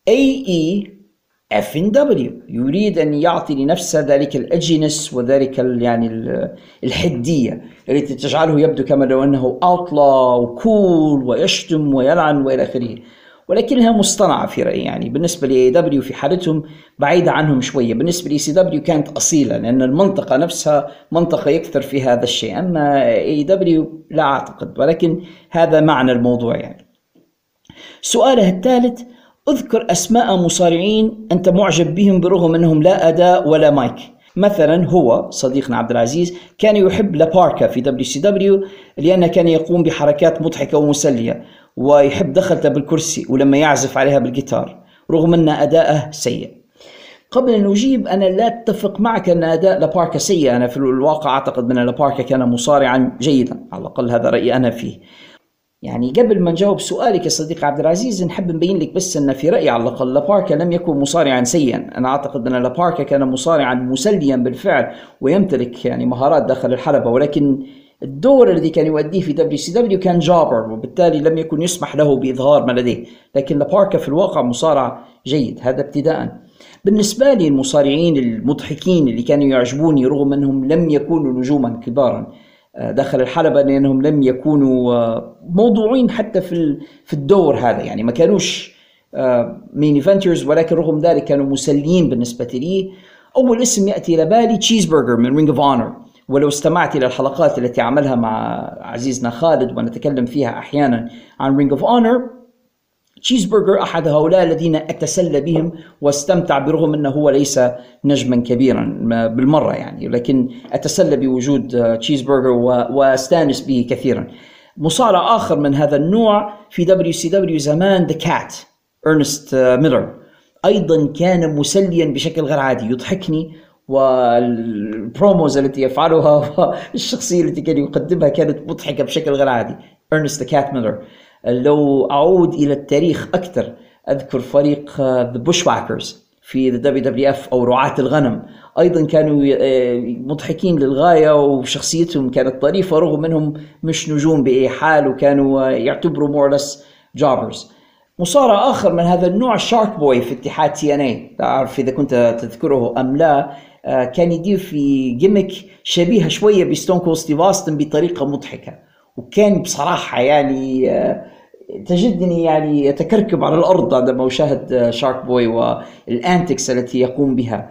AE effin' W يريد أن يعطي لنفسه ذلك ال edginess وذلك يعني الحدية التي تجعله يبدو كما لو أنه outlaw و cool ويشتم ويلعن وإلى آخره. ولكنها مصطنعة في رأيي يعني. بالنسبة ل AEW في حالتهم بعيدة عنهم شوية. بالنسبة ل ECW كانت أصيلة لأن المنطقة نفسها منطقة يكثر في هذا الشيء. أما AEW لا أعتقد. ولكن هذا معنى الموضوع يعني. سؤاله الثالث اذكر أسماء مصارعين أنت معجب بهم برغم أنهم لا أداء ولا مايك. مثلا هو صديقنا عبد العزيز كان يحب لاباركا في WCW لأنه كان يقوم بحركات مضحكة ومسلية ويحب دخلته بالكرسي ولما يعزف عليها بالجيتار رغم أن أداءه سيء. قبل أن أجيب أنا لا أتفق معك أن أداء لاباركا سيء. أنا في الواقع أعتقد أن لاباركا كان مصارعا جيدا على الأقل هذا رأيي أنا فيه. يعني قبل ما نجاوب سؤالك يا صديقي عبد العزيز نحب نبين لك بس إن في رأيي على الأقل لاباركا لم يكن مصارعا سيئا، أنا أعتقد أن لاباركا كان مصارعا مسليا بالفعل ويمتلك يعني مهارات داخل الحلبة ولكن الدور الذي كان يؤديه في دبليو سي دبليو كان جابر وبالتالي لم يكن يسمح له بإظهار ما لديه. لكن لاباركا في الواقع مصارع جيد هذا ابتداء بالنسبة لي المصارعين المضحكين اللي كانوا يعجبوني رغم أنهم لم يكونوا نجوما كبارا داخل الحلبة لأنهم لم يكونوا آه، موضوعين حتى في في الدور هذا. يعني ما كانوش main آه، eventers ولكن رغم ذلك كانوا مسليين بالنسبة لي. أول اسم يأتي إلى بالي تشيز برجر من Ring of Honor ولو استمعت إلى الحلقات التي عملها مع عزيزنا خالد ونتكلم فيها أحيانا عن Ring of Honor Cheeseburger أحد هؤلاء الذين أتسلى بهم واستمتع برغم أنه هو ليس نجما كبيرا بالمرة يعني لكن أتسلى بوجود تشيز برجر وأستأنس به كثيرا. مصارع آخر من هذا النوع في دبليو سي دبليو زمان ذا كات ارنست ميلر أيضا كان مسليا بشكل غير عادي يضحكني وال promos التي يفعلها والشخصية التي كان يقدمها كانت مضحكة بشكل غير عادي. ارنست كات ميلر لو أعود إلى التاريخ أكثر أذكر فريق The Bushwhackers في WWF أو رعاة الغنم. أيضا كانوا آه، مضحكين للغاية وشخصيتهم كانت طريفه رغم أنهم مش نجوم بأي حال وكانوا يعتبروا more or less jobbers مصارع آخر من هذا النوع شارك بوي في اتحاد TNA لا أعرف إذا كنت تذكره أم لا. آه، كان يدير في gimmick شبيهة شوية بستون كولد ستيف بطريقة مضحكة. وكان بصراحة يعني آه، تجدني يعني نتكركب على الأرض عندما أشاهد شارك بوي وال antics التي يقوم بها.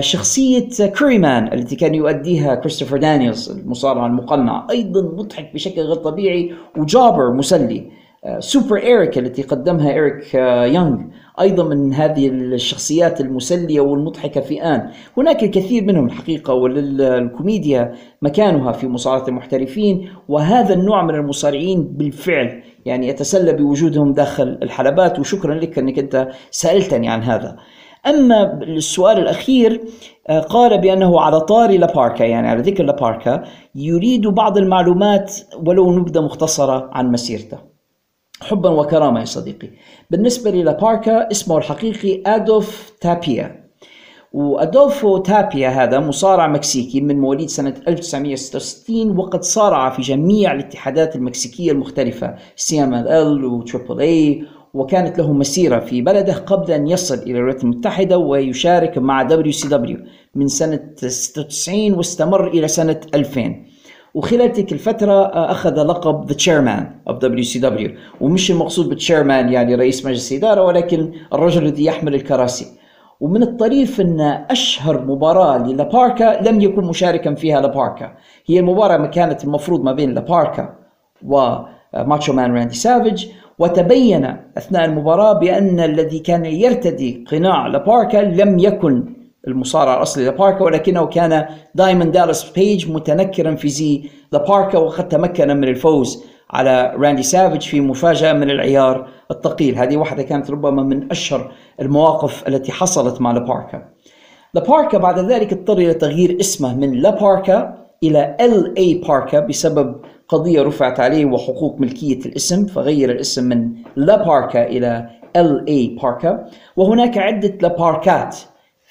شخصية كوريمان التي كان يؤديها كريستوفر دانييلز المصارع المقنع أيضا مضحك بشكل غير طبيعي و jobber مسلي. سوبر إيريك التي قدمها إيريك يونغ أيضا من هذه الشخصيات المسلية والمضحكة في آن. هناك الكثير منهم الحقيقة وللكوميديا مكانها في مصارعة المحترفين وهذا النوع من المصارعين بالفعل يعني يتسلى بوجودهم داخل الحلبات وشكرا لك أنك أنت سألتني عن هذا. أما السؤال الأخير قال بأنه على طاري لاباركا يعني على ذكر لاباركا يريد بعض المعلومات ولو نبذة مختصرة عن مسيرته. حبا وكرامة يا صديقي. بالنسبة للاباركا اسمه الحقيقي أدولفو تابيا. وأدولفو تابيا هذا مصارع مكسيكي من مواليد سنة 1966 وقد صارع في جميع الاتحادات المكسيكية المختلفة CMLL و Triple A وكانت له مسيرة في بلده قبل أن يصل إلى الولايات المتحدة ويشارك مع WCW. من سنة 96 واستمر إلى سنة 2000 وخلال تلك الفترة آه، أخذ لقب The Chairman of WCW ومش المقصود بال chairman يعني رئيس مجلس إدارة ولكن الرجل الذي يحمل الكراسي. ومن الطريف أن أشهر مباراة للاباركا لم يكن مشاركا فيها لاباركا هي المباراة ما كانت المفروض ما بين لاباركا وماتشو مان راندي سافيج. وتبين أثناء المباراة بأن الذي كان يرتدي قناع لاباركا لم يكن المصارع الأصلي لباركا ولكنه كان دايموند دالاس بيج متنكرا في زي لباركا وقد تمكن من الفوز على راندي سافيج في مفاجأة من العيار الثقيل. هذه واحدة كانت ربما من أشهر المواقف التي حصلت مع لباركا لباركا بعد ذلك اضطر إلى تغيير اسمه من لباركا إلى L.A. Park بسبب قضية رفعت عليه وحقوق ملكية الاسم فغير الاسم من لباركا إلى L.A. Park. وهناك عدة لباركات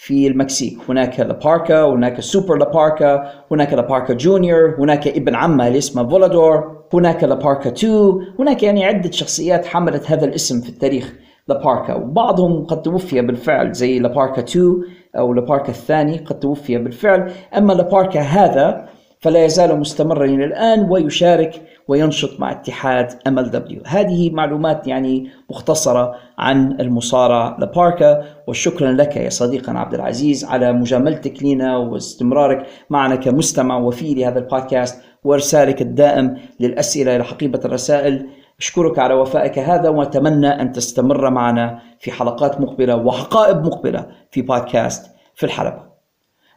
في المكسيك. هناك لاباركا هناك سوبر لاباركا هناك لاباركا جونيور هناك ابن عمه اللي اسمه فولادور هناك لاباركا 2 هناك يعني عدة شخصيات حملت هذا الاسم في التاريخ لاباركا وبعضهم قد توفي بالفعل زي لاباركا 2 أو لاباركا الثاني قد توفي بالفعل. أما لاباركا هذا فلا يزال مستمرا إلى الآن ويشارك وينشط مع اتحاد MLW هذه معلومات يعني مختصرة عن المصارع لباركا وشكرا لك يا صديقنا عبد العزيز على مجاملتك لنا واستمرارك معنا كمستمع وفي لهذا البودكاست وإرسالك الدائم للأسئلة إلى حقيبة الرسائل أشكرك على وفائك هذا وأتمنى أن تستمر معنا في حلقات مقبلة وحقائب مقبلة في بودكاست في الحلبة.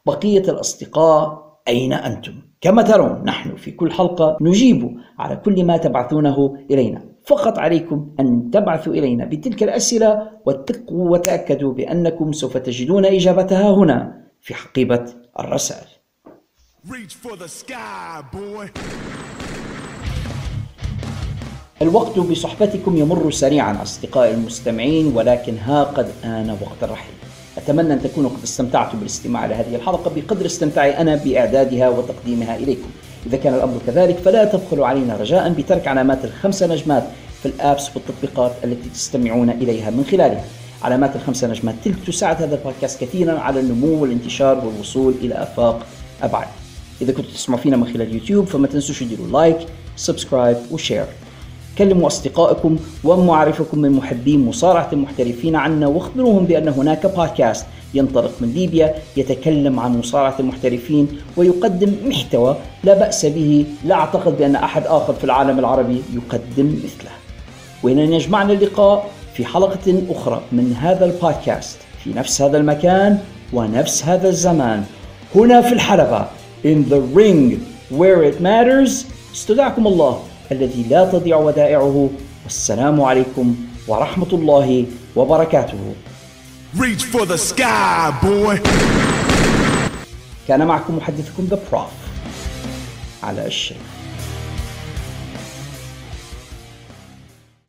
بقية الأصدقاء أين أنتم؟ كما ترون نحن في كل حلقة نجيب على كل ما تبعثونه إلينا. فقط عليكم أن تبعثوا إلينا بتلك الأسئلة وثقوا وتأكدوا بأنكم سوف تجدون إجابتها هنا في حقيبة الرسائل. الوقت بصحبتكم يمر سريعا أصدقائي المستمعين ولكن ها قد آن وقت الرحيل. أتمنى أن تكونوا قد استمتعتم بالاستماع لهذه الحلقة بقدر استمتاعي أنا بإعدادها وتقديمها إليكم. إذا كان الأمر كذلك فلا تبخلوا علينا رجاء بترك علامات الخمسة نجمات في الآبس والتطبيقات التي تستمعون إليها من خلالها. علامات الخمسة نجمات تلك تساعد هذا البودكاست كثيرا على النمو والانتشار والوصول إلى آفاق أبعد. إذا كنتوا تسمعوا فينا من خلال يوتيوب فما تنسوش تديروا like subscribe و share كلموا أصدقائكم ومعارفكم من محبين مصارعة المحترفين عنا واخبروهم بأن هناك بودكاست ينطلق من ليبيا يتكلم عن مصارعة المحترفين ويقدم محتوى لا بأس به لا أعتقد بأن أحد آخر في العالم العربي يقدم مثله. وهنا يجمعنا اللقاء في حلقة أخرى من هذا البودكاست. في نفس هذا المكان ونفس هذا الزمان. هنا في الحلبة in the ring where it matters. استودعكم الله. الذي لا تضيع ودائعه. والسلام عليكم ورحمة الله وبركاته. Reach for the sky, boy. كان معكم محدثكم ذا بروف على الشيء